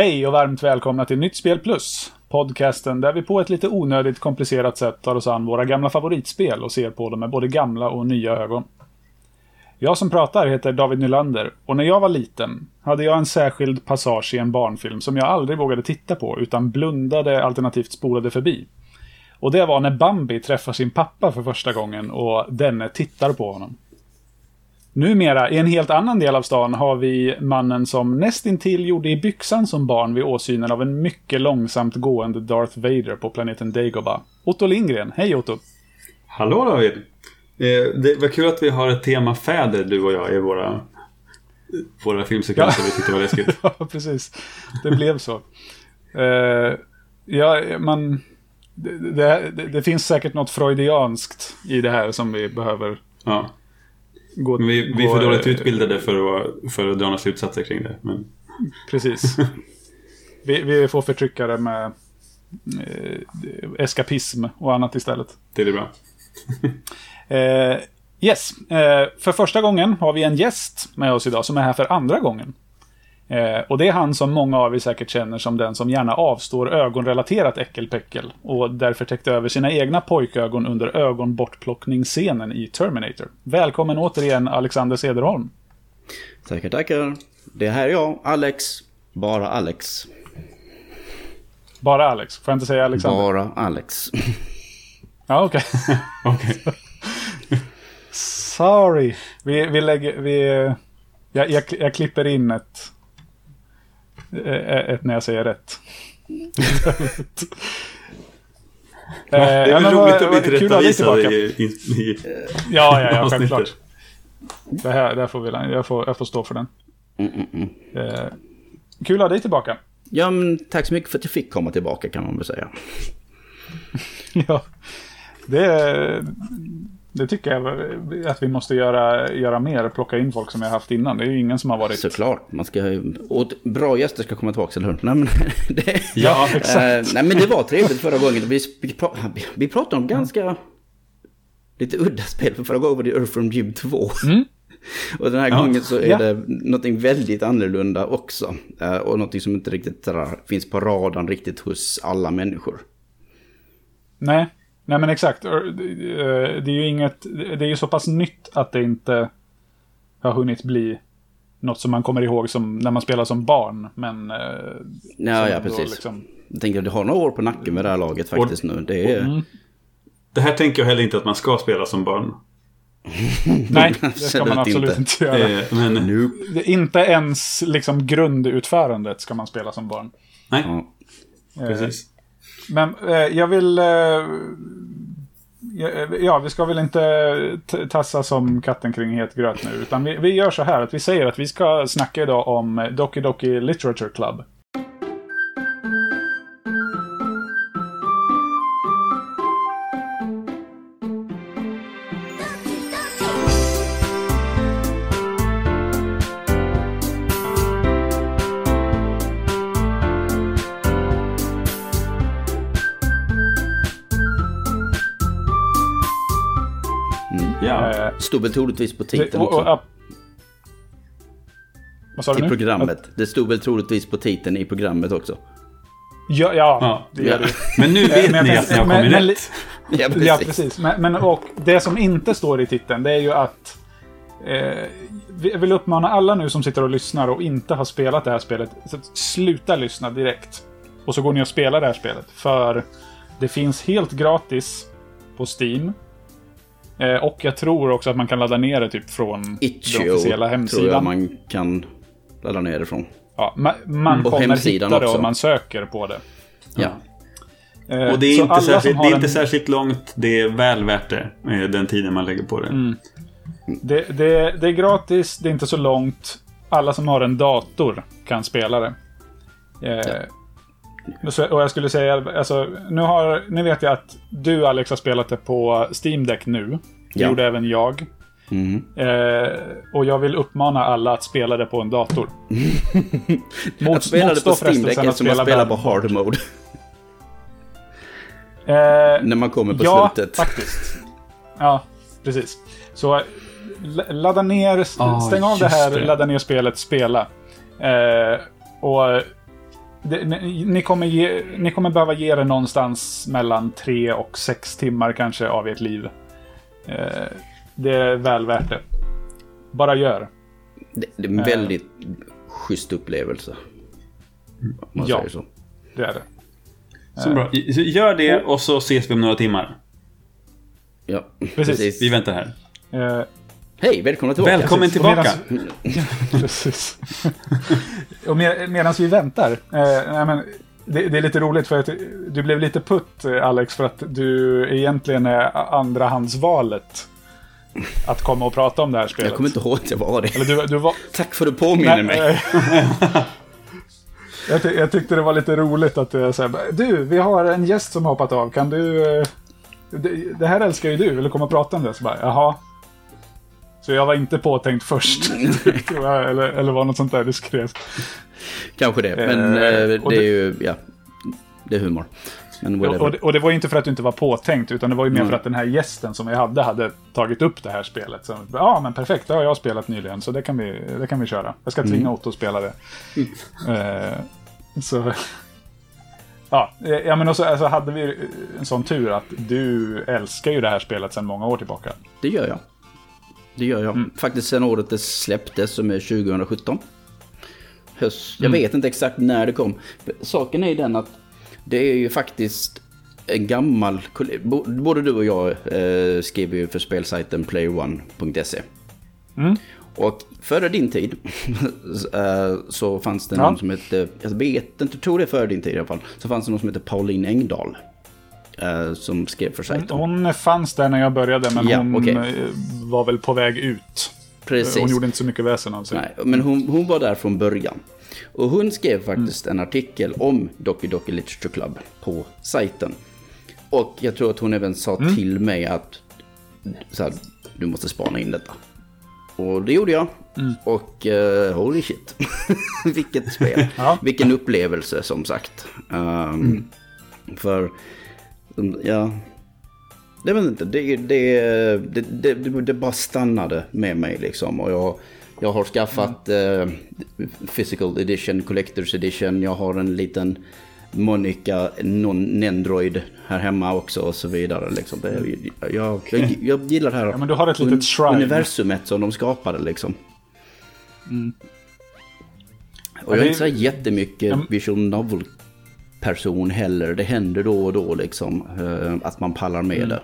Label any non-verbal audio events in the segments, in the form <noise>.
Hej och varmt välkomna till Nytt Spel Plus. Podcasten där vi på ett lite onödigt komplicerat sätt tar oss an våra gamla favoritspel och ser på dem med både gamla och nya ögon. Jag som pratar heter David Nylander och när jag var liten hade jag en särskild passage i en barnfilm som jag aldrig vågade titta på utan blundade alternativt spolade förbi. Och det var när Bambi träffar sin pappa för första gången och denne tittar på honom. Numera, i en helt annan del av stan, har vi mannen som nästintill gjorde i byxan som barn vid åsynen av en mycket långsamt gående Darth Vader på planeten Dagobah. Otto Lindgren. Hej Otto! Hallå David! Eh, det var kul att vi har ett tema fäder, du och jag, i våra, våra filmsekvenser. Vi tyckte det var läskigt. <laughs> ja, precis. Det blev så. Uh, ja, man... Det, det, det, finns säkert något freudianskt i det här som vi behöver ja. Gå, vi, vi är för dåligt utbildade för att, för att dra några slutsatser kring det. Men... Precis. <laughs> vi, vi får förtrycka det med eh, eskapism och annat istället. Det är bra. <laughs> eh, yes, eh, för första gången har vi en gäst med oss idag som är här för andra gången. Eh, och det är han som många av er säkert känner som den som gärna avstår ögonrelaterat äckelpäckel och därför täckte över sina egna pojkögon under ögonbortplockningsscenen i Terminator. Välkommen återigen Alexander Sederholm. Tackar, tackar. Det här är jag, Alex. Bara Alex. Bara Alex? Får jag inte säga Alexander? Bara Alex. ja, okej. <laughs> Okay. Sorry. Vi, vi lägger... Vi, jag, jag, jag klipper in ett ett när jag säger rätt. Ja, det är väl roligt att bli tillrättavisad i, i, i Ja, ja, ja, självklart. Det här, det här får vi, jag, får, jag får stå för den. Mm, mm, mm. Eh, kul att ha dig tillbaka. Ja, men tack så mycket för att jag fick komma tillbaka kan man väl säga. <laughs> ja, det, det tycker jag att vi måste göra, göra mer. Plocka in folk som vi har haft innan. Det är ju ingen som har varit... Såklart. Man ska, och bra gäster ska komma tillbaka, eller hur? Nej, men, <laughs> det, ja, exakt. Äh, nej, men det var trevligt förra gången. Vi, vi, vi pratade om ganska... Lite udda spel. För förra gången var det Earthworm Jim 2. Mm. <laughs> Och den här ja. gången så är ja. det någonting väldigt annorlunda också. Äh, och någonting som inte riktigt finns på radarn riktigt hos alla människor. Nej, Nej men exakt. Eh, det är ju inget, det är ju så pass nytt att det inte har hunnit bli något som man kommer ihåg som när man spelar som barn. Men... Eh, ja, ja precis. Liksom... Jag tänker att du har några år på nacken med det här laget faktiskt nu. Det, är... Mm. det här tänker jag heller inte att man ska spela som barn. <laughs> Nej, <laughs> det ska man absolut inte, inte göra. Eh, men... Nope. Inte ens liksom grundutförandet ska man spela som barn. Nej, ja. precis. Men eh, jag vill... Eh, eh, ja, vi ska väl inte tassa som katten kring het gröt nu. Utan vi, vi gör så här att vi säger att vi ska snacka idag om eh, Doki Doki Literature Club. Stod väl troligtvis på titeln också. Och, och, vad sa du I programmet. Det stod väl troligtvis på titeln i programmet också. Ja, ja, ja. det gör det. Men nu vet men, ni att ni har kommit men, rätt. Ja, precis. Ja, precis. Men, men, och det som inte står i titeln, det är ju att... Eh, jag vill uppmana alla nu som sitter och lyssnar och inte har spelat det här spelet, så sluta lyssna direkt. Och så går ni och spelar det här spelet. För det finns helt gratis på Steam. Eh, och jag tror också att man kan ladda ner det typ från Itch.io den officiella hemsidan. tror jag man kan ladda ner det från. Ja, man, man mm. kommer hitta det också. om man söker på det. Ja. Eh, och det är, inte särskilt, det är inte särskilt långt. Det är väl värt det. Den tiden man lägger på det. Mm. Det, det. det är gratis, det är inte så långt. Alla som har en dator kan spela det. Eh, ja. Och jag skulle säga, alltså, nu, har, nu vet jag att du Alex har spelat det på Steam Deck nu. Det Ja. gjorde även jag. Mm. Eh, och jag vill uppmana alla att spela det på en dator. <laughs> Mot, Att spela det på Steam Deck är som att spela på hard mode. Eh, När man kommer på ja, slutet. faktiskt. Ja, precis. Så ladda ner, Ah, stäng av det här, det. ladda ner spelet, spela. Eh, och det, ni, ni, kommer ge, ni kommer behöva ge det någonstans mellan tre och sex timmar kanske av ert liv. Eh, det är väl värt det. Bara gör. Det, det är en väldigt schysst upplevelse. Om man Ja. säger så. Det är det. Så bra. Gör det och så ses vi om några timmar. Ja, Precis. Vi väntar här. Eh, Hej, välkomna tillbaka. Välkommen Precis. Och tillbaka. medans- <laughs> Precis. och med, medan vi väntar. Eh, nej, men det, det är lite roligt för att du blev lite putt eh, Alex för att du egentligen är andrahandsvalet. Att komma och prata om det här spelet. Jag kommer inte ihåg att jag var det. Eller du, du var... Tack för att du påminner mig. eh, <laughs> jag, ty- jag tyckte det var lite roligt att är så här, Du, vi har en gäst som har hoppat av. Kan du... eh, Det, det här älskar ju du. Vill du komma och prata om det? Så bara, jaha. Så jag var inte påtänkt först. <laughs> jag, eller, eller var något sånt där det skrevs. Kanske det, men Eh, eh, det är ju, ja. Det är humor. Och, det- och det var ju inte för att du inte var påtänkt, utan det var ju mer Mm. för att den här gästen som vi hade hade tagit upp det här spelet. Så, ja, men perfekt, det har jag spelat nyligen, så det kan vi, det kan vi köra. Jag ska tvinga Mm. Otto att spela det. Eh, så... <laughs> Ja, eh, ja men också, alltså, hade vi en sån tur att du älskar ju det här spelet sedan många år tillbaka. Det gör jag. Det gör jag. Mm. Faktiskt sen året det släpptes som är 2017. Höst. Jag Mm. vet inte exakt när det kom. Saken är ju den att det är ju faktiskt en gammal... Både du och jag eh, skrev ju för spelsajten playone.se. Mm. Och före din tid <laughs> eh, så fanns det Ja. någon som hette, jag vet inte, tror det är före din tid i alla fall, så fanns det någon som hette Pauline Engdahl. Eh, Som skrev för sajten. Hon fanns där när jag började, men Ja, hon okej. eh, var väl på väg ut. Precis. Hon gjorde inte så mycket väsen av sig. Nej, men hon, hon var där från början. Och hon skrev faktiskt en artikel om Doki Doki Literature Club på sajten. Och jag tror att hon även sa till mig att så här, du måste spana in detta. Och det gjorde jag. Och eh, holy shit. <laughs> Vilket spel. Ja. Vilken upplevelse som sagt. Um, För, um, ja. Jag vet inte, det, det, det, det, bara stannade med mig liksom. Och jag, jag har skaffat eh, Physical Edition, Collector's Edition. Jag har en liten Monica Nendroid här hemma också och så vidare. Liksom. Det, jag, jag, jag gillar det här Ja, men du har ett litet shrine. universumet som de skapade liksom. Och Ja, jag är inte så jättemycket Ja. visual novel person heller. Det händer då och då liksom eh, att man pallar med Mm. det.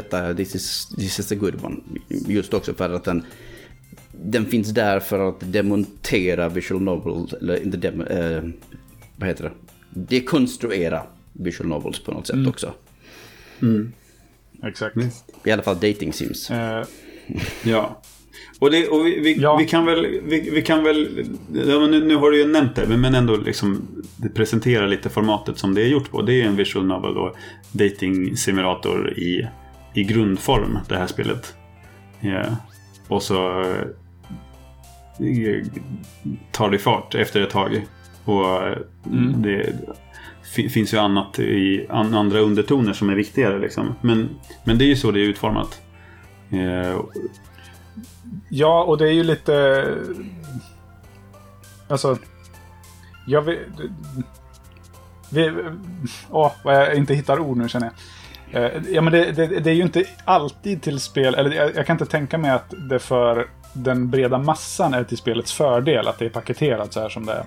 Detta, this is, this is a good one. Just också för att den, den finns där för att demontera visual novel, eller inte dem, eh, vad heter det? Dekonstruera visual novels på något sätt Mm. också. Exakt. I alla fall dating sims. Eh, Ja. Och, det, och vi, vi, Ja. vi kan väl, vi, vi kan väl nu, nu har du ju nämnt det, men, ändå liksom presentera lite formatet som det är gjort på. Det är en visual novel och dating simulator i, i grundform, det här spelet. Ja. Och så eh, tar det fart efter ett tag. Och Mm. det fi- finns ju annat i an, andra undertoner som är viktigare. Liksom. Men, men det är ju så det är utformat. Eh, Ja, och det är ju lite... Alltså... Jag vill... Vi... Åh, vad jag inte hittar ord nu känner jag. Eh, ja, men det, det, det är ju inte alltid till spel... Eller jag, jag kan inte tänka mig att det för den breda massan är till spelets fördel att det är paketerat så här som det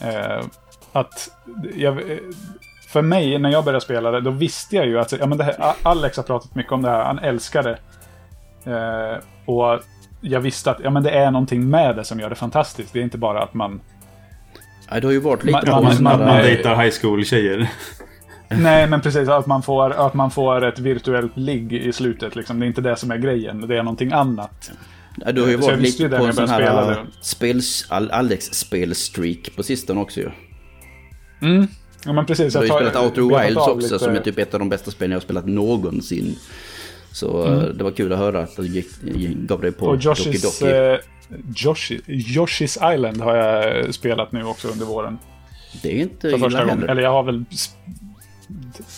är. Eh, Att... Jag, för mig, när jag började spela det, då visste jag ju att ja, men det här, Alex har pratat mycket om det här. Han älskar det. Eh, och jag visste att ja, men det är någonting med det som gör det fantastiskt. Det är inte bara att man... Ja, det har ju varit lite Man- man- man, man, dejtar high school-tjejer. <laughs> Nej, men precis. Att man får, att man får ett virtuellt ligg i slutet. Liksom. Det är inte det som är grejen. Det är någonting annat. Ja, du har ju varit lite på en sån här spels, Al- Alex spelstreak på sistone också ju. Mm. Ja, men precis. Du har ju spelat Outer Wilds också lite- som är typ ett av de bästa spelen jag har spelat någonsin. Så eh, det var kul att höra att du gick, gav dig på Och Doki Yoshi's, Doki. eh, Yoshi, Yoshi's Island har jag spelat nu också under våren. Det är inte För första gången. Eller jag har väl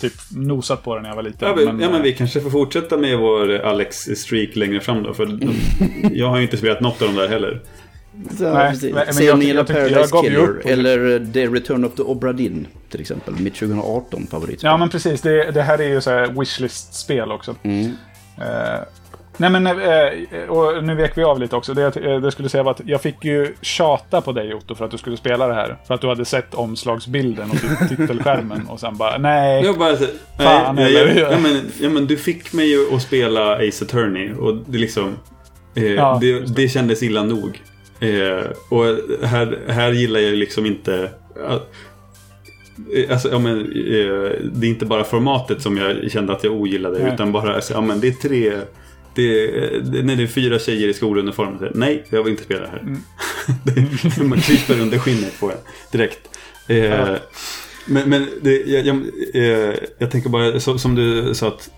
typ nosat på den när jag var liten. Ja, men, ja, men eh, vi kanske får fortsätta med vår Alex Streak längre fram då. För de, <laughs> jag har ju inte spelat något av dem där heller. Så, Nej, precis. men- men Se jag om ni gillar jag tycker- jag Paradise Killer eller eh, The Return of the Obra Dinn till exempel. Mitt 2018 favoritspel. Ja, men precis. Det, det här är ju så här wishlist-spel också. Mm. Eh, nej, men eh, och nu vek vi av lite också. Det jag eh, det skulle säga var att jag fick ju tjata på dig Otto för att du skulle spela det här. För att du hade sett omslagsbilden och tit- titelskärmen och sen bara nej. Jag bara Fan, nej, jag, eller? jag, ja, men, ja, men du fick mig ju att spela Ace Attorney och det liksom... Eh, Ja, det, det kändes illa nog. Eh, och här, här gillar jag ju liksom inte... eh, Alltså, ja, men, eh, det är inte bara formatet som jag kände att jag ogillade Nej. utan bara, alltså, ja men det är tre... Det, det, när det är fyra tjejer i skoluniform. Nej, jag vill inte spela här. Mm. <laughs> det, man kryper under skinnet på en direkt. Eh, Ja. Men, men det, jag, jag, eh, jag tänker bara, så, som du sa att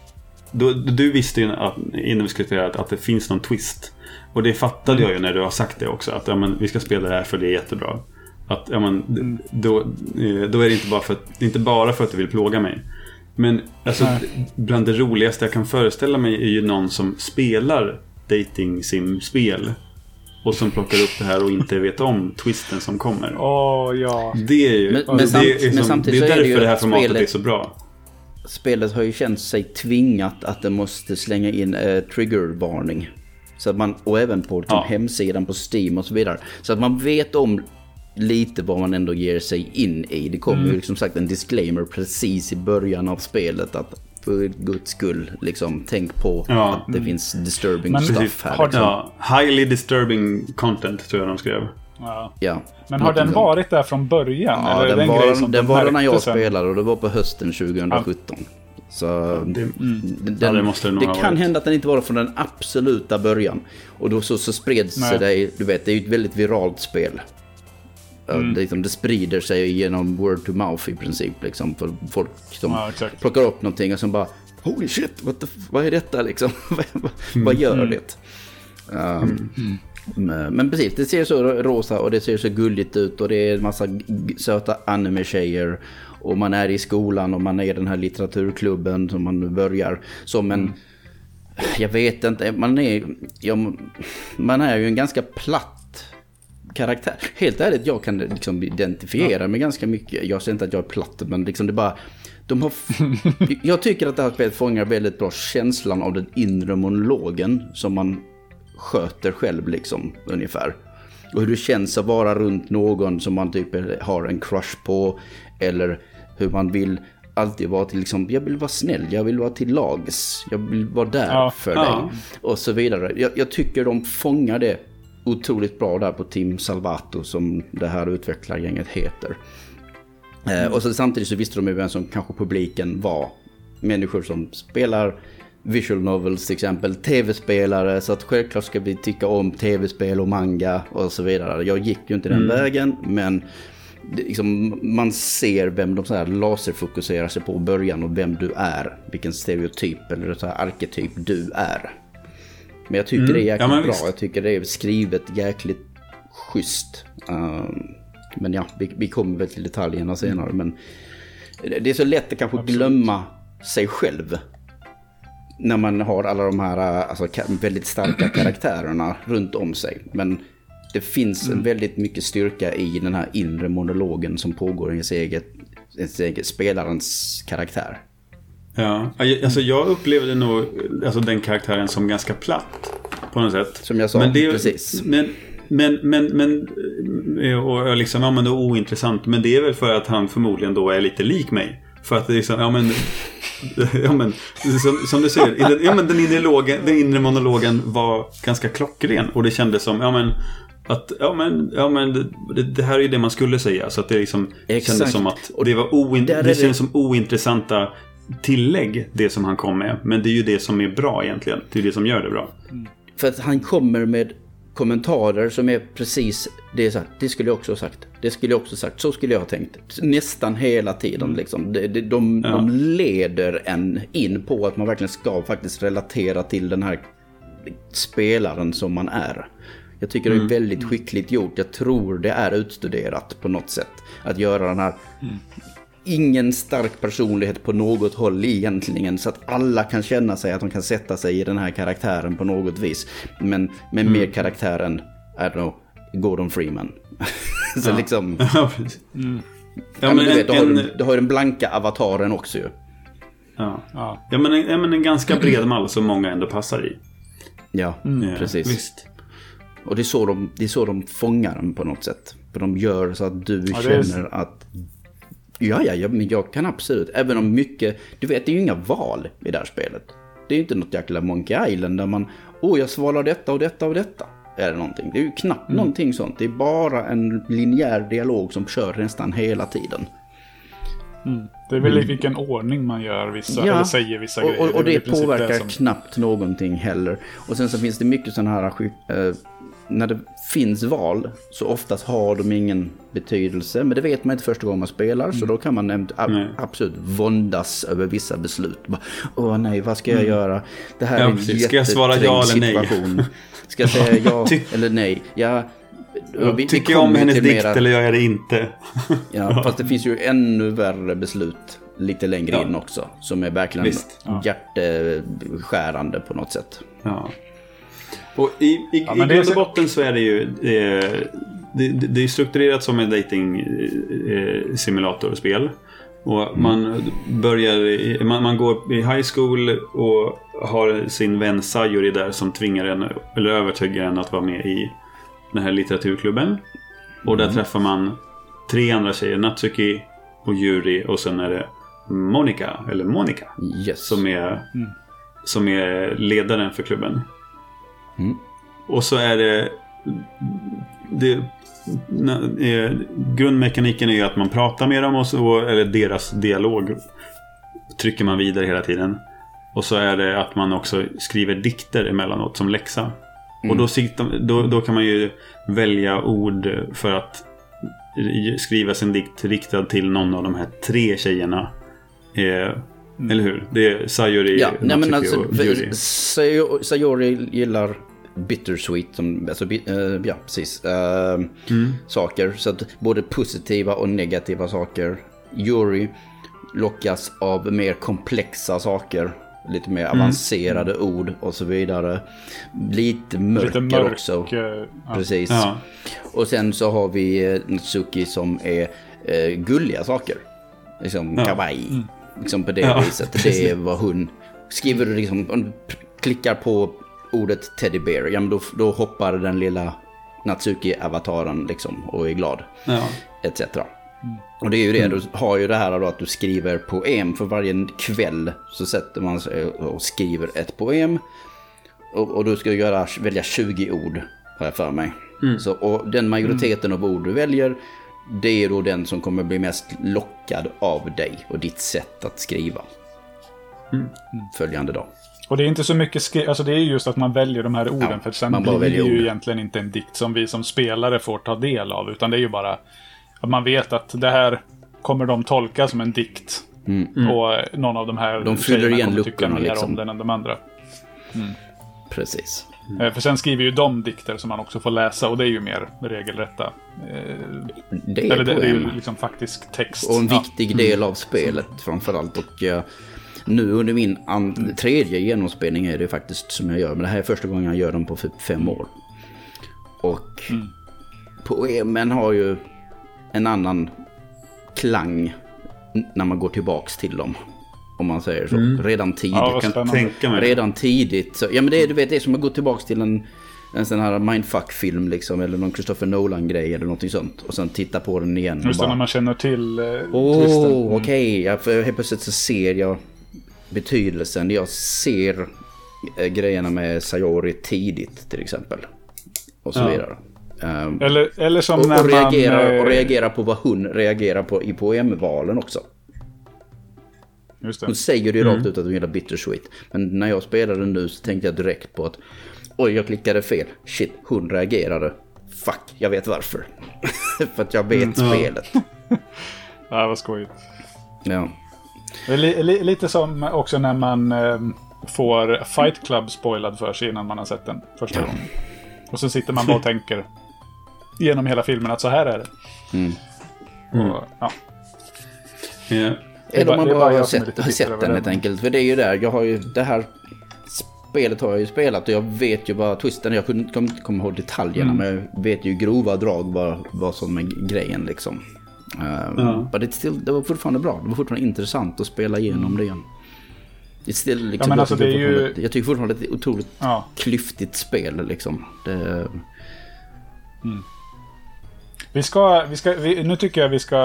du, du visste ju att, innan vi skulle spela att, att det finns någon twist. Och det fattade jag ju när du har sagt det också. Att ja, men, vi ska spela det här för det är jättebra. Att, ja, men, Mm. då, eh, då är det inte bara, för att, inte bara för att du vill plåga mig. Men alltså, bland det roligaste jag kan föreställa mig är ju någon som spelar dating sim-spel. Och som plockar upp det här och inte vet om twisten som kommer. Åh, ja. Det är ju... Men- det, men samt- är, men som, samtidigt det är är det därför ju det här formatet spelet- är så bra. Spelet har ju känt sig tvingat att det måste slänga in eh, triggervarning. Så att man, och även på liksom, Ja. hemsidan på Steam och så vidare. Så att man vet om lite vad man ändå ger sig in i. Det kommer ju som sagt en disclaimer precis i början av spelet att för guds skull, liksom, tänk på Ja. att det finns disturbing Men stuff Precis. här. Har Liksom. Ja, highly disturbing content tror jag de skrev. ja. Ja. Men har den varit där från början? Ja, den var, den de var det när jag sen? spelade och det var på hösten 2017. Så Det, den, Ja, det det kan varit. hända att den inte var det från den absoluta början. Och då så, så spreds Nej. det, du vet, det är ju ett väldigt viralt spel. Mm. Det, liksom, det sprider sig genom word to mouth i princip. Liksom, för folk som Ja, exakt. plockar upp någonting och som bara Holy shit, what the, vad är detta liksom? <laughs> vad, Mm. vad gör det? Um, men, men precis, det ser så rosa och det ser så gulligt ut och det är en massa söta anime-tjejer. Och man är i skolan och man är i den här litteraturklubben som man nu börjar. Som en... Jag vet inte, man är, ja, man är ju en ganska platt karaktär. Helt ärligt, jag kan liksom identifiera mig ganska mycket. Jag säger inte att jag är platt, men liksom det är bara... De har, <laughs> jag tycker att det här spelet fångar väldigt bra känslan av den inre monologen som man sköter själv liksom, ungefär. Och hur det känns att vara runt någon som man typ har en crush på. Eller hur man vill alltid vara till liksom, jag vill vara snäll, jag vill vara till lags, jag vill vara där Ja, för ja. dig. Och så vidare. Jag, jag tycker de fångar det otroligt bra där på Team Salvato som det här utvecklargänget heter. Eh, och så samtidigt så visste de ju vem som kanske publiken var. Människor som spelar visual novels till exempel, tv-spelare. Så att självklart ska vi tycka om tv-spel och manga och så vidare. Jag gick ju inte den vägen, men liksom, man ser vem de så här laserfokuserar sig på i början och vem du är. Vilken stereotyp eller så här arketyp du är. Men jag tycker det är jäkligt Ja, bra. visst. Jag tycker det är skrivet jäkligt schysst. Um, men ja, vi, vi kommer väl till detaljerna senare. Men det är så lätt att kanske glömma sig själv. När man har alla de här alltså, ka- väldigt starka <clears throat> karaktärerna runt om sig. Men det finns en väldigt mycket styrka i den här inre monologen som pågår i ens eget, ens eget spelarens karaktär. Ja, alltså jag upplevde nog alltså, den karaktären som ganska platt. På något sätt. Som jag sa, men det, precis. Men, men, men, men, eh, och liksom, ja men det är ointressant. Men det är väl för att han förmodligen då är lite lik mig. För att det är liksom, ja men, <laughs> ja men, som, som du säger, den, ja men den inre, logen, den inre monologen var ganska klockren. Och det kändes som, ja men, att, ja men, ja men det, det här är ju det man skulle säga. Så att det liksom Exakt. kändes som att det var oin, det det- som ointressanta tillägg, det som han kom med. Men det är ju det som är bra egentligen. Det är det som gör det bra. För att han kommer med kommentarer som är precis det, är så här, det skulle jag också ha sagt. Det skulle jag också ha sagt. Så skulle jag ha tänkt. Nästan hela tiden liksom. De, de, de, Ja. de leder en in på att man verkligen ska faktiskt relatera till den här spelaren som man är. Jag tycker det är väldigt skickligt gjort. Jag tror det är utstuderat på något sätt. Att göra den här... Ingen stark personlighet på något håll egentligen. Så att alla kan känna sig att de kan sätta sig i den här karaktären på något vis. Men med mer karaktär än, I don't know, Gordon Freeman. <laughs> så liksom... <laughs> Ja, precis. Ja, Ja, men men du vet, du har, en, du har ju den blanka avataren också ju. ja. Ja. Ja, men en, ja, men en ganska bred mall som många ändå passar i. Ja, Eh, precis. Visst. Och det är, så de, det är så de fångar den på något sätt. För de gör så att du Ja, det är- känner att... Ja, ja, ja, men jag kan absolut. Även om mycket... Du vet, det är ju inga val i det här spelet. Det är ju inte något jäkla Monkey Island där man... Åh, jag svarar detta och detta och detta. Är det någonting. Det är ju knappt Mm. någonting sånt. Det är bara en linjär dialog som kör nästan hela tiden. Det är väl i vilken ordning man gör vissa, Mm. Ja, eller säger vissa och, grejer. Och, och det påverkar som- knappt någonting heller. Och sen så finns det mycket sådana här... när det finns val så oftast har de ingen betydelse. Men det vet man inte första gången man spelar. Så då kan man äm- a- Nej. absolut våndas över vissa beslut. Åh nej, vad ska jag göra? Det här Ja, är en precis. Ska jag svara ja eller nej? situation. Ska jag säga ja <laughs> eller nej? Ja, vi- vi Tycker jag om hennes dikt mera- eller gör jag det inte? Ja, fast det finns ju ännu värre beslut lite längre Ja. in också. Som är verkligen Visst. hjärteskärande på något sätt. Ja. Och i, i, Ja, i grund och så- botten så är det ju... Det, det, är strukturerat som en dating eh, simulatorspel. Och man börjar... Man, man går i high school och har sin vän Sayuri där som tvingar en, eller övertygar en att vara med i den här litteraturklubben. Och där träffar man tre andra tjejer. Natsuki och Yuri och sen är det Monica, eller Monica. Yes. Som är, som är ledaren för klubben. Mm. Och så är det... det eh, grundmekaniken är ju att man pratar med dem och så, eller deras dialog trycker man vidare hela tiden. Och så är det att man också skriver dikter emellanåt som läxa. Och då, då, då kan man ju välja ord för att skriva sin dikt riktad till någon av de här tre tjejerna. Eh, Eller hur? Det är Sayuri, Ja, nej men alltså, och Yuri. Sayo- Sayori gillar bittersweet, som, alltså, eh, ja precis, eh, Mm. saker. Så att både positiva och negativa saker. Yuri lockas av mer komplexa saker. Lite mer Mm. avancerade ord och så vidare. Lite mörker Lite mörk, också. ja. Precis. Ja. Och sen så har vi eh, Natsuki som är eh, gulliga saker. Liksom Ja. kawaii. Liksom på det Ja, viset. Det är vad hon skriver. du Liksom, om du klickar på ordet teddy bear. Ja, men då, då hoppar den lilla Natsuki-avataren liksom och är glad. Ja. Etc. Och det är ju det, du har ju det här då att du skriver poem för varje kväll. Så sätter man sig och skriver ett poem. Och, och du ska göra, välja 20 ord, har jag för mig. Så, och den majoriteten av ord du väljer, det är då den som kommer bli mest lockad av dig och ditt sätt att skriva. Följande dag. Och det är inte så mycket skri- alltså det är just att man väljer de här orden. Ja, för sen man bara blir det ju ord. egentligen inte en dikt som vi som spelare får ta del av. Utan det är ju bara att man vet att det här kommer de tolka som en dikt. Och någon av de här Mm. De fyller igen kommer tycka luckorna, mer liksom. om den än de andra. Precis. Eh, För sen skriver ju de dikter som man också får läsa och det är ju mer regelrätta. Eh, Det är Eller det, det är ju liksom faktisk text. Och en Ja. viktig del av spelet framförallt. Och eh, nu under min an- tredje genomspelning är det faktiskt som jag gör. Men det här är första gången jag gör dem på fem år. Och poemen har ju en annan klang när man går tillbaks till dem. Om man säger så. Redan tidigt. Ja, Kan tänka mig. Redan tidigt. Så, ja men det är, du vet, det är som att gå tillbaka till en, en sån här mindfuck-film liksom. Eller någon Christopher Nolan-grej eller någonting sånt. Och sen titta på den igen. Just det, bara- när man känner till eh, Åh, twisten. okej. Ja, för helt plötsligt så ser jag betydelsen. Jag ser eh, grejerna med Sayori tidigt till exempel. Och så Ja. vidare. Ehm, Eller, eller som och, när och, reagerar, man... eh, och reagerar på vad hon reagerar på i poemvalen också. Just det. Hon säger ju rakt ut att hon gillar bittersweet. Men när jag spelade nu så tänkte jag direkt på att Oj, jag klickade fel. Shit, hon reagerade. Fuck, jag vet varför. <laughs> För att jag vet mm, spelet. <laughs> ja, vad skojigt. Ja. Li, li, lite som också när man eh, får Fight Club spoilad för sig innan man har sett den första ja. gången. Och så sitter man bara och <laughs> tänker genom hela filmen att så här är det. Mm. Mm. Och, ja. Yeah. Eller man bara har sett, sett den helt enkelt. För det är ju där, jag har ju det här spelet har jag ju spelat och jag vet ju vad twisten. Jag kunde inte komma ihåg detaljerna mm. men jag vet ju grova drag vad, vad som är grejen liksom. Uh, ja. still, det var fortfarande bra. Det var fortfarande intressant att spela igenom det igen. Det still, liksom, ja, alltså, det är ju... Jag tycker fortfarande att det är ett otroligt ja. klyftigt spel. Liksom. Det... Mm. Vi ska, vi ska, vi, nu tycker jag vi ska,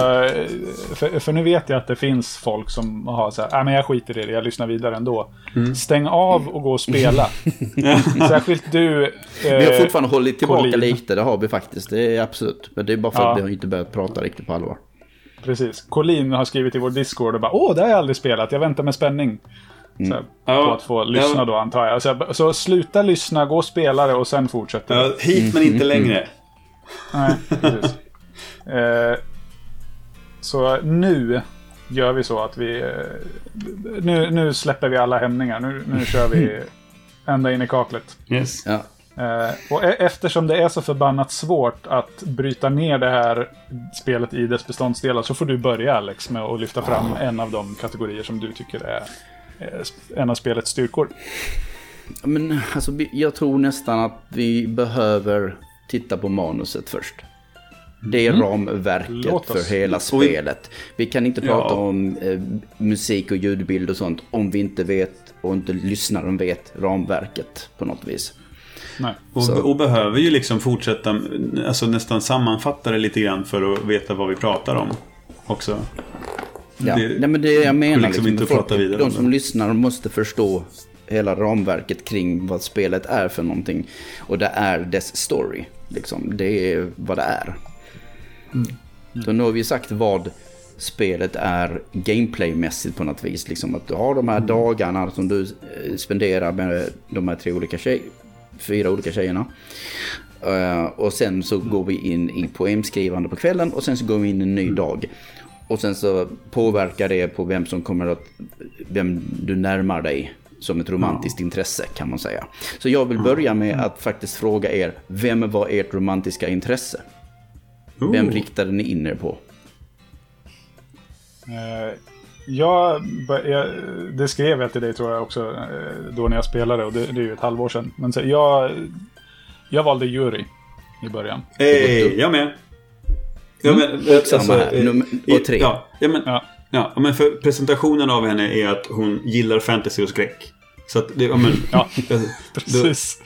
för, för, nu vet jag att det finns folk som har så här, äh, men jag skiter i det, jag lyssnar vidare ändå. Mm. Stäng av och gå och spela. <laughs> Särskilt du. Eh, vi har fortfarande hållit tillbaka Colin. lite, det har vi faktiskt, det är absolut. Men det är bara för ja. att vi har inte börjat prata riktigt på allvar. Precis. Colin har skrivit i vår Discord och bara, åh, det har jag aldrig spelat, jag väntar med spänning. Mm. Så, ja, på att få lyssna ja. då antar jag. Så, så, sluta lyssna, gå och spela det och sen fortsätter. Ja, hit men inte mm. längre. Nej, precis. Eh, så nu gör vi så att vi... Eh, nu, nu släpper vi alla hämningar. Nu, nu <laughs> kör vi ända in i kaklet. Yes. Ja. Eh, och e eftersom det är så förbannat svårt att bryta ner det här spelet i dess beståndsdelar så får du börja Alex med att lyfta fram en av de kategorier som du tycker är en av spelets styrkor. Men alltså, jag tror nästan att vi behöver titta på manuset först. Det är mm. ramverket för hela spelet. Vi kan inte prata ja. om eh, musik och ljudbild och sånt om vi inte vet och inte lyssnaren vet ramverket på något vis. Nej. Och, och, behöver ju liksom fortsätta, alltså nästan sammanfatta det lite grann för att veta vad vi pratar om också. Ja, det, Nej, men det jag menar liksom, liksom inte folk, prata vidare de som lyssnar måste förstå hela ramverket kring vad spelet är för någonting. Och det är dess story. Liksom. Det är vad det är. Mm. Så nu har vi sagt vad spelet är gameplaymässigt på något vis. Liksom att du har de här mm. dagarna som du eh, spenderar med de här tre olika tjej, fyra olika tjejerna. Uh, och sen så går vi in i poemskrivande på kvällen och sen så går vi in i en ny mm. dag. Och sen så påverkar det på vem som kommer att, vem du närmar dig som ett romantiskt intresse kan man säga. Så jag vill börja med att faktiskt fråga er, vem var ert romantiska intresse? Ooh. Vem riktade ni in er på? Uh, jag, jag, det skrev jag till dig tror jag också uh, då när jag spelade och det, det är ju ett halvår sedan. Men så, jag, jag valde jury i början. Hey, jag med. Ja, men, mm. alltså, Samma här, eh, nummer och tre. Ja, ja, men, ja. ja, men för presentationen av henne är att hon gillar fantasy och skräck. Så att det, ja, men, <laughs> ja, precis.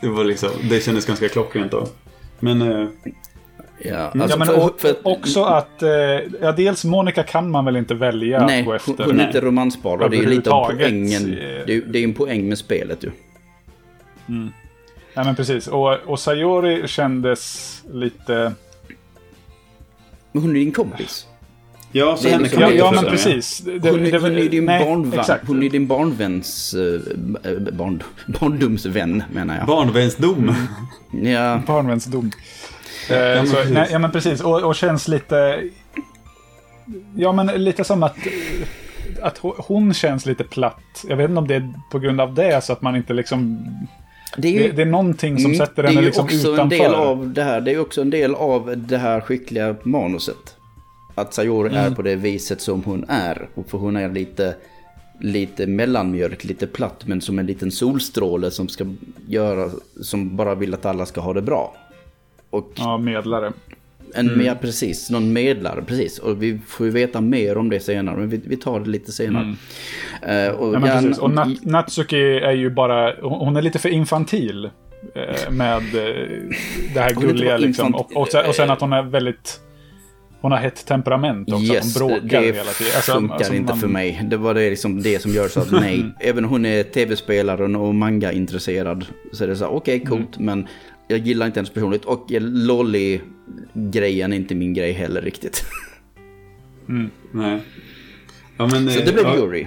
Det, det var liksom, det kändes ganska klockrent då. Men... Eh, Ja, mm. alltså ja, men för, för, också att, eh, ja dels Monica kan man väl inte välja nej, gå efter. hon är inte romansbar och det är ju lite av poängen. Det är, det är en poäng med spelet ju. Mm. Ja men precis, och, och Sayori kändes lite... Men hon är din kompis. Ja, så henne kan ja, ja, men precis. Det, hon, är, hon, är din nej, barnvän, hon är din barnväns... Äh, barn, <laughs> barndomsvän, menar jag. Barnvänsdom. ja. Barnvänsdom. Eh, så, nej, ja, men precis. Och, och, känns lite... Ja, men lite som att... Att hon känns lite platt. Jag vet inte om det är på grund av det, så att man inte liksom... Det är, ju, det, det är någonting som mm, sätter henne liksom utanför. En del av det, här, det är också en del av det här skickliga manuset. Att Sayori mm. är på det viset som hon är. För hon är lite, lite mellanmjölk, lite platt, men som en liten solstråle som ska göra, som bara vill att alla ska ha det bra. Och ja, medlare. En, mm. Ja, precis. Någon medlare, precis. Och vi får ju veta mer om det senare, men vi, vi tar det lite senare. Mm. Uh, och, ja, och Nat Natsuki är ju bara, hon är lite för infantil. Uh, med uh, det här gulliga liksom. Och, och, sen, och sen att hon är väldigt... Hon har hett temperament också. Yes, hon bråkar hela tiden. Alltså, funkar alltså, inte man... för mig. Det var det, liksom det som gör så att <laughs> nej. Även hon är tv-spelaren och manga-intresserad. Så är det så okej, okay, coolt. Mm. Men jag gillar inte hennes personlighet och Lolly-grejen är inte min grej heller riktigt. Mm. Nej. Ja, men, så det blev ja. Jury. Uh,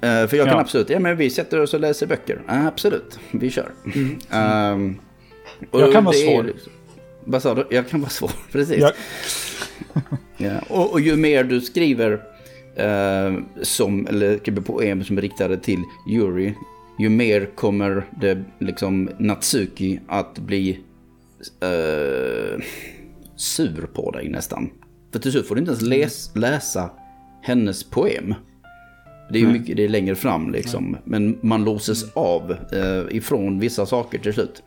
för jag kan Ja. absolut, ja men vi sätter oss och läser böcker. Uh, absolut, vi kör. Um, och Jag kan vara är- svår. Vad sa du? Jag kan vara svår, <laughs> precis. Jag, Ja. Och, och ju mer du skriver eh, som, eller skriver poem som är riktade till Yuri, ju mer kommer det liksom Natsuki att bli eh, sur på dig nästan. För till slut får du inte ens läs, läsa hennes poem. Det är ju mycket, det är längre fram liksom. Men man låses av eh, ifrån vissa saker till slut.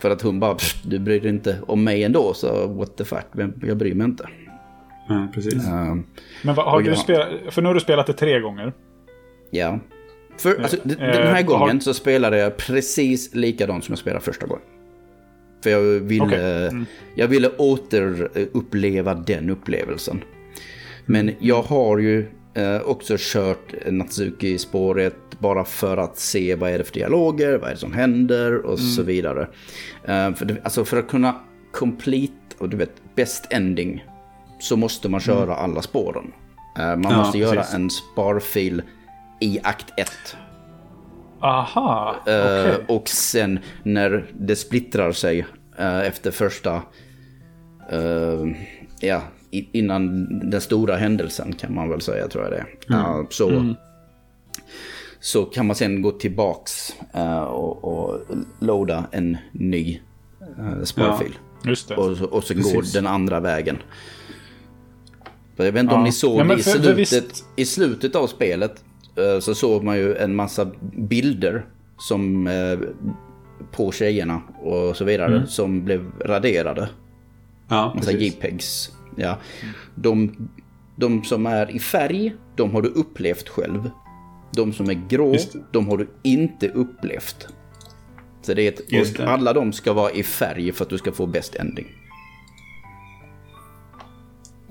För att hon bara, "Pff, du bryr dig inte om mig ändå, så what the fuck, jag bryr mig inte. Ja, precis. Eh, men vad, har du jag- spelat... För nu har du spelat det tre gånger. Ja. För, alltså, d- eh, den här vad har- gången så spelade jag precis likadant som jag spelade första gången. För jag ville, Okej. Mm. jag ville återuppleva den upplevelsen. Men jag har ju eh, också kört Natsuki-spåret bara för att se vad är det för dialoger, vad är det som händer och så Mm. vidare. Eh, för, alltså för att kunna complete, och du vet, best ending, så måste man köra alla spåren. Eh, man Ja, måste göra precis. en sparfil i akt 1. Aha, Eh, okej. Och sen när det splittrar sig eh, efter första... eh, ja, i- innan den stora händelsen kan man väl säga tror jag det. Eh, så, så kan man sen gå tillbaks och, och loada en ny uh, sparfil. Det. Och, så- och så Precis. går den andra vägen. Jag vet inte om Ja. ni såg Ja, i, för- för slutet, visst- i slutet av spelet så såg man ju en massa bilder som eh, på tjejerna och så vidare Mm. som blev raderade. Ja, Massa precis. JPEGs. Ja. De, de som är i färg, de har du upplevt själv. De som är grå, de har du inte upplevt. Så det är ett, och alla de ska vara i färg för att du ska få bäst ending.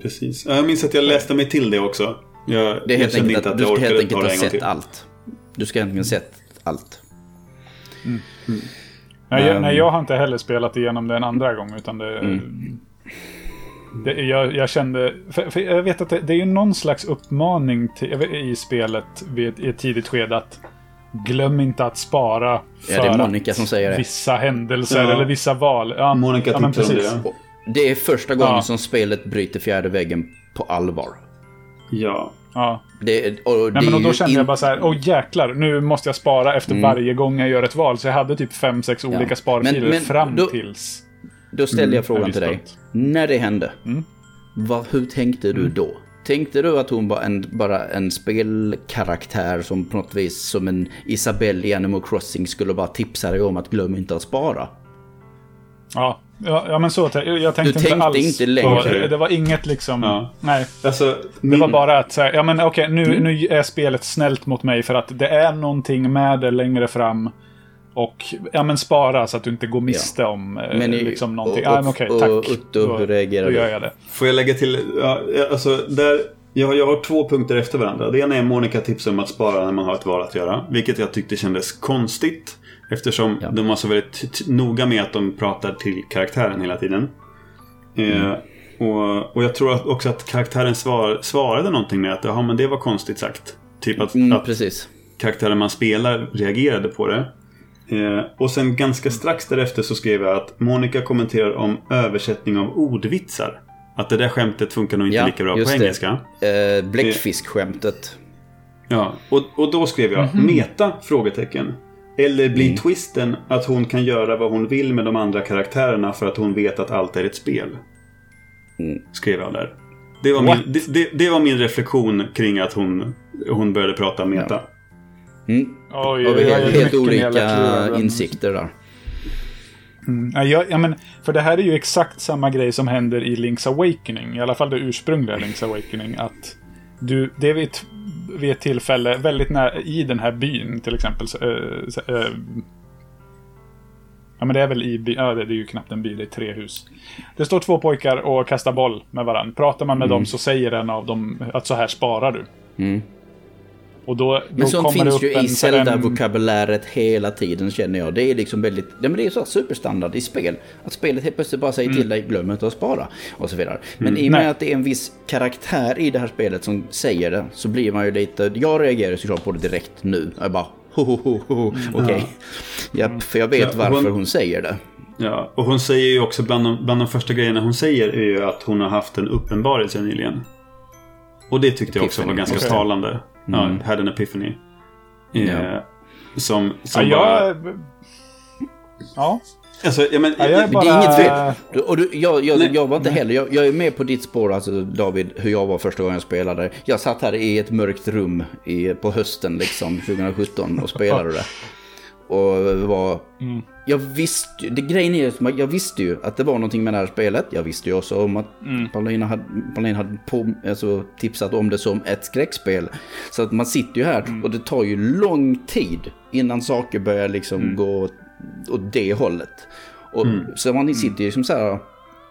Precis. Ja, Jag minns att jag läste mig till det också. Jag, Det är helt enkelt att att du ska helt enkelt ha sett till. allt. Du ska egentligen sett allt. Nej, jag, Ehm. nej, jag har inte heller spelat igenom det en andra gång. Utan det, Mm. det, jag, jag kände... För, för jag vet att det, det är ju någon slags uppmaning till, i spelet vid i ett tidigt skede att glöm inte att spara för Ja, det är Monica som säger det. vissa händelser Ja. eller vissa val. Ja, Monica ja, men precis. det. Det är första gången Ja. som spelet bryter fjärde väggen på allvar. Ja. Ja. Det, och Nej, men och då kände in- jag bara så här, åh jäklar, nu måste jag spara efter Mm. varje gång jag gör ett val. Så jag hade typ fem, sex olika sparfiler Men- men fram då- tills... Då ställde jag frågan till dig. När det hände, Mm. vad, hur tänkte du då? Tänkte du att hon var en, bara en spelkaraktär som på något vis som en Isabelle i Animal Crossing skulle bara tipsa dig om att glöm inte att spara? Ja, ja, ja men så. Jag, jag tänkte Du inte tänkte alls inte längre. på- Det, det var inget liksom... Ja. Nej. Alltså, Det var bara att säga, ja men okej, nu, nu är spelet snällt mot mig för att det är någonting med det längre fram. Och, ja men spara så att du inte går miste om eh, Men i- liksom någonting. och- ja men okej, och- tack. och Utto, hur reagerar då du? gör jag det. Får jag lägga till? Ja, alltså, där, jag, jag har två punkter efter varandra. Det ena är Monica tipsar om att spara när man har ett val att göra. Vilket jag tyckte kändes konstigt. Eftersom Ja. de var så väldigt noga med att de pratar till karaktären hela tiden. Eh, och, och jag tror att också att karaktären svar, svarade någonting med att Jaha, men det var konstigt sagt. Typ att, Mm, att karaktären man spelar reagerade på det. Eh, och sen ganska strax därefter så skrev jag att Monica kommenterar om översättning av ordvitsar. Att det där skämtet funkar nog inte Ja, lika bra på det. engelska. Eh, Bläckfiskskämtet. Ja, och, och då skrev jag meta? Frågetecken. Eller blir Mm. twisten att hon kan göra vad hon vill med de andra karaktärerna för att hon vet att allt är ett spel? Mm. Skrev jag där. Det var, min, det, det, det var min reflektion kring att hon, hon började prata meta. Mm. Oj, har är helt mer olika insikter där. Mm. Ja, jag, ja, men, för det här är ju exakt samma grej som händer i Link's Awakening. I alla fall det ursprungliga Link's Awakening. Att du, det är vid ett, vid ett tillfälle, väldigt nära, i den här byn till exempel. så, eh, så, eh, ja men det är väl i byn, ja det, är ju knappt en by, det är tre hus. Det står två pojkar och kastar boll med varandra. Pratar man med dem så säger en av dem att så här sparar du. Mm. Och då, då Men sånt kommer det finns ju en- i Zelda-vokabuläret hela tiden känner jag. Det är liksom väldigt, ja, men det är så superstandard i spel. Att spelet helt plötsligt bara säger till dig, glöm inte att spara. Och så vidare. Men i och med Nej. att det är en viss karaktär i det här spelet som säger det, så blir man ju lite, jag reagerar såklart på det direkt nu. Jag bara, ho, ho, ho, ho. okej. Japp, för jag vet Ja, varför hon- hon säger det. Ja, och hon säger ju också bland de, bland de första grejerna hon säger är ju att hon har haft en uppenbarelse nyligen. Och det tyckte jag också var ganska Okej. talande. Ja, Mm. had an epiphany. Ja. Eh, som Ja, som bara... jag... Ja. Alltså, ja, men, Ja, jag är bara- det är inget fel. Du- Och du, jag, jag, Nej. jag var inte heller, jag, jag är med på ditt spår alltså David, hur jag var första gången jag spelade. Jag satt här i ett mörkt rum i, på hösten liksom <laughs> 2017 och spelade det. Och var... Jag visste ju, det grejen är att jag visste ju att det var någonting med det här spelet. Jag visste ju också om att Paulina hade, Paulina hade på, alltså, tipsat om det som ett skräckspel. Så att man sitter ju här och det tar ju lång tid innan saker börjar liksom gå åt, åt det hållet. Och så man sitter ju som så här,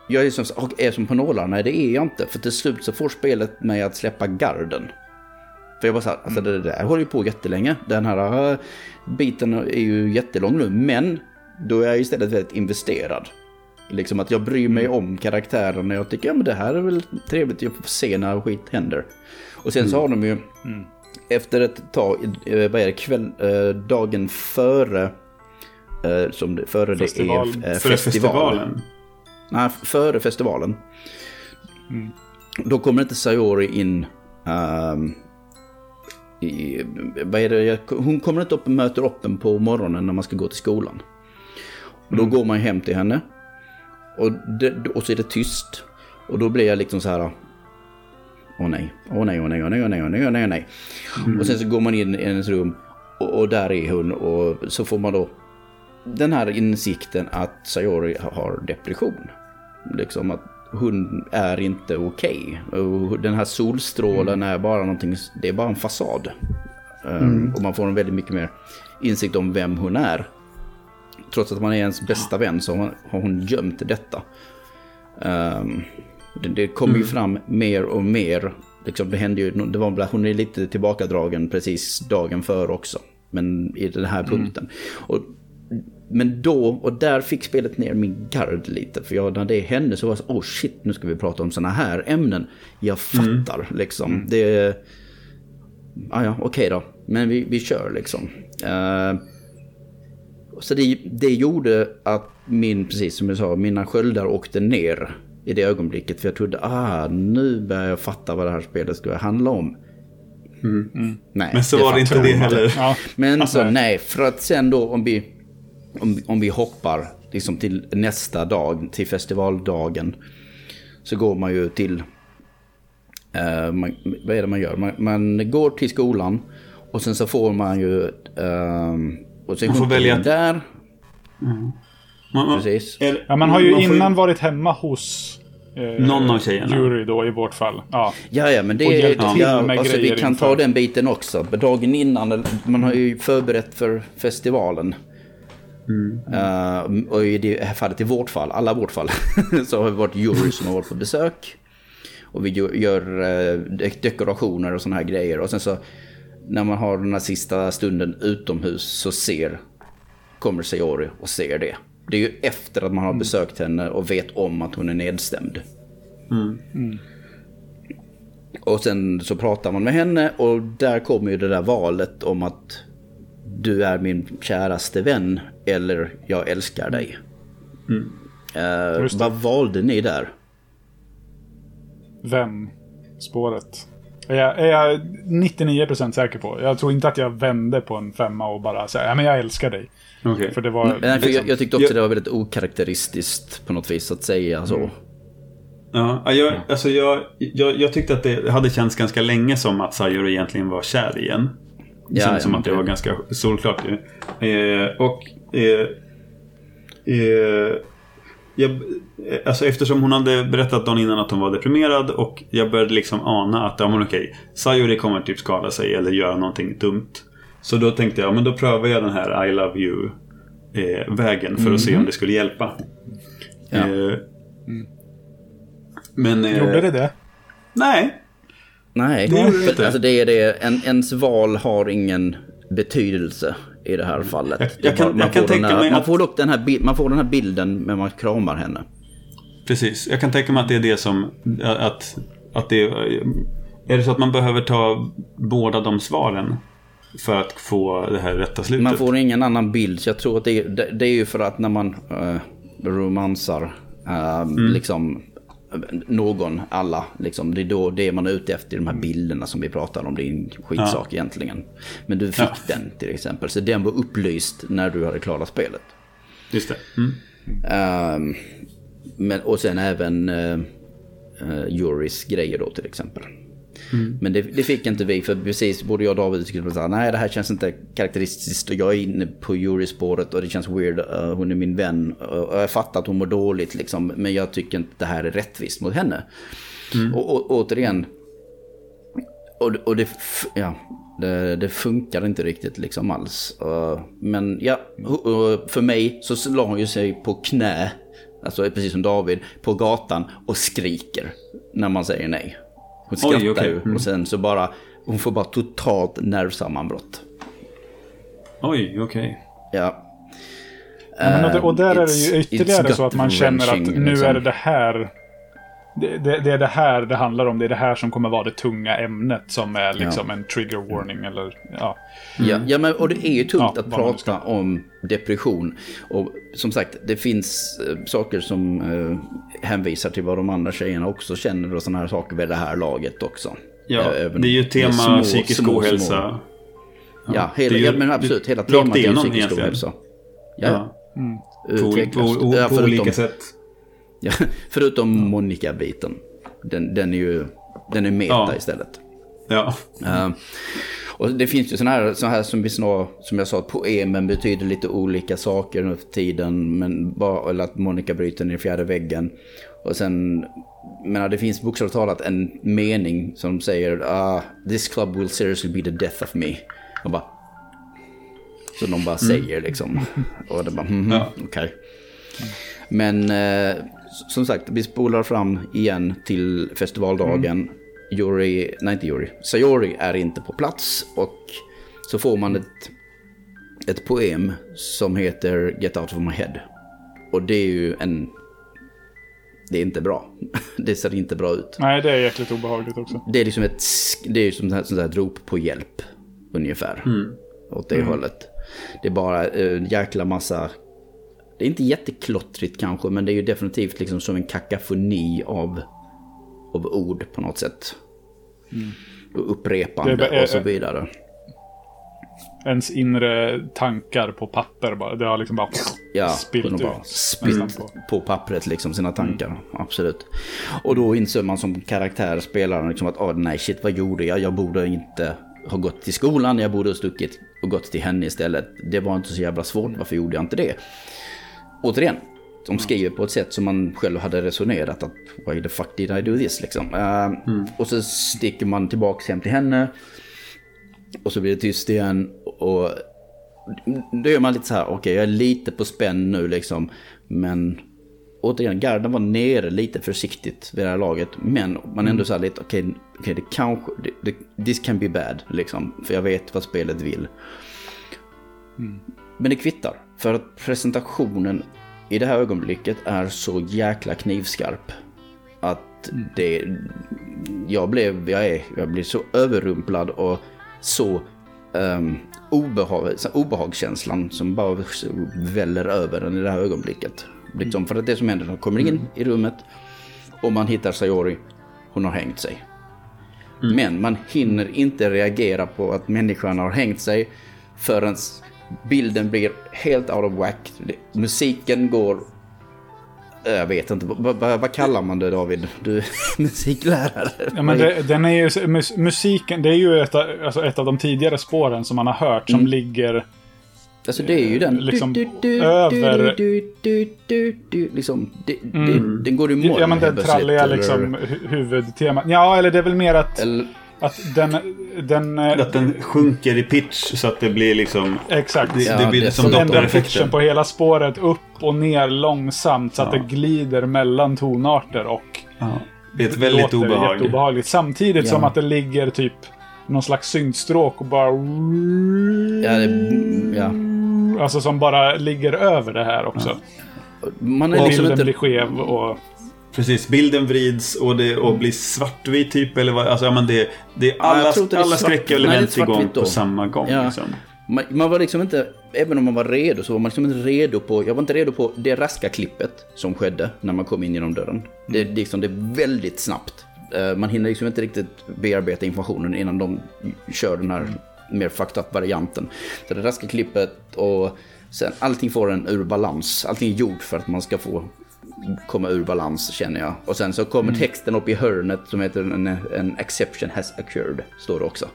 jag är som, och är som på nålar, nej det är jag inte. För till slut så får spelet mig att släppa garden. För jag var så här, alltså det där håller ju på jättelänge. Den här äh, biten är ju jättelång nu, men då är jag istället väldigt investerad. Liksom att jag bryr mig om karaktären och jag tycker, ja men det här är väl trevligt, jag får se när skit händer. Och sen så har de ju, efter ett tag, eh, vad är det, kväll, eh, dagen före, eh, som det, före Festival. det är eh, för festivalen. Nej, före festivalen. Då kommer inte Sayori in... ehm, i, vad är det? Hon kommer inte upp och möter upp en på morgonen när man ska gå till skolan. Och då går man hem till henne. Och, det, och så är det tyst. Och då blir jag liksom så här... Åh nej, åh nej, åh nej, åh nej, åh nej, åh nej, åh nej, åh nej. Och sen så går man in i hennes rum och, och där är hon och så får man då den här insikten att Sayori har depression. Liksom att hon är inte okej. Och Den här solstrålen är bara någonting, det är bara en fasad. Um, och man får en väldigt mycket mer insikt om vem hon är. Trots att man är ens bästa vän så har hon, gömt detta. Um, det, kommer ju fram mer och mer. Liksom det hände ju, det var, hon är lite tillbakadragen precis dagen före också. Men i den här punkten. Och, men då, och där fick spelet ner min gard lite. För jag, när det hände så var det så, oh shit, nu ska vi prata om sådana här ämnen. Jag fattar liksom. Det, ah, ja, okej då. Men vi, vi kör liksom. Eh, så det, det gjorde att min, precis som jag sa, mina sköldar åkte ner i det ögonblicket. För jag trodde, ah, nu börjar jag fatta vad det här spelet ska handla om. Nej, Men så var det inte det heller. Ja. Men Alltså- så nej, för att sen då om vi, om, om vi hoppar liksom till nästa dag, till festivaldagen. Så går man ju till, eh, man, vad är det man gör? Man, man går till skolan och sen så får man ju, eh, och sen Man får välja- man där. Man, man, Precis. eller- ja, man har ju får innan varit hemma hos eh, Någon av tjejerna. Jury då i vårt fall. Ja. Ja, ja, men det är... Ja, med alltså, vi kan ta inför. den biten också. Dagen innan, man har ju förberett för festivalen. Eh, och i det här fallet, i vårt fall, alla vårt fall, <laughs> så har vi varit jury som har varit på besök. Och vi gör, de- dekorationer och sådana här grejer. Och sen så, när man har den här sista stunden utomhus så ser, kommer Sayori och ser det. Det är ju efter att man har besökt henne och vet om att hon är nedstämd. Och sen så pratar man med henne och där kommer ju det där valet om att du är min käraste vän eller jag älskar dig. Just det. vad valde ni där? Vem-spåret. Är jag, är jag 99% säker på. Jag tror inte att jag vände på en femma och bara sa ja men jag älskar dig. Okej. För det var... Nej, för liksom, jag, jag tyckte också jag- det var väldigt okaraktäristiskt på något vis att säga så. Ja, ja, jag, alltså jag, jag, jag tyckte att det hade känts ganska länge som att Sayori egentligen var kär igen. Det Ja, kändes ja, som att det var ganska solklart ju. Eh, och... Eh, eh, jag, alltså eftersom hon hade berättat dagen innan att hon var deprimerad och jag började liksom ana att ja, men okej, Sayori kommer typ skada sig eller göra någonting dumt. Så då tänkte jag, men då prövar jag den här I love you eh, vägen för att se om det skulle hjälpa. Ja. Eh, men... eh, Gjorde det det? Nej. Nej, Det det inte. alltså det är det. En, ens val har ingen betydelse i det här fallet. Jag- jag kan- man jag kan får den tänka här- mig man att- får dock den här, bi- man får den här bilden när man kramar henne. Precis. Jag kan tänka mig att det är det som... Att, att det är... Det så att man behöver ta båda de svaren? För att få det här rätta slutet? Man får ingen annan bild, så jag tror att det är, det, det är ju för att när man uh, romansar eh, liksom någon, alla, liksom, det är då det man är ute efter, de här bilderna som vi pratar om. Det är en skitsak egentligen. Men du fick Ja. den till exempel, så den var upplyst när du hade klarat spelet. Just det. Mm. Ehm, men, och sen även uh, Juris grejer då till exempel. Men det, det fick inte vi, för precis både jag och David skulle säga nej det här känns inte karaktäristiskt och jag är inne på Juris-spåret och det känns weird, uh, hon är min vän och jag fattar att hon mår dåligt liksom, men jag tycker inte det här är rättvist mot henne. Och, och återigen, och, och det, ja, det, det funkar inte riktigt liksom alls. Uh, men ja, uh, för mig så la hon ju sig på knä, alltså precis som David, på gatan och skriker när man säger nej. Hon Oj, skrattar okej. ju Mm. och sen så bara, hon får bara totalt nervsammanbrott. Oj, okej. Ja. Ja, men och, och där är det ju ytterligare så att man känner att nu liksom. är det det här. Det, det, det är det här det handlar om. Det är det här som kommer vara det tunga ämnet som är liksom en trigger warning eller ja. Ja, ja men, och det är ju tungt Ja, att prata om depression. Och som sagt, det finns eh, saker som eh, hänvisar till vad de andra tjejerna också känner och sådana här saker vid det här laget också. Ja, Eh, även det är ju tema små- psykisk små, små- ohälsa. Ja, hela, ju- ja, men absolut. Hela temat är igenom psykisk egentligen. ohälsa. Ja, Ja. ja. På, på, på, Ja, på olika sätt. Ja, <laughs> förutom Monica-biten. Den, den är ju den är meta Ja. istället. Ja. Eh, och det finns ju sådana här, så här som, vi sa, som jag sa, att poemen betyder lite olika saker nu för tiden. Men bara, eller att Monica bryter ner fjärde väggen. Och sen, menar, det finns bokstavligt talat en mening som säger ah, This club will seriously be the death of me. Och bara, så de bara säger liksom. Och det bara, mhm, Ja. okej. Men eh, som sagt, vi spolar fram igen till festivaldagen. Yuri, nej inte Yuri, Sayori är inte på plats och så får man ett, ett poem som heter Get out of my head. Och det är ju en... Det är inte bra. <laughs> Det ser inte bra ut. Nej, det är jäkligt obehagligt också. Det är liksom ett, det är som ett sånt ett rop på hjälp. Ungefär. Åt det hållet. Det är bara en jäkla massa... Det är inte jätteklottrigt kanske, men det är ju definitivt liksom som en kakafoni av, av ord på något sätt. Och upprepande Det och så vidare. Ens inre tankar på papper bara. Det har liksom bara Ja, spillt ut. bara nästan på. på pappret liksom sina tankar. Absolut. Och då inser man som karaktär, spelaren, liksom att oh, nej shit vad gjorde jag? Jag borde inte ha gått till skolan, jag borde ha stuckit och gått till henne istället. Det var inte så jävla svårt, varför gjorde jag inte det? Återigen, de skriver på ett sätt som man själv hade resonerat att why the fuck did I do this liksom. Eh, Och så sticker man tillbaks hem till henne. Och så blir det tyst igen. Och då är man lite så här, okej jag är lite på spänn nu liksom. Men återigen, garden var nere lite försiktigt vid det här laget. Men man ändå så här lite, okej, okej det kanske, det, det, this can be bad liksom. För jag vet vad spelet vill. Men det kvittar. För att presentationen i det här ögonblicket är så jäkla knivskarp. Att det... Jag blev, jag är, jag blir så överrumplad och så um, obehag, obehagskänslan som bara väller över den i det här ögonblicket. Liksom, för att det som händer, de kommer in i rummet och man hittar Sayori, hon har hängt sig. Men man hinner inte reagera på att människan har hängt sig förrän bilden blir helt out of whack. Musiken går... Jag vet inte, vad, vad, vad kallar man det David? Du är <laughs> musiklärare. Ja, men det, den är ju, mus, musiken, det är ju ett, av- alltså ett av de tidigare spåren som man har hört som ligger... Alltså det är ju den... liksom du, du, du, över- liksom, det, det, den går i moll. Ja, men den tralliga liksom hu- huvudtemat. Ja, eller det är väl mer att, Eller, att den... den eh, Att den sjunker i pitch så att det blir liksom... exakt. Det, Ja, det blir det- som Doppler-effekten. på hela spåret upp och ner långsamt så att Ja. det glider mellan tonarter och Ja. Det är ett väldigt obehag. jätteobehagligt. Samtidigt Ja. som att det ligger typ någon slags syntstråk och bara... Ja, det, ja. Alltså som bara ligger över det här också. Man är Och liksom bilden inte... blir skev och... Precis, bilden vrids och, det, och blir svartvit typ. Eller vad, alltså, ja, men det, det är alla, det är alla skräckelement igång på samma gång. Ja. Liksom. Man, man var liksom inte, även om man var redo, så var man liksom inte redo på, jag var inte redo på det raska klippet som skedde när man kom in genom dörren. Det, det, är liksom, det är väldigt snabbt. Eh, Man hinner liksom inte riktigt bearbeta informationen innan de kör den här mer fucked up varianten. Så det raska klippet och sen allting får en ur balans. Allting är gjort för att man ska få komma ur balans känner jag. Och sen så kommer texten upp i hörnet som heter en, en exception has occurred, står det också.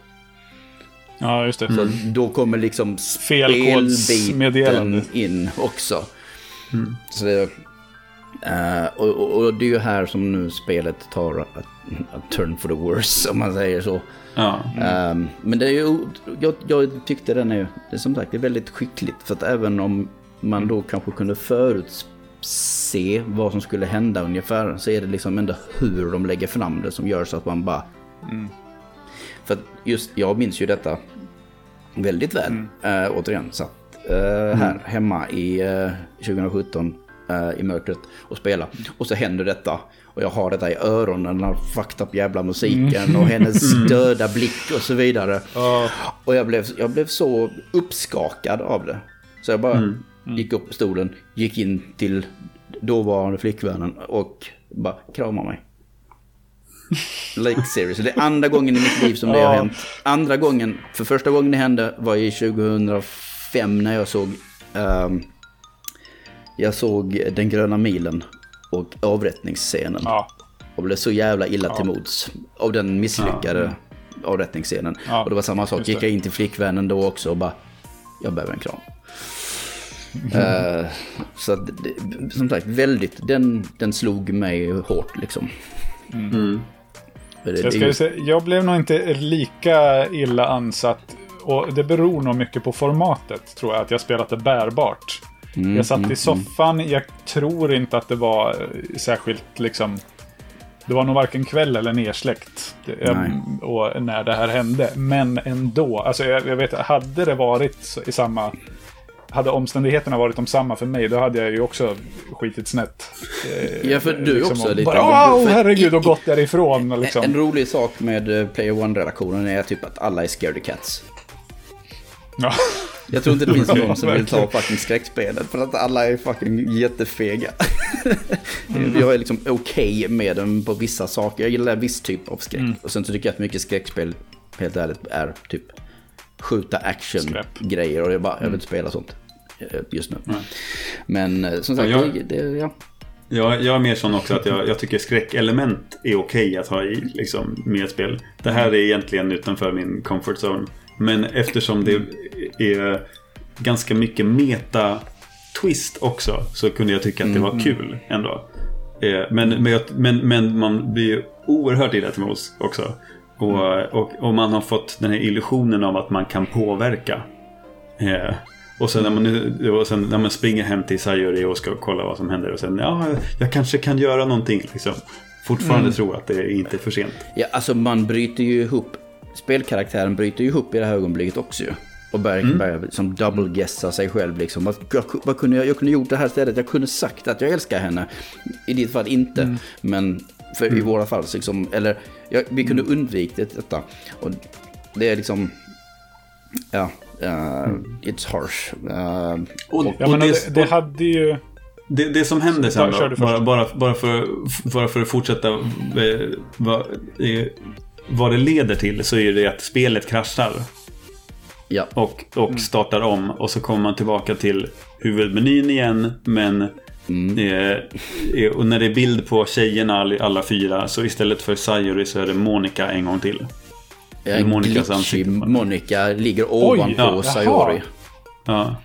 Ja, just det. Så då kommer liksom spelbiten in också. Så det, eh, och, och, och det är ju här som nu spelet tar a, a turn for the worse, om man säger så. Ja. Ehm, men det är ju, jag, jag tyckte den är, det är som sagt, det är väldigt skickligt. För att även om man då kanske kunde förutse vad som skulle hända ungefär, så är det liksom ändå hur de lägger fram det som gör så att man bara... För att just, jag minns ju detta väldigt väl, äh, återigen. Satt äh, här hemma i äh, 2017 äh, i mörkret och spela. Och så händer detta. Och jag har detta i öronen, den här fucked up jävla musiken och hennes <laughs> döda blick och så vidare. Och jag blev, jag blev så uppskakad av det. Så jag bara gick upp på stolen, gick in till dåvarande flickvännen och bara kramade mig. <laughs> Like seriously. Det är andra gången i mitt liv som det har Ja. hänt. Andra gången, för första gången det hände var i 2005 när jag såg ehm, jag såg Den gröna milen och avrättningsscenen. Ja. Och blev så jävla illa till mods av den misslyckade avrättningsscenen. Ja, Och det var samma sak, gick jag in till flickvännen då också och bara, jag behöver en kram. <laughs> Eh, så att, som sagt, väldigt, den, den slog mig hårt liksom. Det- Jag, det ska är ju säga, jag blev nog inte lika illa ansatt. Och det beror nog mycket på formatet, tror jag. Att jag spelat det bärbart. Mm, jag satt i soffan. Jag tror inte att det var eh, särskilt liksom... Det var nog varken kväll eller nersläckt. Jag-. Och när det här hände. Men ändå. Alltså jag, jag vet, hade det varit i samma... Hade omständigheterna varit de samma för mig, då hade jag ju också skitit snett. Eh, Ja, för du är också och lite- Bara, för- herregud, och gått därifrån. Liksom. En rolig sak med eh, Player One-relationen är typ att alla är scaredy cats. Ja. Jag tror inte det finns <laughs> någon som vill ta fucking skräckspelet för att alla är fucking jättefega. <laughs> Jag är liksom okej med dem på vissa saker. Jag gillar viss typ av skräck. Mm. Och sen så tycker jag att mycket skräckspel, helt ärligt, är typ skjuta action-grejer. Och jag bara, jag vill inte spela sånt eh, just nu. Men eh, som sagt, Ja, jag- det, det, ja. Jag, jag är mer sån också att jag, jag tycker skräckelement är okej att ha i liksom, med ett spel. Det här är egentligen utanför min comfort zone. Men eftersom det är ganska mycket meta-twist också så kunde jag tycka att det var kul ändå. Eh, Men, men, men, men man blir ju oerhört illa till mods också. Och, och, och man har fått den här illusionen av att man kan påverka. Och sen när man, nu- och sen när man springer hem till Sayuri och ska kolla vad som händer och sen ja, jag kanske kan göra någonting liksom. Fortfarande tro att det är inte är för sent. Ja, alltså man bryter ju ihop. Spelkaraktären bryter ju ihop i det här ögonblicket också ju. Och börjar, börjar som double-guessa sig själv liksom. Vad, jag, vad kunde jag, jag kunde gjort det här stället. Jag kunde sagt att jag älskar henne. I ditt fall inte. Men för i våra fall så liksom, eller ja, vi kunde undvikit detta. Och det är liksom, ja, uh, it's harsh. Uh, Och, Ja, och men det, det, hade ju... det, det som händer sen då, bara, bara, bara, för, bara för att fortsätta eh, vad, eh, vad det leder till så är det att spelet kraschar. ja, och, och startar om och så kommer man tillbaka till huvudmenyn igen men eh, eh, och när det är bild på tjejerna all- alla fyra så istället för Sayuri så är det Monica en gång till. En Monicas glitchig ansikte. Monica ligger ovanpå ja, Sayori. Ja.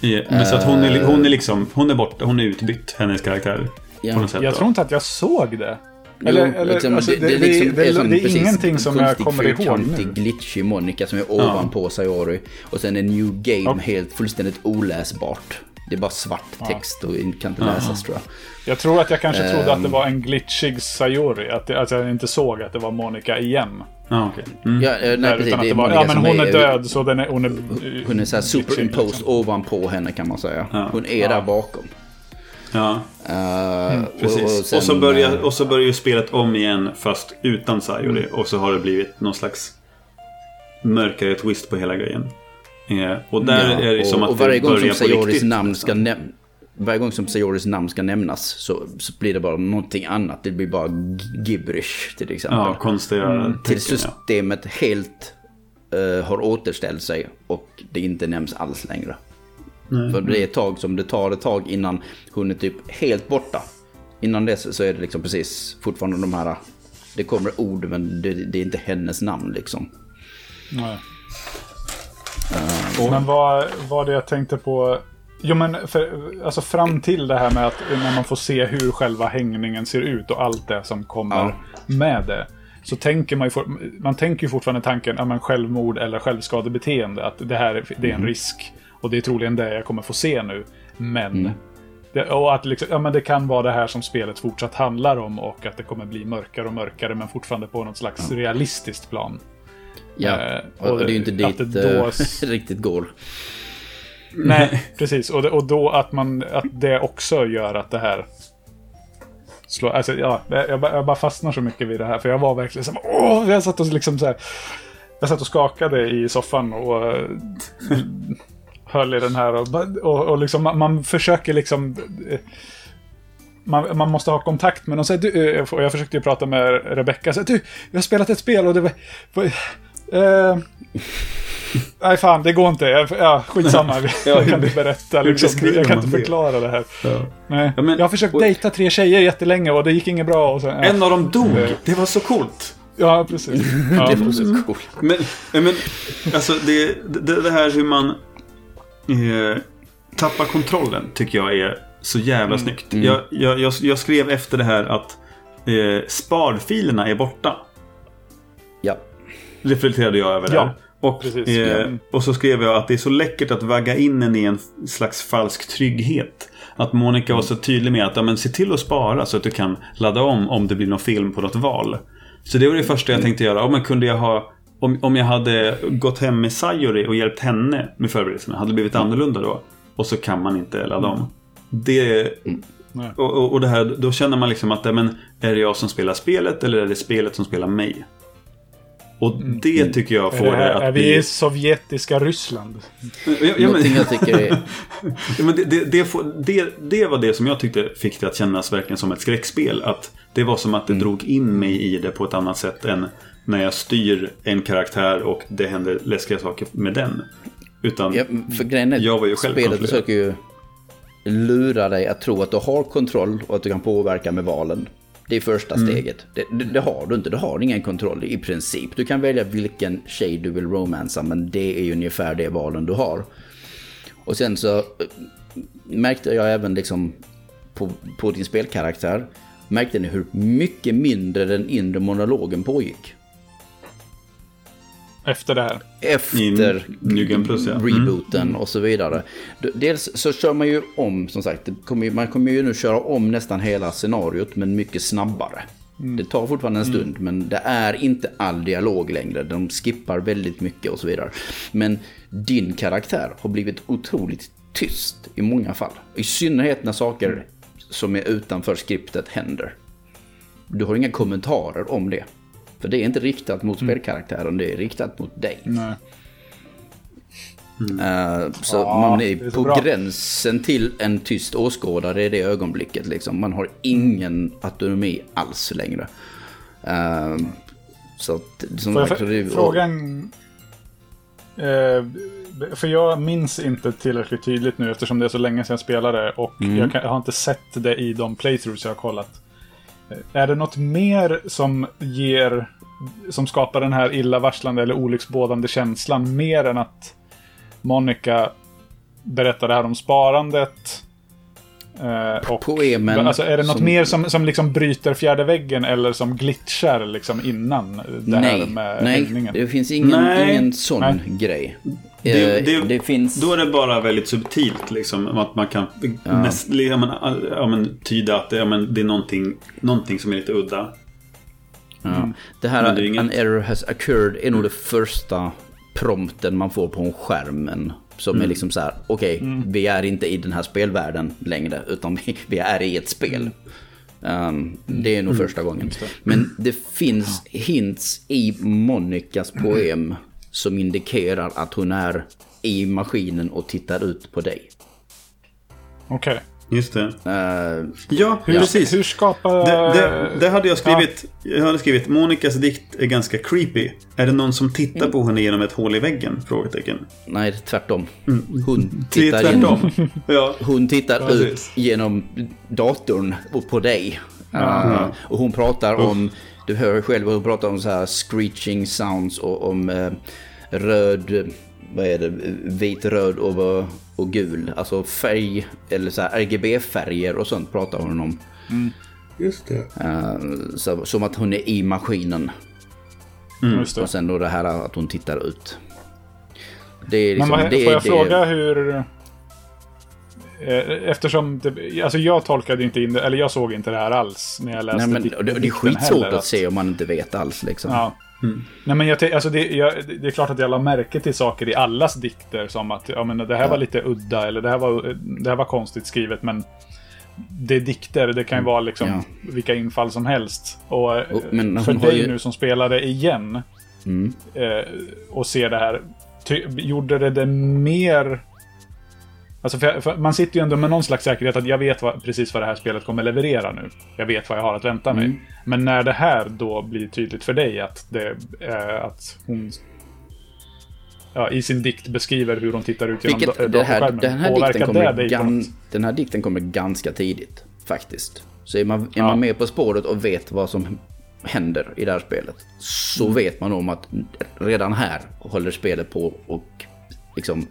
Ja, Men så att hon är, hon är liksom, hon är borta, hon är utbytt, hennes karaktär. Ja. På något sätt Jag då. tror inte att jag såg det. Jo, Eller, eller liksom, alltså, det, det, är liksom- det, som det är precis ingenting som jag kommer ihåg nu. glitchig Monica som är ovanpå Sayori. Och sen en new game Ja. helt fullständigt oläsbart. Det är bara svart text och kan inte läsas tror jag. Jag tror att jag kanske trodde att det Ehm. var en glitchig Sayori. Att, det, att jag inte såg att det var Monica igen. Ja, okej. Mm. Ja, eh, nej, precis. Det är var, ja, men hon är död så den är, hon är... Hon är så här superimposed liksom. ovanpå henne kan man säga. Ja. Hon är där bakom. Ja, Eh, precis. sen, och, så börjar, eh, och så börjar ju spelet om igen fast utan Sayori. Mm. Och så har det blivit någon slags mörkare twist på hela grejen. Eh, och där ja, är det som och, att och varje gång som Sayoris namn ska näm- varje gång som Sayoris namn ska nämnas så, så blir det bara någonting annat. Det blir bara gibberish till exempel. Ja, konstiga Mm. Till tecken, ja. systemet helt eh, har återställt sig och det inte nämns alls längre. För det är ett tag som det tar ett tag innan hon är typ helt borta. Innan dess så är det liksom precis fortfarande de här, det kommer ord men det, det är inte hennes namn liksom. Nej. Men vad var det jag tänkte på? Jo men för, alltså fram till det här med att när man får se hur själva hängningen ser ut och allt det som kommer Ja. med det. Så tänker man ju, for, man tänker ju fortfarande tanken, ja men självmord eller självskadebeteende. Att det här är- det är en risk. Och det är troligen det jag kommer få se nu. Men. Det, och att liksom, ja, men det kan vara det här som spelet fortsatt handlar om och att det kommer bli mörkare och mörkare men fortfarande på något slags realistiskt plan. Ja, Eh, och, och det är ju inte dit det då- eh, <laughs> riktigt går. Nej, <laughs> precis. Och, och då att, man, att det också gör att det här... Slår, alltså, ja, jag, bara- jag bara fastnar så mycket vid det här. För jag var verkligen så här, åh! Jag satt och liksom så här, Jag satt och skakade i soffan och eh, höll i den här. Och, och, och liksom, man, man försöker liksom... eh, Man, man måste ha kontakt med någon. Så här, du, eh, och jag försökte ju prata med Rebecca. Så här, du, vi har spelat ett spel och det var... var eh, Nej fan, det går inte. Jag- Ja, skitsamma. <laughs> Jag kan inte berätta. Liksom. Jag kan inte förklara det här. Ja. Nej. Ja, men- jag har försökt och- dejta tre tjejer jättelänge och det gick inget bra. Och så, ja. En av dem dog! Det var så coolt! ja, precis. <laughs> Ja, det var så coolt. Men, men alltså det, det, det här hur man eh, tappar kontrollen tycker jag är så jävla snyggt. Jag, jag, jag, jag skrev efter det här att eh, sparfilerna är borta. Ja. Reflekterade jag över det. Ja, och, precis. eh, Mm. och så skrev jag att det är så läckert att vagga in en i en slags falsk trygghet. Att Monica var så tydlig med att ja, men se till att spara så att du kan ladda om om det blir någon film på något val. Så det var det första jag tänkte göra. Ja, men kunde jag ha, om, om jag hade gått hem med Sayori och hjälpt henne med förberedelserna, hade det blivit annorlunda då? Och så kan man inte ladda om. Det, Nej. och, och, och det här, då känner man liksom att ja, men, är det jag som spelar spelet eller är det spelet som spelar mig? Och det tycker jag Är, får det det här, att är vi bli... i sovjetiska Ryssland? Ja, ja, men, Någonting jag tycker är... <laughs> ja, men det, det, det, får, det, det var det som jag tyckte fick det att kännas verkligen som ett skräckspel. Att det var som att det Mm. drog in mig i det på ett annat sätt än när jag styr en karaktär och det händer läskiga saker med den. Utan Ja, för grejen är, Jag var ju själv spelet försöker ju lura dig att tro att du har kontroll och att du kan påverka med valen. Det är första Mm. steget. Det, det, det har du inte. Du har ingen kontroll i princip. Du kan välja vilken tjej du vill romansa men det är ju ungefär det valen du har. Och sen så eh, märkte jag även liksom på, på din spelkaraktär märkte ni hur mycket mindre den inre monologen pågick. Efter det här. efter New Plus, ja. Mm. rebooten och så vidare. Dels så kör man ju om, som sagt, kommer, man kommer ju nu köra om nästan hela scenariot men mycket snabbare. Det tar fortfarande en stund men det är inte all dialog längre. De skippar väldigt mycket och så vidare. Men din karaktär har blivit otroligt tyst i många fall. I synnerhet när saker som är utanför skriptet händer. Du har inga kommentarer om det. För det är inte riktat mot spelkaraktären, det är riktat mot dig. Nej. Eh, så Ja, man är är så på bra. gränsen till en tyst åskådare i det ögonblicket. Liksom. Man har ingen autonomi alls längre. Eh, så att, som sagt, så det- f- fråga en... Eh, för jag minns inte tillräckligt tydligt nu eftersom det är så länge sedan jag spelade och jag, kan, jag har inte sett det i de playthroughs jag har kollat. Är det något mer som ger... Som skapar den här illavarslande eller olycksbådande känslan mer än att Monica berättar det här om sparandet Eh, och, Poemen alltså, är det något som- mer som, som liksom bryter fjärde väggen eller som glitchar liksom innan det här Nej, med nej hängningen? det finns ingen, Nej. ingen sån Nej. grej. Det, Eh, det, det finns... Då är det bara väldigt subtilt liksom. Att man kan näst, ja, men, ja, men, tyda att det, ja, men, det är någonting, någonting som är lite udda. Ja. Det här, det an error has occurred, är nog det första prompten man får på en skärmen. Som Mm. är liksom så här, okej, vi är inte i den här spelvärlden längre, utan vi, vi är i ett spel. Um, det är nog Mm. första gången. Men det finns hints i Monikas poem som indikerar att hon är i maskinen och tittar ut på dig. Okej. Just det. Uh, Ja, Hur, precis. hur skapar... Det, det, det hade jag skrivit. Jag hade skrivit Monikas dikt är ganska creepy. Är det någon som tittar på henne genom ett hål i väggen? Frågetecken. nej, tvärtom. Hon Mm. Är tittar genom tvärtom. ja. Hon tittar Precis. ut genom datorn och på dig. Uh, och hon pratar om, du hör själv, hon pratar om så här screeching sounds och om eh, röd, vad är det, vit, röd och, och gul. Alltså färg, eller så här RGB-färger och sånt pratar hon om. Just det. Eh, så, som att hon är i maskinen. Just det. Och sen då det här att hon tittar ut. Det är Men liksom, vad, det, får jag det, fråga hur... eh, Eftersom det, alltså jag tolkade inte in det, eller jag såg inte det här alls när jag läste Nej, men, det, det är skitsvårt heller, att se om man inte vet alls liksom. Ja. Nej, men jag, alltså det, jag, det är klart att jag la märke till saker i allas dikter som att ja, men det här var lite udda eller det här var, det här var konstigt skrivet men det är dikter, det kan ju vara liksom Ja. vilka infall som helst. Och, men hon för dig ju- nu som spelade igen Mm. eh, och ser det här, ty, gjorde det det mer... Alltså för, för man sitter ju ändå med någon slags säkerhet att jag vet vad, precis vad det här spelet kommer leverera nu. Jag vet vad jag har att vänta mig. Mm. Men när det här då blir tydligt för dig att, det, eh, att hon ja, i sin dikt beskriver hur hon tittar ut genom Vilket, da- det här, den, här Påverkar dikten det kommer på gan, den här dikten kommer ganska tidigt, faktiskt. Så är man, är Ja. man med på spåret och vet vad som händer i det här spelet, så Mm. vet man om att redan här håller spelet på och liksom,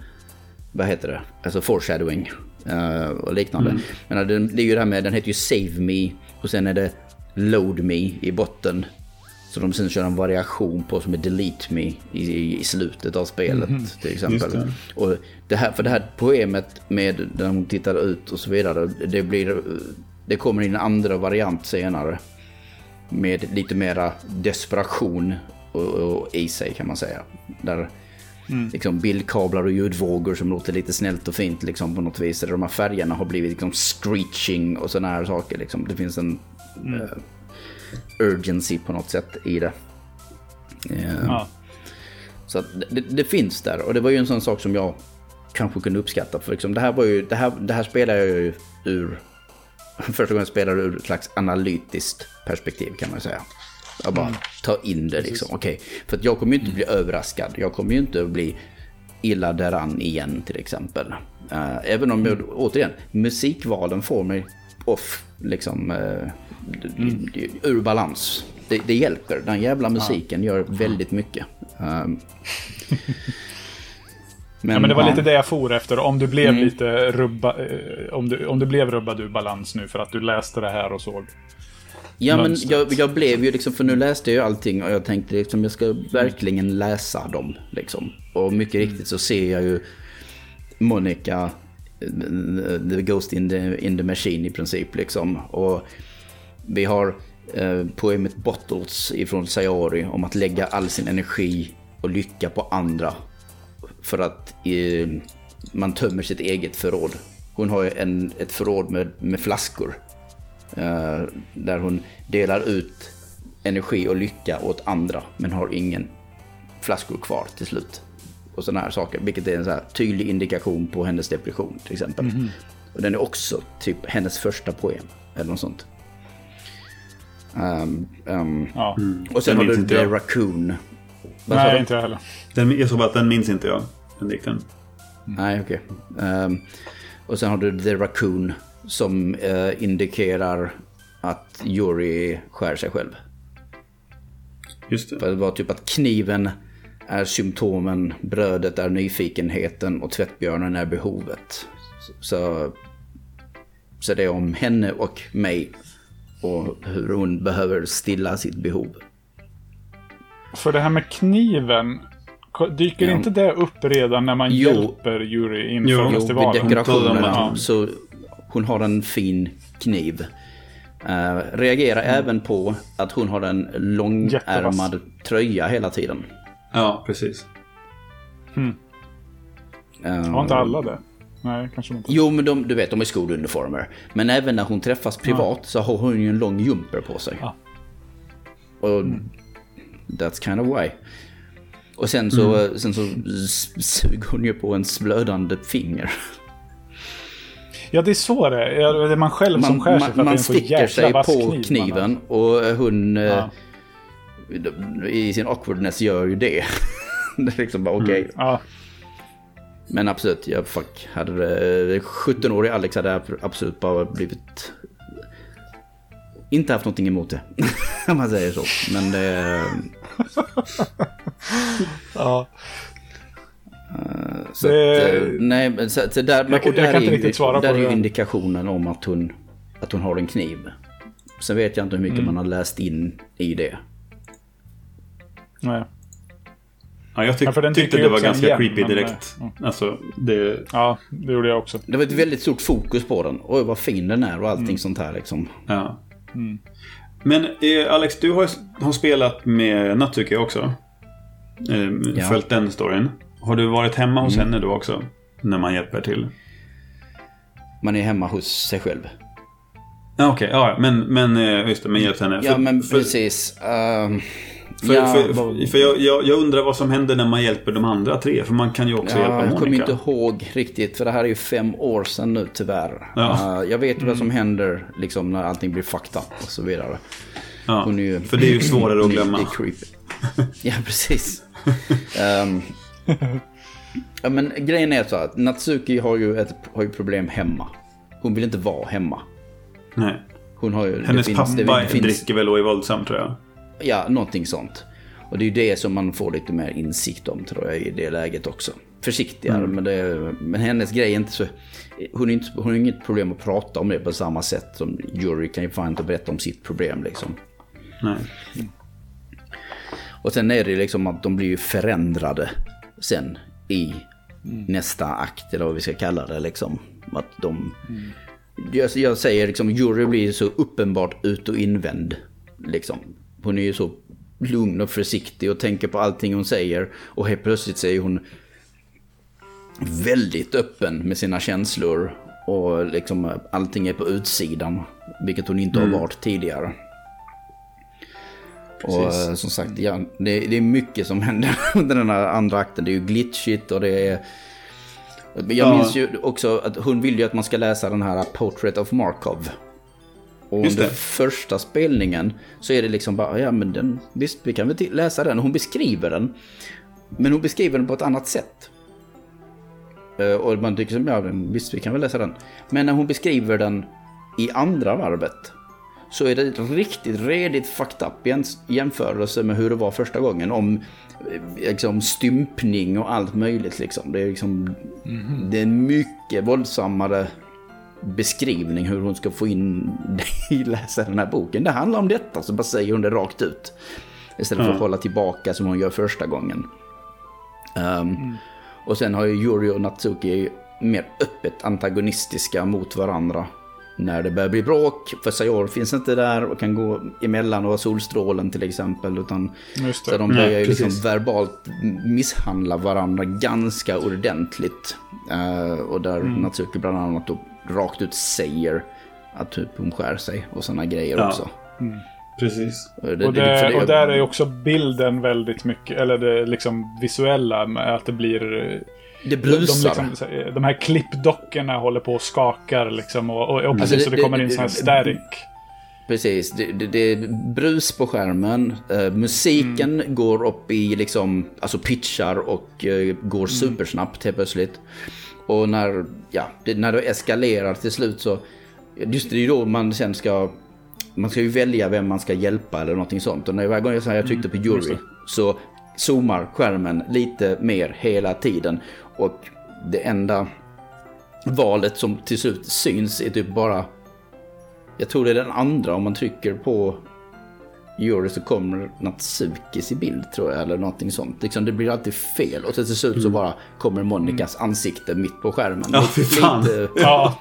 vad heter det, alltså foreshadowing eh, och liknande. Mm. Men det, det är ju det här med, den heter ju Save Me och sen är det Load Me i botten. Så de sen kör en variation på som är Delete Me i, i slutet av spelet Mhm. till exempel. Det. Och det här, för det här poemet med där hon tittar ut och så vidare, det blir, det kommer in en andra variant senare. Med lite mera desperation och, och i sig kan man säga. Där liksom bildkablar och ljudvågor som låter lite snällt och fint liksom på något vis. Där de här färgerna har blivit liksom screeching och sådana här saker liksom. Det finns en eh, urgency på något sätt i det. Eh, Ja. så att det, det finns där och det var ju en sån sak som jag kanske kunde uppskatta. För liksom det här var ju, det här, det här spelar jag ju ur, <laughs> första gången jag spelade ur ett slags analytiskt perspektiv kan man säga. Jag bara ta in det liksom, okej. För att jag kommer ju inte bli överraskad, jag kommer ju inte bli illa däran igen till exempel. Eh, även om jag, återigen, musikvalen får mig off, liksom, uh, ur balans. Det, det hjälper, den jävla musiken gör väldigt mycket. <laughs> Um, Ja, men det var ja. lite det jag for efter. Om du blev Mm. lite rubba, eh, om, du, om du blev rubbad ur balans nu för att du läste det här och såg. Ja men jag, jag blev ju liksom, för nu läste jag ju allting och jag tänkte liksom jag ska verkligen läsa dem liksom. Och mycket riktigt så ser jag ju Monica, eh, the ghost in the, in the machine i princip liksom. Och vi har eh, poemet Bottles ifrån Sayori om att lägga all sin energi och lycka på andra. För att eh, man tömmer sitt eget förråd. Hon har ju en, ett förråd med, med flaskor. Eh, där hon delar ut energi och lycka åt andra men har ingen flaskor kvar till slut. Och sådana här saker, vilket är en så här tydlig indikation på hennes depression till exempel. Och den är också typ hennes första poem eller något sånt. Ehm, ehm, Ja, och sen Den har du The jag. Raccoon. Vad sa nej inte jag heller. Den, jag såg bara att den minns inte jag. Den dikten. Nej, okej. Ehm, och sen har du The Raccoon som eh, indikerar att Yuri skär sig själv. Just det. För det var typ att kniven är symptomen, brödet är nyfikenheten och tvättbjörnen är behovet. Så Så det är om henne och mig och hur hon behöver stilla sitt behov. För det här med kniven, dyker Ja. inte det upp redan när man Jo. hjälper Yuri inför Jo, Jo, vid festivalen? dekorationen Ja. så hon har en fin kniv. Uh, reagerar även på att hon har en långärmad tröja hela tiden. Ja, precis. Eh, Har inte alla det? Nej, kanske inte. Jo, men de, du vet, de är skoluniformer. Men även när hon träffas privat så har hon ju en lång jumper på sig. Ja. Och that's kind of why. Och sen så, sen så suger hon ju på en blödande finger. Ja, det är så det är. Det är man själv som skär sig för att man, det är man en så sticker jäkla sig vass på kniv man kniven och hon eh, Ja. i sin awkwardness gör ju det. <laughs> det är liksom bara okej. Ja, Men absolut, jag fuck. Hade det, 17-årig Alex hade absolut bara blivit... Inte haft någonting emot det. <laughs> Om man säger så. Men det... ja. Så Det- att, eh, nej, men så, så där, Jag och där jag kan är inte ju, riktigt svara där på är det. indikationen om att hon, att hon har en kniv. Sen vet jag inte hur mycket Mm. man har läst in i det. Nej. Ja, jag tyck, Ja, för den tyckte det var ganska igen, creepy men, direkt. eh, Alltså, det... ja, det gjorde jag också. Det var ett väldigt stort fokus på den. Oj, vad fin den är och allting Mm. sånt här liksom. Ja. Men eh, Alex, du har, har spelat med Natsuki också. Eh, Ja. Följt den storyn. Har du varit hemma hos henne då också? När man hjälper till? Man är hemma hos sig själv. Ja, okej. ja, men, men eh, just det, men hjälpt henne. Ja, För- men för, precis. Ehm, För, ja, för, för, för jag, jag, jag undrar vad som händer när man hjälper de andra tre. För man kan ju också Ja, hjälpa jag kommer Monica. inte ihåg riktigt, för det här är ju fem år sedan nu tyvärr. Ja. Eh, jag vet ju vad som händer liksom, när allting blir fucked up och så vidare. Ja, ju, för det är ju svårare att glömma. Det är creepy. ja, precis. <laughs> Ehm, <laughs> ja, men grejen är så att Natsuki har ju ett har ju problem hemma. Hon vill inte vara hemma. Nej. Hon har ju, Hennes det pappa finns, det, det finns, dricker väl och är våldsam tror jag. Ja, någonting sånt. Och det är ju det som man får lite mer insikt om tror jag i det läget också. Försiktigare, Mm. men, det, men hennes grej är inte så... Hon, är inte, hon har inget problem att prata om det på samma sätt som Jury kan ju fan inte berätta om sitt problem liksom. Nej. Och sen är det liksom att de blir ju förändrade sen i nästa akt, eller vad vi ska kalla det liksom. Att de... Jag, jag säger liksom, Jury blir så uppenbart ut och invänd. Liksom. Hon är ju så lugn och försiktig och tänker på allting hon säger. Och helt plötsligt är hon väldigt öppen med sina känslor. Och liksom allting är på utsidan. Vilket hon inte har varit tidigare. Och Precis. eh, som sagt, ja, det, det är mycket som <laughs> händer under den här andra akten. Det är ju glitchigt och det är... Jag Ja. minns ju också att hon vill ju att man ska läsa den här Portrait of Markov. Och under första spelningen så är det liksom bara, ja men den, visst vi kan väl läsa den. Hon beskriver den. Men hon beskriver den på ett annat sätt. Eh, Och man tycker som, ja visst vi kan väl läsa den. Men när hon beskriver den i andra varvet så är det riktigt redigt fucked up i jämförelse med hur det var första gången. Om eh, liksom, stympning och allt möjligt. Liksom. Det, är liksom, det är en mycket våldsammare beskrivning hur hon ska få in <laughs> dig i läsa den här boken. Det handlar om detta, så bara säger hon det rakt ut. Istället för att hålla tillbaka som hon gör första gången. Ehm, Och sen har ju Yuri och Natsuki mer öppet antagonistiska mot varandra. När det börjar bli bråk, för Sayori finns inte där och kan gå emellan och vara solstrålen till exempel. Utan så det. de Nej, börjar ju liksom verbalt misshandla varandra ganska ordentligt. Eh, och där Mm. Natsuki bland annat då rakt ut säger att typ hon skär sig och sådana grejer Ja. också. Precis. Och, Och, för det, och där är ju också bilden väldigt mycket, eller det liksom visuella, med att det blir... det De, brusar. liksom, de här klippdockorna håller på och skakar liksom. Och, och, och Alltså, precis så det det- kommer in sån här static. Precis, det, det, det är brus på skärmen. Eh, musiken Mm. går upp i liksom, alltså pitchar och eh, Mm. går supersnabbt helt plötsligt. Och när, ja, det, när det eskalerar till slut så, just det är ju då man sen ska, man ska ju välja vem man ska hjälpa eller någonting sånt. Och när varje gång jag, säger jag tryckte på Mm, just jury det. så zoomar skärmen lite mer hela tiden. Och det enda valet som till slut syns är typ bara... Jag tror det är den andra om man trycker på Yuri så kommer Natsukis i bild tror jag, eller någonting sånt. Liksom, det blir alltid fel och till slut så bara kommer Monikas ansikte mitt på skärmen. Ja, fy fan. Lite, Ja,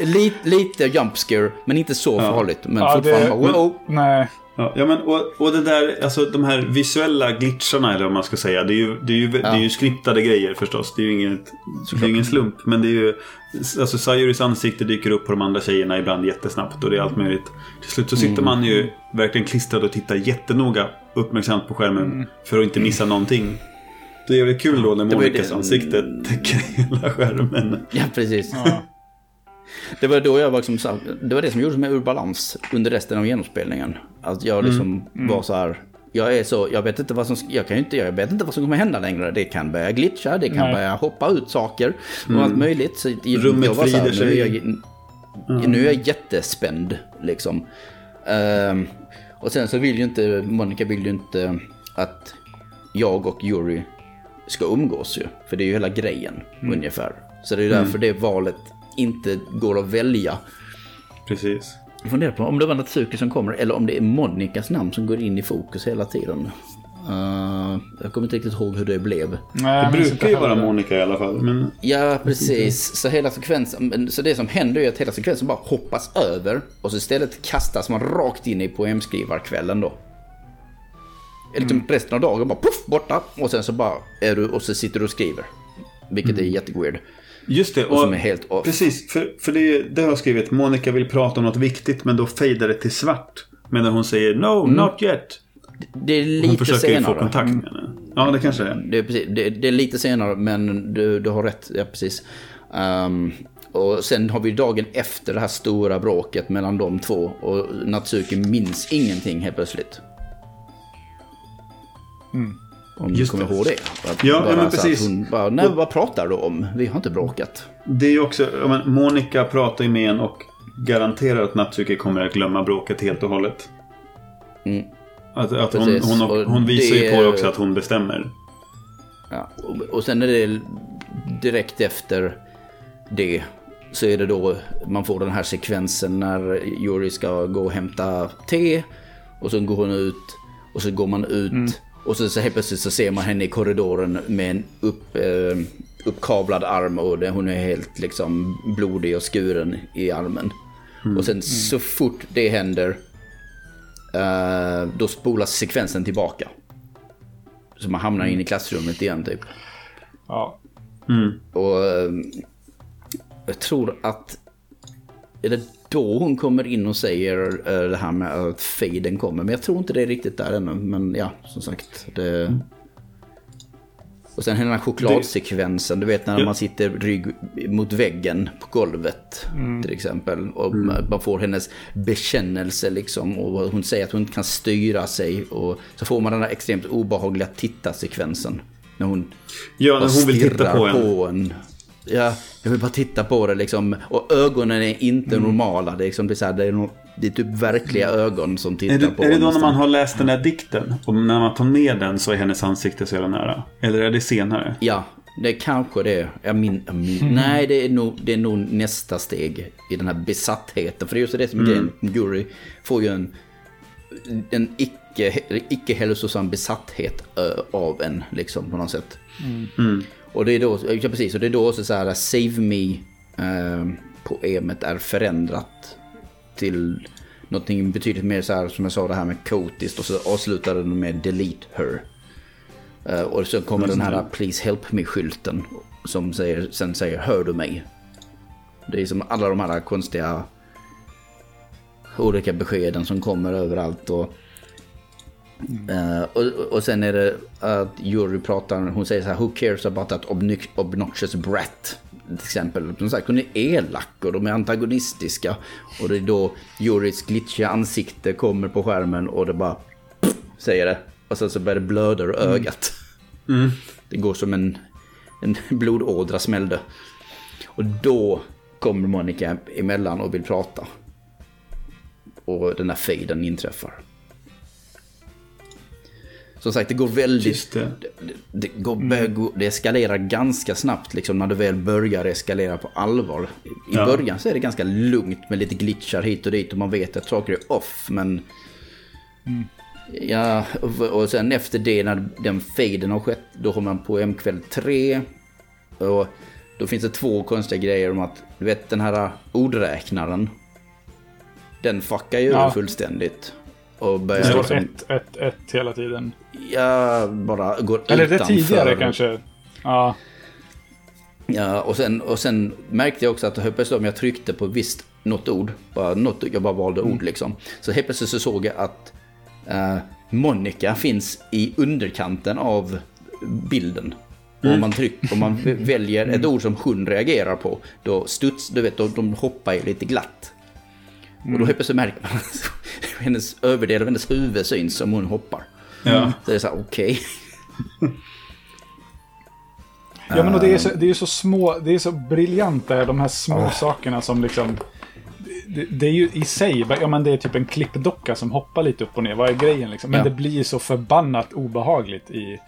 lite, lite jump scare, men inte så farligt. Men Ja, fortfarande det- wow. nej. Ja, ja men och, och det där, alltså de här visuella glitcharna eller vad man ska säga. Det är ju, det är ju, det är ju skriptade grejer förstås. Det är ju inget, det är ingen slump. Men det är ju, alltså Sayuris ansikte dyker upp på de andra tjejerna ibland jättesnabbt och det är allt möjligt. Till slut så sitter man ju verkligen klistrad och tittar jättenoga uppmärksamt på skärmen för att inte missa någonting. Det är jävligt kul då när det- ansikte täcker hela skärmen. Ja, precis. Det var då jag var liksom, så här- det var det som gjorde mig ur balans under resten av genomspelningen. Att jag liksom var så här, jag är så, jag vet inte vad som, jag kan ju inte, jag vet inte vad som kommer hända längre. Det kan börja glitcha, det kan Nej. börja hoppa ut saker och allt möjligt. Så Rummet jag här, vrider nu är sig. jag, nu är jag jättespänd liksom. Ehm, och sen så vill ju inte, Monica vill ju inte att jag och Yuri ska umgås ju. För det är ju hela grejen ungefär. Så det är därför det valet inte går att välja. Precis. Jag funderar på om det var Natsuki som kommer eller om det är Monikas namn som går in i fokus hela tiden. Eh, jag kommer inte riktigt ihåg hur det blev. nej Det brukar ju vara Monica i alla fall. Men Ja, precis. Så hela sekvensen, så det som händer är att hela sekvensen bara hoppas över och så istället kastas man rakt in i poemskrivarkvällen då. Liksom resten av dagen bara puff, borta och sen så bara är du och så sitter du och skriver. Vilket är jätteweird. Just det. Och som är helt off. Precis, för, för det, det har jag skrivit. Monica vill prata om något viktigt men då fejdar det till svart. Medan hon säger no, not yet. Det är Hon Mm. lite försöker ju få senare. kontakt med henne. Ja, det kanske det är. Det är, precis, det, det är lite senare, men du, du har rätt. Ja, precis. Ehm, och sen har vi dagen efter det här stora bråket mellan de två. Och Natsuki minns ingenting helt plötsligt. Om du Just kommer det. ihåg det. Att Ja, bara ja, men precis. Hon bara, nej, vad pratar du om? Vi har inte bråkat. Det är ju också, men Monica pratar ju med en och garanterar att Natsuki kommer att glömma bråket helt och hållet. Mm. Att, att hon, hon, och hon visar ju det- på det också att hon bestämmer. Ja, och, och sen är det direkt efter det så är det då man får den här sekvensen när Yuri ska gå och hämta te och så går hon ut och så går man ut och så, så helt plötsligt så ser man henne i korridoren med en upp, eh, uppkavlad arm och det, hon är helt liksom blodig och skuren i armen. Och sen så fort det händer eh, då spolas sekvensen tillbaka. Så man hamnar in i klassrummet igen typ. Ja. Och eh, jag tror att... Är det då hon kommer in och säger eh, det här med att fejden kommer? Men jag tror inte det är riktigt där ännu. Men ja, som sagt. Det... Och sen hela den här chokladsekvensen. Du vet när man sitter rygg mot väggen på golvet. Till exempel. Och man får hennes bekännelse liksom. Och hon säger att hon inte kan styra sig. Och så får man den här extremt obehagliga tittarsekvensen. När hon Ja, när hon vill titta på en. på en. Ja, jag vill bara titta på det liksom. Och ögonen är inte Mm. normala. Det är, liksom, det är, så här, det är, nog- det är typ verkliga ögon som tittar Är det, på är det då när man har läst den där dikten? Och när man tar med den så är hennes ansikte så jävla nära? Eller är det senare? Ja, det är kanske det. Jag min, min, Nej, det är, nog, det är nog nästa steg i den här besattheten. För det är just det som är grejen. Jury får ju en, en icke, icke hälsosam besatthet av en, liksom på något sätt. Och det är då, ja, precis, och det är då också så här Save Me eh, poemet är förändrat till någonting betydligt mer så här som jag sa det här med kotiskt och så avslutar den med Delete Her. Eh, och så kommer den här Please Help Me-skylten som säger, sen säger Hör du mig? Det är som alla de här konstiga olika beskeden som kommer överallt. Och, eh, och, och sen är det att Jury pratar, hon säger så här Who cares about that obnox- obnoxious brat? Till exempel. Som sagt, hon är elak och de är antagonistiska. Och det är då Jurys glitchiga ansikte kommer på skärmen och det bara säger det. Och sen så börjar det blöda ur ögat. Det går som en, en blodådra smällde. Och då kommer Monica emellan och vill prata. Och den här fejden inträffar. Som sagt, det går väldigt... Det. Det, det, går, mm. det eskalerar ganska snabbt liksom, när det väl börjar eskalera på allvar. I Ja. början så är det ganska lugnt med lite glitchar hit och dit och man vet att saker är off, men... Ja, och, sen efter det när den faden har skett, då har man på M-kväll 3. Och då finns det två konstiga grejer om att, du vet den här ordräknaren. Den fuckar ju Ja. fullständigt. Och Det börjar står liksom, 1, 1, 1 hela tiden. Ja, bara går Eller det utanför. tidigare kanske. Ja. Ja, och sen, och sen märkte jag också att helt plötsligt om jag tryckte på visst något ord, bara något, jag bara valde ord liksom. Så helt plötsligt så såg jag att eh, Monica finns i underkanten av bilden. Och om man, tryck, om man väljer ett ord som hon reagerar på, då studs, du vet, då, de hoppar ju lite glatt. Och då helt plötsligt märker man att <laughs> hennes överdel av hennes huvud syns som hon hoppar. Ja. Så det är så här, okej. <laughs> Ja, men och det är, så, det är så små, det är så briljant det här, de här små sakerna som liksom... Det, det är ju i sig, ja men det är typ en klippdocka som hoppar lite upp och ner. Vad är grejen liksom? Men Ja. det blir så förbannat obehagligt i...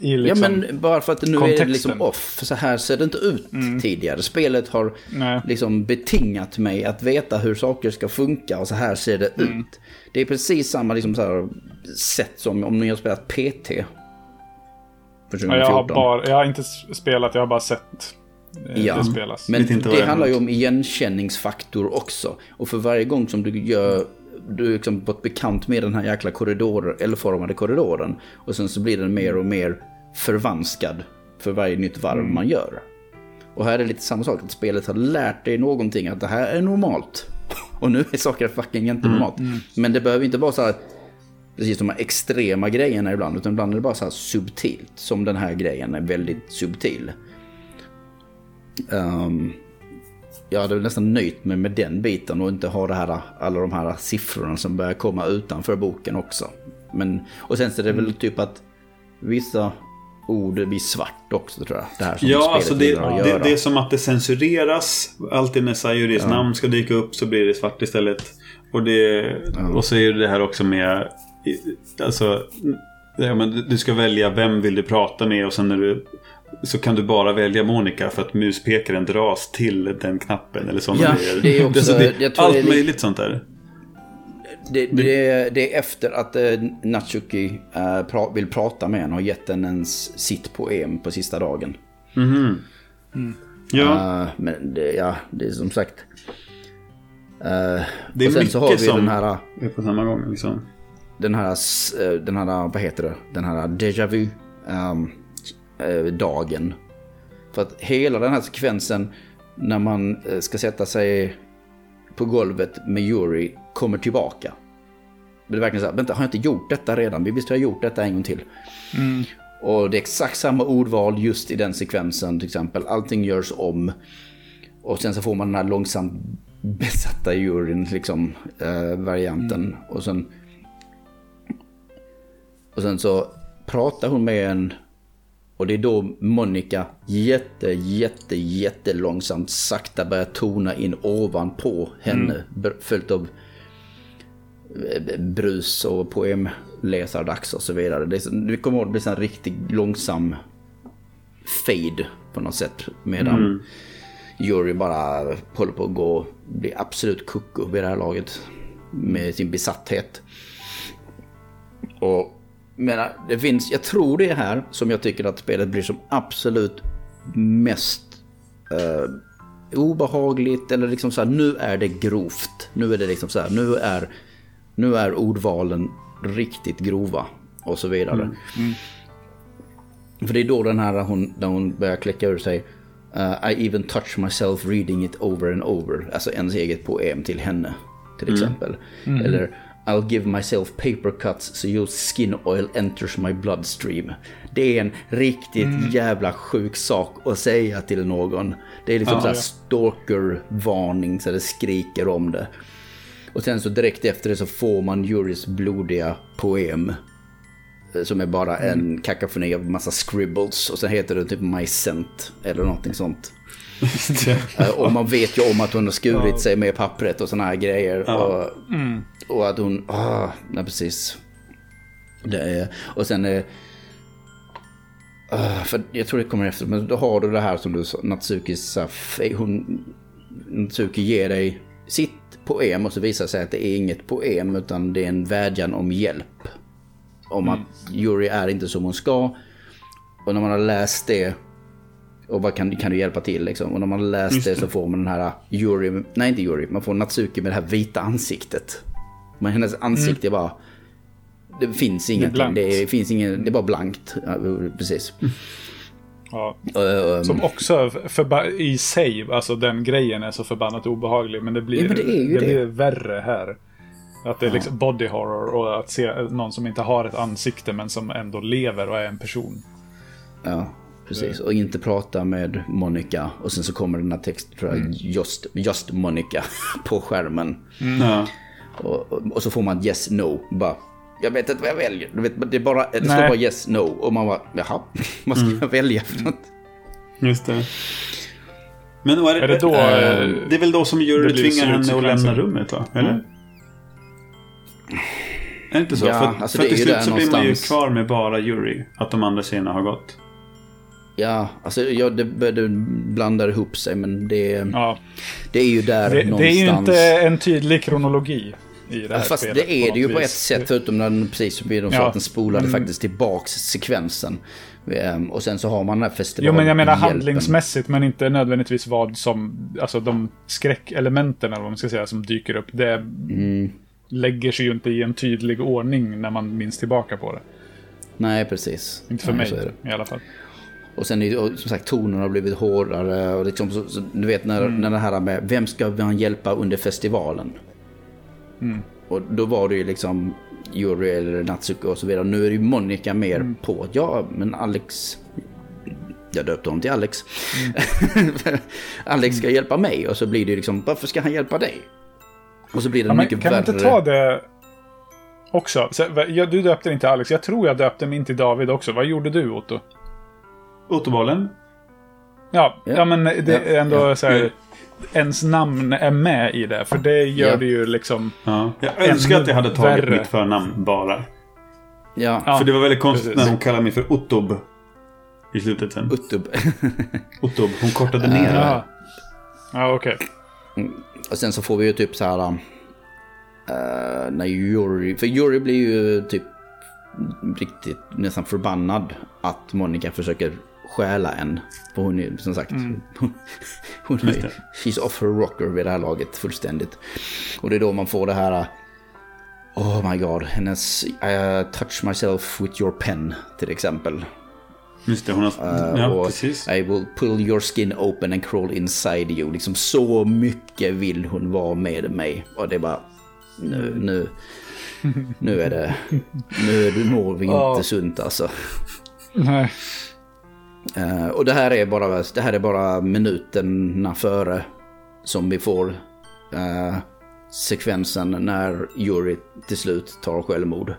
I Ja liksom... men bara för att nu är det kontexten. liksom off. Så här ser det inte ut tidigare. Spelet har Nej. liksom betingat mig att veta hur saker ska funka och så här ser det ut. Det är precis samma liksom så här sätt som om ni har spelat PT. För Ja, jag, har 2014. bara, jag har inte spelat, jag har bara sett eh, Ja, det spelas. men det handlar ju om igenkänningsfaktor också. Och för varje gång som du gör, du är liksom fått bekant med den här jäkla korridoren, eller formade korridoren. Och sen så blir den mer och mer förvanskad för varje nytt varv man gör. Och här är det lite samma sak, att spelet har lärt dig någonting, att det här är normalt. <laughs> Och nu är saker fucking inte normalt. Men det behöver inte vara så här, precis de här extrema grejerna ibland, utan ibland är det bara så här subtilt. Som den här grejen är väldigt subtil. Ehm, jag hade nästan nöjt mig med den biten och inte ha det här, alla de här siffrorna som börjar komma utanför boken också. Men, och sen så är det väl typ att vissa ord blir svart också tror jag. Det här som Ja, alltså det, det, det är som att det censureras. Alltid när Sayuris namn ska dyka upp så blir det svart istället. Och, det, och så är det här också med... Alltså, ja, men du ska välja vem vill du prata med och sen när du... Så kan du bara välja Monica för att muspekaren dras till den knappen eller sådana Ja, grejer. det är också- så det, jag tror allt det är li- möjligt sånt där. Det, det, det är efter att eh, Natsuki eh, pra, vill prata med henne och gett henne ens sitt poem på sista dagen. Ja, Eh, men det, ja, det är som sagt... Eh, det är och sen mycket så har vi som den här... är på samma gång. Liksom. den här, eh, den här, vad heter det, den här déjà vu eh, dagen. För att hela den här sekvensen när man eh, ska sätta sig på golvet med Yuri kommer tillbaka. Det är verkligen så här, vänta har jag inte gjort detta redan? Vi visst har jag gjort detta en gång till. Och det är exakt samma ordval just i den sekvensen till exempel. Allting görs om. Och sen så får man den här långsamt besatta juryn, liksom, eh, varianten. Och sen och sen så pratar hon med en och det är då Monica jätte, jätte, jättelångsamt sakta börjar tona in ovanpå henne. Mm. Följt av eh, brus och poemläsardags och så vidare. Det, är, det kommer att bli en riktigt långsam fade på något sätt. Medan Yuri bara håller på att gå, bli absolut koko vid det här laget. Med sin besatthet. Och menar, det finns, jag tror det är här som jag tycker att spelet blir som absolut mest eh, obehagligt. Eller liksom så här, nu är det grovt. Nu är det liksom så här, nu är, nu är ordvalen riktigt grova. Och så vidare. För det är då den här hon, där hon börjar kläcka ur sig. Uh, I even touch myself reading it over and over. Alltså ens eget poem till henne. Till exempel. Eller I'll give myself paper cuts so your skin oil enters my bloodstream. Det är en riktigt jävla sjuk sak att säga till någon. Det är liksom Ja, så här ja. stalker-varning så det skriker om det. Och sen så direkt efter det så får man Juris blodiga poem. eh, Som är bara en kakafoni av massa scribbles. Och sen heter det typ My Scent eller någonting sånt. <laughs> Eh, Och man vet ju om att hon har skurit sig med pappret och såna här grejer. Och, och att hon... Ah, nej, precis. Det är, och sen. Uh, för jag tror det kommer efter, men då har du det här som du sa, Natsuki Saf, hon, Natsuki ger dig sitt poem och så visar det sig att det är inget poem utan det är en vädjan om hjälp. Om mm. att Yuri är inte som hon ska. Och när man har läst det och vad kan, kan du hjälpa till liksom? Och när man läst det. det. så får man den här Yuri, nej inte Yuri, man får Natsuki med det här vita ansiktet. Men hennes ansikte mm. är bara det finns ingenting. Det, det, finns ingen, det är bara blankt. Ja, precis. Ja. Um, Som också i sig, alltså den grejen är så förbannat obehaglig. Men det blir, ja, men det, det, det, blir värre här. Att det är liksom body horror och att se någon som inte har ett ansikte men som ändå lever och är en person. Ja, precis. Och inte prata med Monica. Och sen så kommer den här texten, tror jag, mm. just, just Monica <laughs> på skärmen. Mm. Och, och, och, så får man yes, no. Bara, jag vet inte vad jag väljer. Du vet, det, är bara, det står bara yes, no. Och man bara, jaha, <laughs> vad ska mm. jag välja för något? Just det. Men är, det, är det, då, äh, det är väl då som jury tvingar henne att lämna rummet va? Eller? Mm. Är det inte så? Ja, för, alltså för till slut så blir man ju kvar med bara jury. Att de andra tjejerna har gått. Ja, alltså ja, det, det blandar ihop sig men det, ja. det är ju där det, någonstans. Det är ju inte en tydlig kronologi i det här Fast spelet. det är det ju på ett sätt, förutom när den, precis som de sa, ja. att den spolade mm. faktiskt tillbaks sekvensen. Ehm, och sen så har man den här festivalen. Jo, men jag menar handlingsmässigt, men inte nödvändigtvis vad som... Alltså de skräckelementen, eller vad man ska säga, som dyker upp. Det mm. lägger sig ju inte i en tydlig ordning när man minns tillbaka på det. Nej, precis. Inte för Nej, mig i alla fall. Och sen är som sagt tonen har blivit hårdare. Och liksom, så, så, du vet när, mm. när det här med vem ska man hjälpa under festivalen? Mm. Och då var det ju liksom Yuri eller Natsuko och så vidare. Nu är det ju Monica mer mm. på. Ja, men Alex... Jag döpte honom till Alex. Mm. <laughs> Alex ska hjälpa mig och så blir det liksom, varför ska han hjälpa dig? Och så blir det ja, mycket kan värre. Kan inte ta det också? Så, du döpte inte Alex. Jag tror jag döpte min till David också. Vad gjorde du Otto? Ottobollen? Ja, ja, ja men det är ändå ja. så här ens namn är med i det. För det gör det ju liksom... Ja. Jag önskar att jag hade tagit värre. mitt förnamn bara. Ja. För det var väldigt konstigt Precis. när hon kallade mig för Ottob. I slutet sen. Ottob. <laughs> Ottob. Hon kortade ner det. Ja, ja okej. Okay. Mm. Och sen så får vi ju typ så här... Uh, när Yuri... För Yuri blir ju typ riktigt nästan förbannad att Monica försöker stjäla en. För hon är som sagt, mm. hon är, she's off her rocker vid det här laget fullständigt. Och det är då man får det här, oh my god, hennes I touch myself with your pen till exempel. Just det, hon har... Uh, ja, precis. I will pull your skin open and crawl inside you. Liksom så mycket vill hon vara med mig. Och det är bara, nu, nu, nu är det, nu mår vi inte oh. sunt alltså. Nej. Uh, och det här, är bara, det här är bara minuterna före som vi får uh, sekvensen när Yuri till slut tar självmord.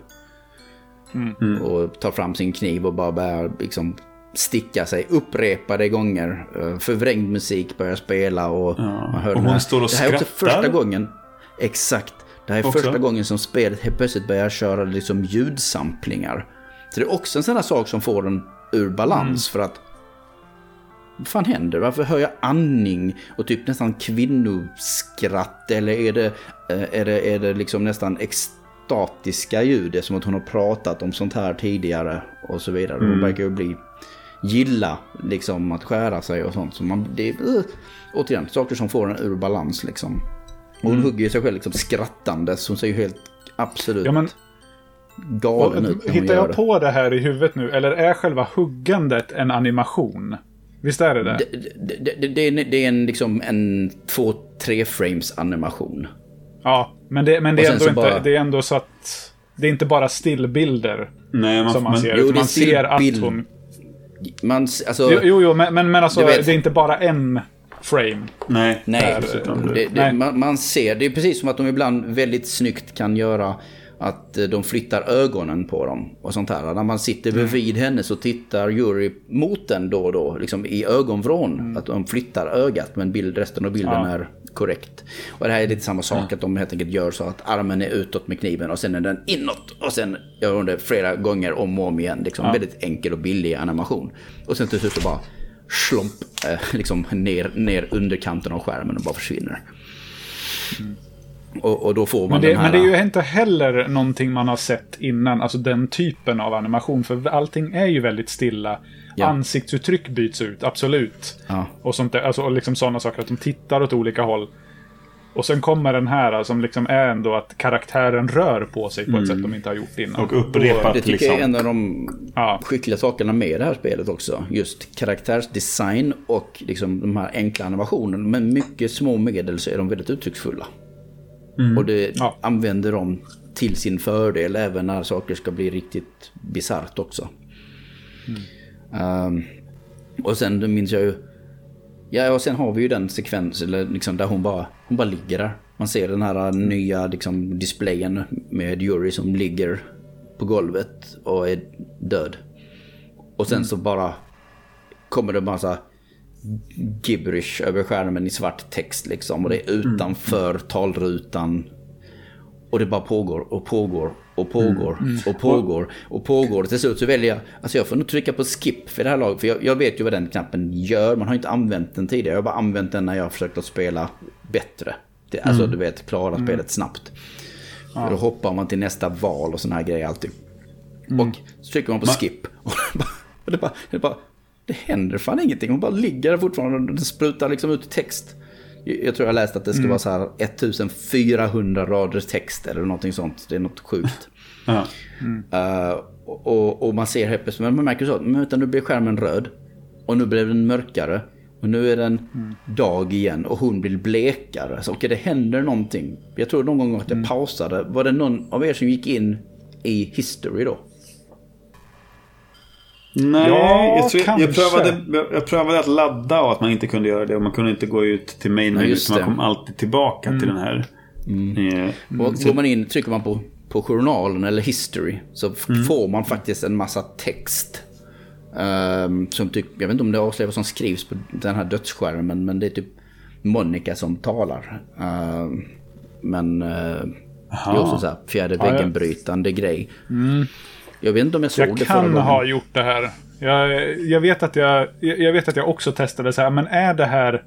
Mm. Och tar fram sin kniv och bara börjar liksom sticka sig upprepade gånger. Uh, förvrängd musik börjar spela och ja. man hör och hon står och Det här är också första gången. Exakt. Det här är också. första gången som spelet helt plötsligt börjar köra liksom ljudsamplingar. Så det är också en sån här sak som får den ur balans. Mm. För att vad fan händer? Varför hör jag andning och typ nästan kvinnoskratt? Eller är det, eh, är det, är det liksom nästan extatiska ljud? Det är som att hon har pratat om sånt här tidigare och så vidare. Mm. Hon verkar ju bli gilla liksom att skära sig och sånt. Så man, det är, uh, återigen, saker som får en ur balans liksom. Och hon mm. hugger sig själv liksom skrattandes. Hon ser ju helt absolut... Ja, men galen ut Hittar jag på det här i huvudet nu? Eller är själva huggandet en animation? Visst är det det? Det, det, det, det är en, liksom en två, tre frames animation. Ja, men det, men det, är, ändå inte, bara... det är ändå så att... Det är inte bara stillbilder Nej, man, som man men, ser. Jo, man ser att hon... Man, alltså, jo, jo, men, men, men alltså, det är inte bara en frame. Nej, Nej, det, det, Man, man, ser. Det är precis som att de ibland väldigt snyggt kan göra att eh, de flyttar ögonen på dem och sånt här. När man sitter mm. bredvid henne så tittar jury mot den då och då, liksom i ögonvrån. Mm. Att de flyttar ögat men bild, resten av bilden ja. är korrekt. Och det här är lite samma sak, att de helt enkelt gör så att armen är utåt med kniven och sen är den inåt. Och sen gör de det flera gånger om och om igen. Liksom Ja. väldigt enkel och billig animation. Och sen till slut så bara slump, eh, <laughs> liksom ner, ner under kanten av skärmen och bara försvinner. Och, och då får man Men det, den här... men det är ju inte heller någonting man har sett innan, alltså den typen av animation. För allting är ju väldigt stilla. Ja. Ansiktsuttryck byts ut, absolut. Ja. Och sånt där, alltså och liksom sådana saker, att de tittar åt olika håll. Och sen kommer den här som liksom är ändå att karaktären rör på sig på ett sätt de inte har gjort innan. Och upprepat Det tycker liksom. jag är en av de Ja. skickliga sakerna med det här spelet också. Just karaktärsdesign och liksom de här enkla animationerna. Med mycket små medel så är de väldigt uttrycksfulla. Och det Ja. använder de till sin fördel även när saker ska bli riktigt bisarrt också. Ehm, och sen minns jag ju... Ja, och sen har vi ju den sekvens eller liksom där hon bara, hon bara ligger där. Man ser den här nya liksom, displayen med Yuri som ligger på golvet och är död. Och sen så bara kommer det en massa gibberish över skärmen i svart text liksom. Och det är utanför talrutan. Och det bara pågår och pågår och pågår och pågår och pågår. Till slut så väljer jag, alltså jag får nog trycka på skip för det här laget. För jag, jag vet ju vad den knappen gör. Man har inte använt den tidigare. Jag har bara använt den när jag har försökt att spela bättre. Det, alltså du vet, klara spelet snabbt. För då hoppar man till nästa val och såna här grejer alltid. Och så trycker man på skip. <laughs> Och det bara, och det bara, det bara det händer fan ingenting. Hon bara ligger där fortfarande och det sprutar liksom ut text. Jag tror jag läste att det ska vara så här 1400 rader text eller någonting sånt. Det är något sjukt. <laughs> Ja. Eh, och, och man ser helt plötsligt, men man märker så, men vänta nu blir skärmen röd. Och nu blev den mörkare. Och nu är den dag igen och hon blir blekare. Så okej, det händer någonting. Jag tror någon gång att jag pausade. Var det någon av er som gick in i history då? Nej, Ja, jag, tror, jag, prövade, jag prövade att ladda och att man inte kunde göra det. Och man kunde inte gå ut till main menu. så man kom alltid tillbaka till den här. eh, Och går man in, trycker man på, på journalen eller history så f- får man faktiskt en massa text. Ehm, som typ, jag vet inte om det avslöjar vad som skrivs på den här dödsskärmen men det är typ Monica som talar. Ehm, men uh, det är också så här fjärde Ja, ja. grej. Jag vet inte om jag såg Jag det förra kan gången. ha gjort det här. Jag, jag, vet att jag, jag jag vet att jag också testade så här, men är det här...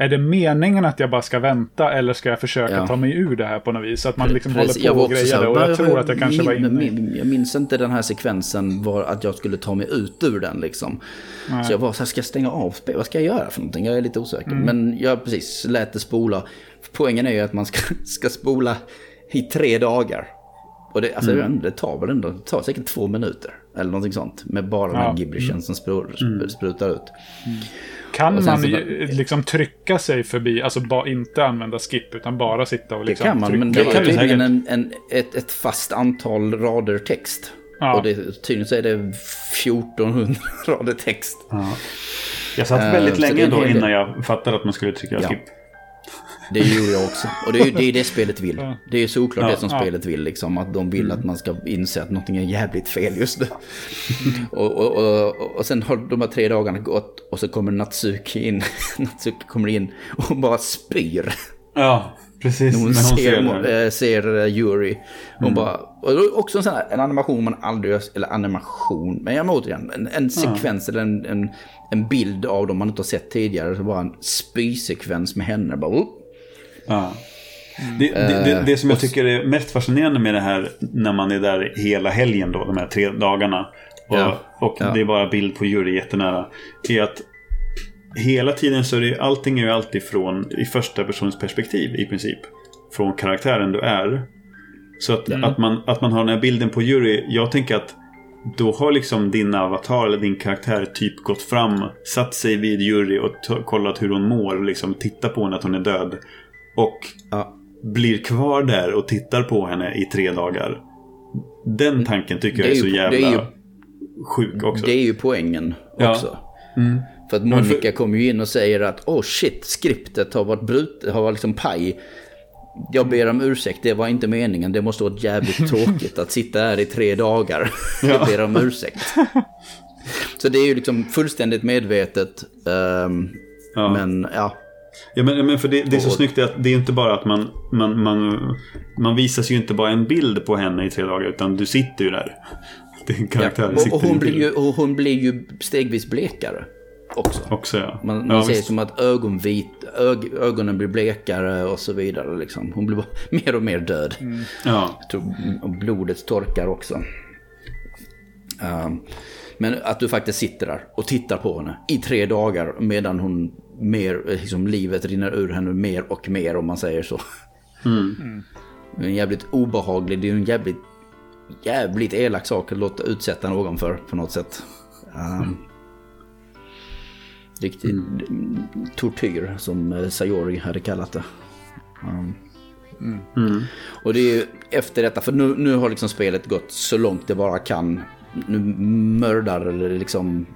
Är det meningen att jag bara ska vänta eller ska jag försöka Ja. ta mig ur det här på något vis? Så att man liksom Precis, håller på och grejer. Och jag "Vad- tror att jag kanske var inne min- Jag minns inte den här sekvensen var att jag skulle ta mig ut ur den liksom. Så jag var så här, ska jag stänga av spelet? Vad ska jag göra för någonting? Jag är lite osäker. Mm. Men jag precis lät det spola. Poängen är ju att man ska, <laughs> ska spola i tre dagar. Och det, alltså, Mm. det tar väl ändå, det tar säkert två minuter. Eller någonting sånt. Med bara den Ja. här gibberishen som sprutar, sprutar ut. Kan Och sen man så liksom trycka sig förbi, alltså bara inte använda skip utan bara sitta och Det liksom kan man, trycka men det kan är tydligen en, en, ett, ett fast antal rader text. Ja. Och det, tydligen så är det 1400 <laughs> rader text. jag satt Eh, väldigt det är länge då innan jag fattade att man skulle trycka Ja. skip. Det gjorde jag också. Och det är ju det, är det spelet vill. Det är ju såklart Ja, det som ja. spelet vill. Liksom, att de vill att man ska inse att någonting är jävligt fel just nu. <laughs> och, och, och, och sen har de här tre dagarna gått och så kommer Natsuki in. <laughs> Natsuki kommer in och bara spyr. Ja, precis. Hon, Men ser, det. äh, ser eh, Yuri. Hon bara, och också en sån här en animation man aldrig gör, eller animation, men jag menar återigen, en, en sekvens eller en, en, en bild av dem man inte har sett tidigare. Så bara en spysekvens med henne. Bara, oh. Ja. Det, det, det, det som jag tycker är mest fascinerande med det här när man är där hela helgen då, de här tre dagarna. Och, Ja. och Ja. det är bara bild på Yuri jättenära. Är att hela tiden så är det allting är ju alltid från i första persons perspektiv i princip. Från karaktären du är. Så att, att, man, att man har den här bilden på Yuri. Jag tänker att då har liksom din avatar eller din karaktär typ gått fram, satt sig vid Yuri och kollat hur hon mår och liksom tittat på henne att hon är död. Och Ja. blir kvar där och tittar på henne i tre dagar. Den tanken tycker jag är, är så ju- jävla är ju- sjuk också. Det är ju poängen Ja. också. Mm. För att Monica kommer ju in och säger att oh shit, skriptet har varit brut, har varit liksom paj. Jag ber om ursäkt, det var inte meningen. Det måste vara jävligt <laughs> tråkigt att sitta här i tre dagar. <laughs> Jag ber om ursäkt. Så det är ju liksom fullständigt medvetet. ehm, Ja. Men ja, Ja, men, men för det, det är så och, snyggt att det är inte bara att man, man, man, man visas ju inte bara en bild på henne i tre dagar utan du sitter ju där. <laughs> En karaktär. Ja, och, och, hon blir ju, och hon blir ju stegvis blekare. Också. också ja. Man, man ja, ser visst. som att ögonvit, ög, ögonen blir blekare och så vidare. Liksom. Hon blir <laughs> mer och mer död. Mm. Ja. Jag tror blodet torkar också. Um, men att du faktiskt sitter där och tittar på henne i tre dagar medan hon mer, liksom livet rinner ur henne mer och mer om man säger så. Mm. Mm. Det är en jävligt obehaglig, det är en jävligt, jävligt elak sak att låta utsätta någon för på något sätt. Um, riktig mm. tortyr som eh, Sayori hade kallat det. Um, mm. Och det är ju efter detta, för nu, nu har liksom spelet gått så långt det bara kan. Nu mördar eller liksom,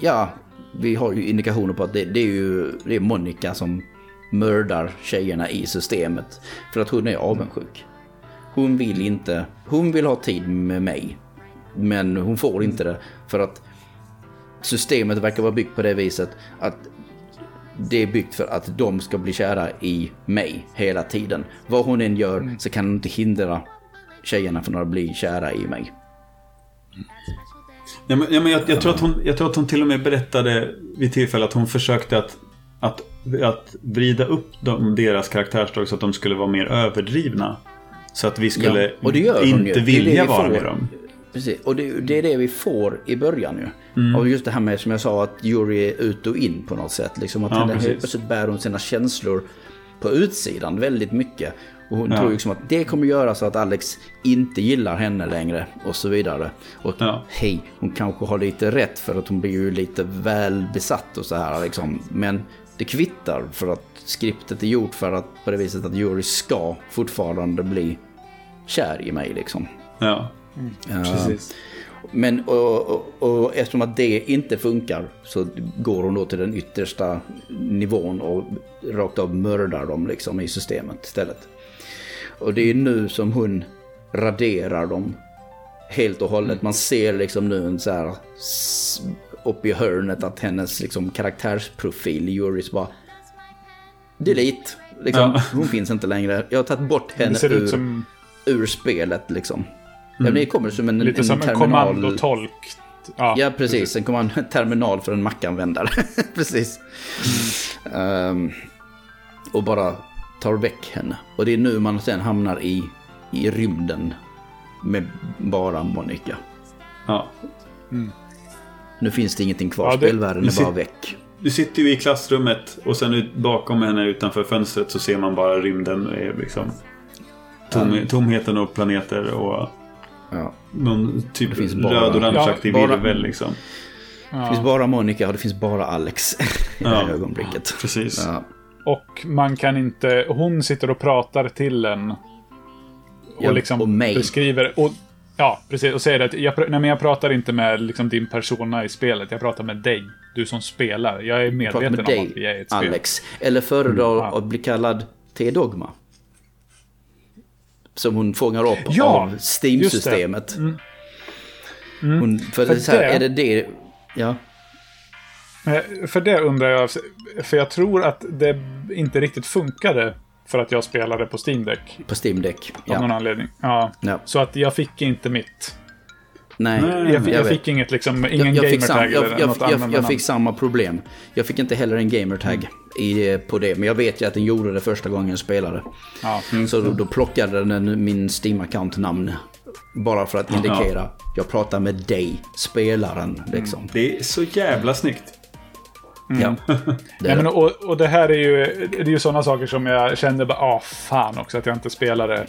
ja, vi har ju indikationer på att det, det är ju det är Monica som mördar tjejerna i systemet. För att hon är avundsjuk. Hon vill inte, hon vill ha tid med mig. Men hon får inte det för att systemet verkar vara byggt på det viset att det är byggt för att de ska bli kära i mig hela tiden. Vad hon än gör mm. så kan hon inte hindra tjejerna från att bli kära i mig. Ja, men, ja, men jag, jag, tror att hon, jag tror att hon till och med berättade vid tillfälle att hon försökte att, att, att vrida upp dem, deras karaktärsdrag så att de skulle vara mer överdrivna. Så att vi skulle ja, inte vilja vara med dem. Precis, och det, det, är det vi får i början ju. Mm. Och just det här med som jag sa att Yuri är ut och in på något sätt. Liksom att ja, helt plötsligt bär hon sina känslor på utsidan väldigt mycket. Och hon ja. tror liksom att det kommer göra så att Alex inte gillar henne längre och så vidare. Och ja. hej, hon kanske har lite rätt för att hon blir ju lite väl besatt och så här liksom. Men det kvittar för att skriptet är gjort för att på det viset att Yuri ska fortfarande bli kär i mig liksom. Ja. Mm. Precis. Men och, och, och, eftersom att det inte funkar så går hon då till den yttersta nivån och rakt av mördar dem liksom i systemet istället. Och det är nu som hon raderar dem helt och hållet. Man ser liksom nu en så här upp i hörnet att hennes liksom karaktärsprofil, Juris bara delete. Liksom, ja. Hon finns inte längre. Jag har tagit bort henne ur, som... ur spelet liksom. Mm. Ja, det kommer som en, Lite en som terminal. en kommandotolk. Ja, ja precis. precis. En kommand <laughs> terminal för en Mac-användare. <laughs> precis. Mm. Um, och bara tar väck henne. Och det är nu man sen hamnar i, i rymden med bara Monica. Ja. Mm. Nu finns det ingenting kvar. Ja, det, Spelvärlden är bara väck. Du sitter ju i klassrummet och sen bakom henne utanför fönstret så ser man bara rymden. Liksom, tom, tomheten och planeter och Ja. Någon typ röd-orangeaktig ja, virvel liksom. Det finns bara Monica och det finns bara Alex <laughs> i det här ögonblicket. Precis. Ja. Och man kan inte... Hon sitter och pratar till en. Och ja, liksom och mig. beskriver... Och, ja, precis. Och säger att jag, nej, men jag pratar inte med liksom, din persona i spelet. Jag pratar med dig. Du som spelar. Jag är medveten om dig, att vi är ett spel. Alex. Eller föredrar mm, att bli kallad T-Dogma. Som hon fångar upp ja, av Steam-systemet. Mm. Mm. för, för det, här, det, är det det... Ja. Eh, för det undrar jag, för jag tror att det inte riktigt funkade för att jag spelade på Steam Deck. På Steam Deck, ja. Av någon anledning. Ja. ja. Så att jag fick inte mitt. Nej, jag, jag, jag fick inget liksom, ingen jag, gamertag eller jag, något jag, jag fick samma problem. Jag fick inte heller en gamertag mm. i, på det. Men jag vet ju att den gjorde det första gången jag spelade. Ja. Mm. Så då, då plockade den min Steam-account-namn. Bara för att indikera, ja. jag pratar med dig, spelaren. Liksom. Mm. Det är så jävla snyggt. Mm. Ja. Det <laughs> ja, men, och, och det här är ju, det är ju sådana saker som jag kände bara, ah fan också att jag inte spelade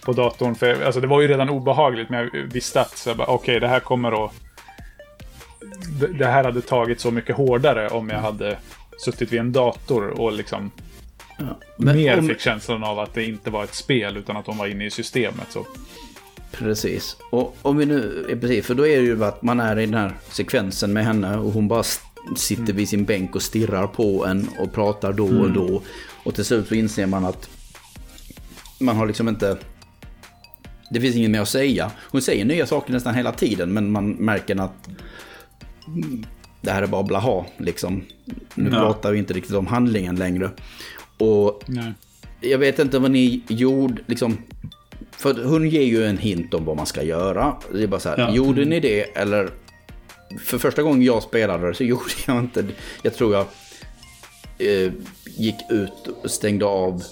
på datorn. För alltså, det var ju redan obehagligt, men jag visste att så okej, okay, det här kommer att... Det här hade tagit så mycket hårdare om jag hade suttit vid en dator och liksom ja, mer om... fick känslan av att det inte var ett spel utan att de var inne i systemet. Så. Precis. Och om vi nu, precis, för då är det ju att man är i den här sekvensen med henne och hon bara sitter vid sin bänk och stirrar på en och pratar då och mm. då. Och till slut så inser man att man har liksom inte det finns inget mer att säga. Hon säger nya saker nästan hela tiden men man märker att det här är bara blaha liksom. Nu ja. pratar vi inte riktigt om handlingen längre. Och Nej. jag vet inte vad ni gjorde, liksom. För hon ger ju en hint om vad man ska göra. Det är bara så här, ja. gjorde ni det eller? För första gången jag spelade så <laughs> gjorde jag inte Jag tror jag eh, gick ut och stängde av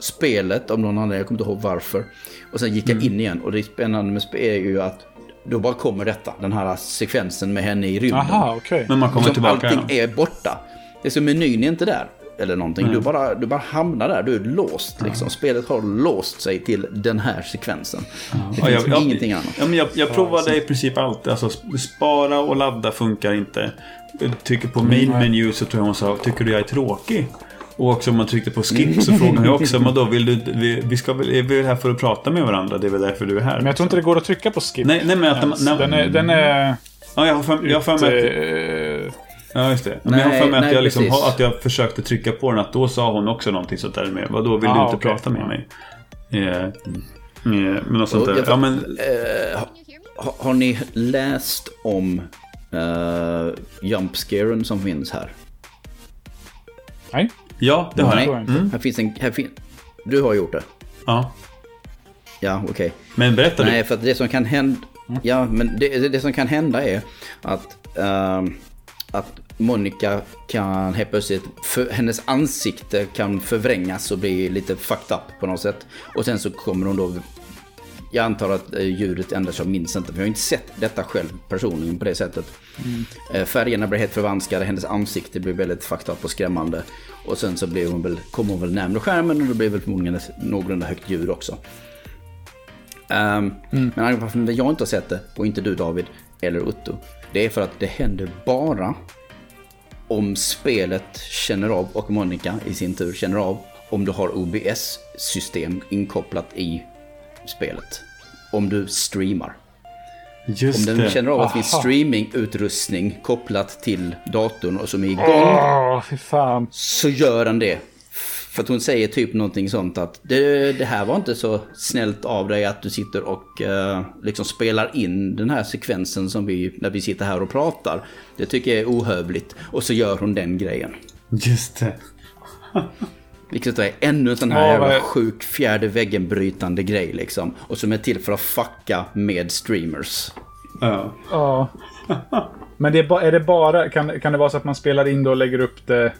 spelet av någon anledning. Jag kommer inte ihåg varför. Och sen gick jag mm. in igen. Och det spännande med spel är ju att då bara kommer detta. Den här sekvensen med henne i rymden. Aha, okay. Men man kommer liksom tillbaka Allting är borta. Det är så menyn är inte där. Eller någonting. Mm. Du, bara, du bara hamnar där. Du är låst. Liksom. Mm. Spelet har låst sig till den här sekvensen. Mm. Det finns jag, ingenting jag, annat. Ja, men jag, jag provade i princip allt. Alltså, spara och ladda funkar inte. Trycker på main menu så tror jag hon sa, tycker du jag är tråkig? Och också om man tryckte på skip så <laughs> frågade jag också, men då vill du, vi, vi ska är vi här för att prata med varandra? Det är väl därför du är här. Men jag tror inte det går att trycka på skip. Nej, nej men att den, är, den är... Ja, jag har för, jag har för mig att... Eh, ja, just det. Men nej, jag har för mig att, jag liksom, att jag försökte trycka på den. Att då sa hon också någonting sånt där med. Vadå, vill ah, du inte okay. prata med mig? Eh, med, med något sånt där. Ja, men... Eh, har, har ni läst om uh, jumpscaren som finns här? Nej. Ja, det har jag. Mm. Här finns en... Här fin du har gjort det? Ja. Ja, okej. Okay. Men berätta Nej, för att det som kan hända... Ja, men det, det som kan hända är att... Uh, att Monica kan helt plötsligt, för, hennes ansikte kan förvrängas och bli lite fucked up på något sätt. Och sen så kommer hon då jag antar att eh, ljudet ändras, jag minns inte. För jag har inte sett detta själv personligen på det sättet. Mm. Färgerna blir helt förvanskade, hennes ansikte blir väldigt fucked up och skrämmande. Och sen så blir hon väl, kommer hon väl närmare skärmen och det blir väl förmodligen ett någorlunda högt ljud också. Um, mm. Men anledningen varför jag inte har sett det, och inte du David, eller Otto, det är för att det händer bara om spelet känner av, och Monica i sin tur känner av, om du har OBS-system inkopplat i spelet. Om du streamar. Just Om den det. känner av att det finns streamingutrustning kopplat till datorn och som är igång. Oh, så gör den det. För att hon säger typ någonting sånt att det, det här var inte så snällt av dig att du sitter och uh, liksom spelar in den här sekvensen som vi, när vi sitter här och pratar. Det tycker jag är ohövligt. Och så gör hon den grejen. Just det. <laughs> Vilket är ännu en sån här ja, jävla sjuk fjärde väggen-brytande grej liksom. Och som är till för att fucka med streamers. Ja. ja. <laughs> Men det är, är, det bara, kan, kan det vara så att man spelar in det och lägger upp det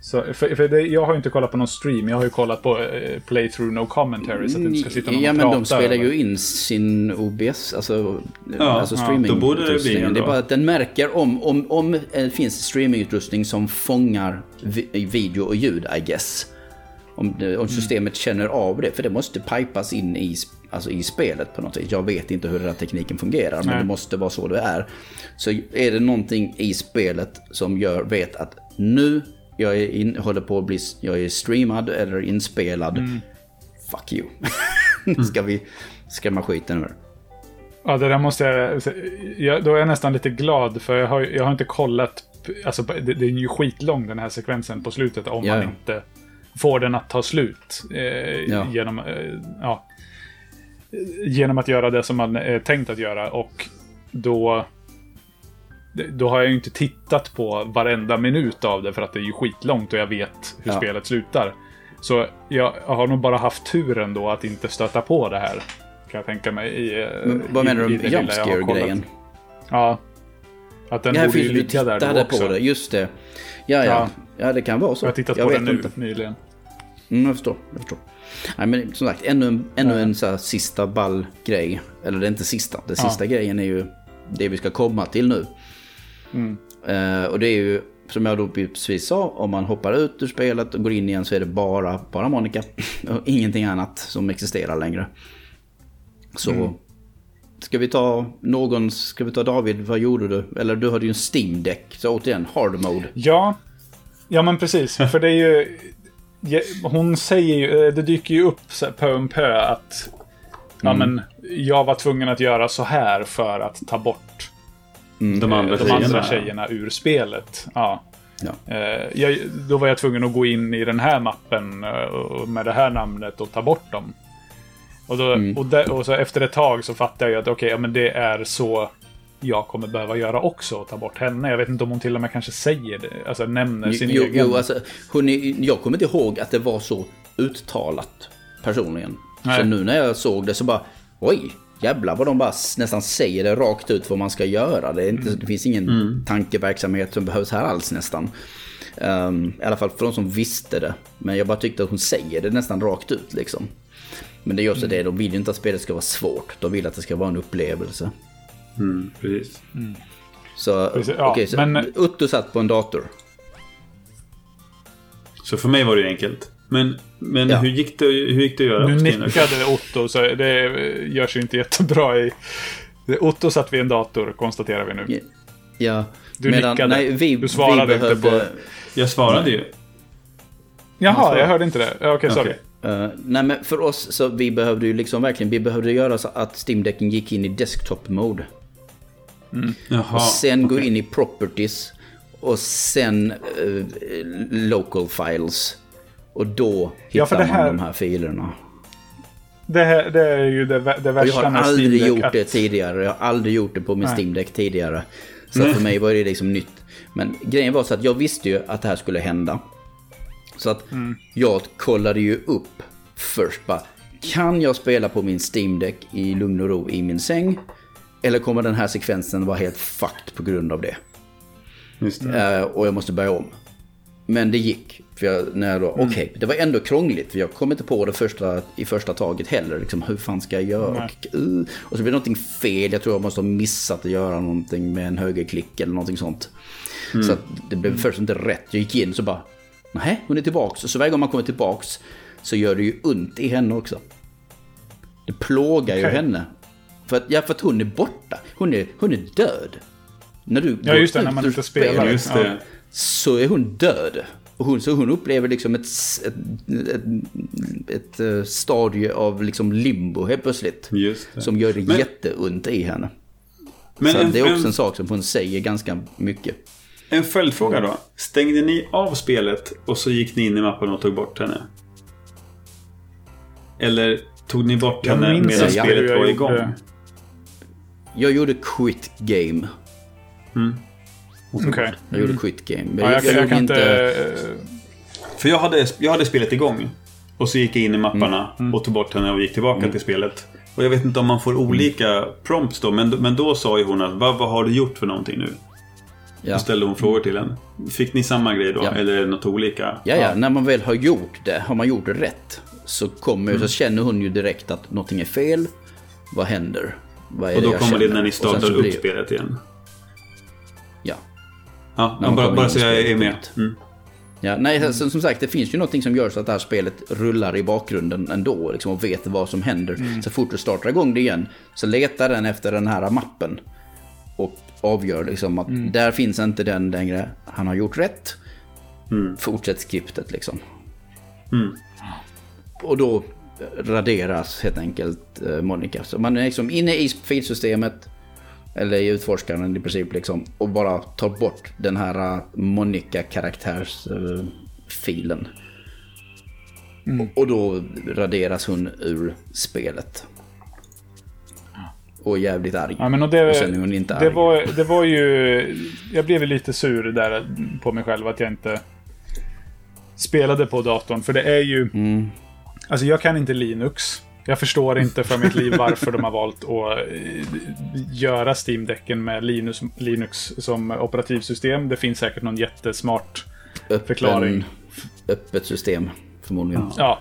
så, för, för det, jag har ju inte kollat på någon stream, jag har ju kollat på uh, playthrough no commentary så att det inte ska sitta någon Ja men de spelar ju in sin OBS, alltså, ja, alltså. Ja, då borde det bli Det är bara att den märker om, om, om det finns streamingutrustning som fångar video och ljud, I guess. Om, det, om systemet känner av det, för det måste pipas in i, alltså i spelet på något vis. Jag vet inte hur den här tekniken fungerar, Nej. men det måste vara så det är. Så är det någonting i spelet som gör, vet att nu jag är in, håller på att bli jag är streamad eller inspelad. Mm. Fuck you. nu <laughs> ska vi skrämma skiten ur. Ja, det där måste jag, jag... Då är jag nästan lite glad för jag har, jag har inte kollat. Alltså, det, det är ju skitlång den här sekvensen på slutet om ja. man inte får den att ta slut. Eh, ja. Genom, eh, ja, genom att göra det som man är tänkt att göra. Och då då har jag ju inte tittat på varenda minut av det för att det är ju skitlångt och jag vet hur ja. spelet slutar. Så jag har nog bara haft turen då att inte stöta på det här. Kan jag tänka mig. I, eh, Men, vad i, menar du med jumpscare-grejen? Ja. Att den ja, borde ju ligga där då också. på det, just det. Ja, ja, ja. Ja, det kan vara så. Jag har tittat jag på den nu inte. nyligen. Mm, jag förstår. Jag förstår. Nej, men som sagt, ännu, en, ännu en så här, sista ball grej. Eller det är inte sista. Den sista ja. grejen är ju det vi ska komma till nu. Mm. Uh, och det är ju, som jag då precis sa, om man hoppar ut ur spelet och går in igen så är det bara, bara Monica. och <laughs> ingenting annat som existerar längre. Så mm. ska vi ta någon, ska vi ta David, vad gjorde du? Eller du hade ju en Steam Deck, så återigen, hard mode. Ja, ja men precis. <laughs> För det är ju, hon säger ju, eh, det dyker ju upp pö om pö att Ja, mm. men jag var tvungen att göra så här för att ta bort Mm, de andra, de tjejerna. andra tjejerna ur spelet. Ja. Ja. Eh, jag, då var jag tvungen att gå in i den här mappen eh, med det här namnet och ta bort dem. Och, då, mm. och, där, och så efter ett tag så fattade jag att okej, okay, ja, men det är så jag kommer behöva göra också, ta bort henne. Jag vet inte om hon till och med kanske säger det, alltså nämner sin jo, egen. Jo, alltså, är, jag kommer inte ihåg att det var så uttalat personligen. Nej. Så nu när jag såg det så bara, oj, jävlar vad de bara nästan säger det rakt ut vad man ska göra. Det, är inte, det finns ingen tankeverksamhet som behövs här alls nästan. Ehm, I alla fall för de som visste det. Men jag bara tyckte att hon säger det nästan rakt ut liksom. Men det är också det, de vill ju inte att spelet ska vara svårt. De vill att det ska vara en upplevelse. Mm, precis. Så, Precis, ja, okej, så men- Utto satt på en dator. Så för mig var det enkelt. Men, men Ja. hur, gick det, hur gick det att göra Nu nickade Otto, så det görs ju inte jättebra i... Otto satt vid en dator, konstaterar vi nu. Ja, Du nickade. Nej, vi, Du svarade vi inte behövde, på- Jag svarade ju. Jaha, jag hörde inte det. Ja, Okej, sorry. Okej. eh, nej men för oss så vi behövde ju liksom verkligen, vi behövde göra så att Steam-däcken gick in i desktop mode. Jaha. och sen gå okej. in i properties. Och sen eh, local files. Och då hittar Ja, här- man de här filerna. Det, här, det är ju det, det Och jag värsta har aldrig gjort att- det tidigare. Jag har aldrig gjort det på min Nej. Steam Deck tidigare. Så för mig var det liksom nytt. Men grejen var så att jag visste ju att det här skulle hända. Så att Mm. jag kollade ju upp först bara. Kan jag spela på min Steam Deck i lugn och ro i min säng? Eller kommer den här sekvensen vara helt fucked på grund av det? Det. Eh, och jag måste börja om. Men det gick. För jag, när jag då, Mm. okej, det var ändå krångligt. För jag kom inte på det första, i första taget heller. Liksom, hur fan ska jag göra? Och, uh, och så blev det någonting fel. Jag tror jag måste ha missat att göra någonting med en högerklick eller någonting sånt. Så att det blev först inte rätt. Jag gick in så bara, nej, hon är tillbaks. Och så varje gång man kommer tillbaks så gör det ju ont i henne också. Det plågar ju Okej. henne. För att, ja, för att hon är borta. Hon är, hon är död. När du Ja, går just det, när man inte spelar. Just Ja. så är hon död. Och hon, så hon upplever liksom ett, ett, ett, ett, eh, stadie av liksom limbo helt plötsligt. Som gör det Men- jätteont i henne. Men så en, det är också en, en sak som hon säger ganska mycket. en följdfråga då. Stängde ni av spelet och så gick ni in i mappen och tog bort henne? Eller tog ni bort Jag henne medan inte spelet jag var igång? Jag gjorde quit game. Okej. Jag gjorde quit game. Men Ja, jag, jag, gjorde kan inte... eh, För jag hade, jag hade spelet igång. Och så gick jag in i mapparna Mm. och tog bort henne och gick tillbaka till spelet. Och jag vet inte om man får olika prompts då. Men, men då sa ju hon att vad, vad har du gjort för någonting nu? Ja. Då ställde hon frågor till en. Fick ni samma grej då? Ja. Eller är det något olika? Ja, ja, när man väl har gjort det, har man gjort det rätt, så, kommer, Mm. så känner hon ju direkt att någonting är fel. Vad händer? Vad är Och då jag kommer det när ni startar upp spelet igen? Ja. Ja, bara, bara så jag är med. Mm. Ja, nej, som, som sagt, det finns ju någonting som gör så att det här spelet rullar i bakgrunden ändå. Liksom, och vet vad som händer. Så fort du startar igång det igen så letar den efter den här mappen. Och avgör liksom att där finns inte den längre. Han har gjort rätt. Fortsätt skriptet liksom. Mm. Och då raderas helt enkelt eh, Monica. Så man är liksom inne i filsystemet. Eller i utforskaren i princip liksom. Och bara tar bort den här uh, Monica-karaktärsfilen. Och, och då raderas hon ur spelet. Och jävligt arg. Ja, men och det, Och sen är hon inte det, arg. var, det var ju... Jag blev lite sur där på mig själv att jag inte spelade på datorn. För det är ju... Mm. Alltså jag kan inte Linux. Jag förstår inte för mitt liv varför de har valt att eh, göra Steam-däcken med Linux, Linux som operativsystem. Det finns säkert någon jättesmart Öppen, förklaring. öppet system förmodligen. Ja.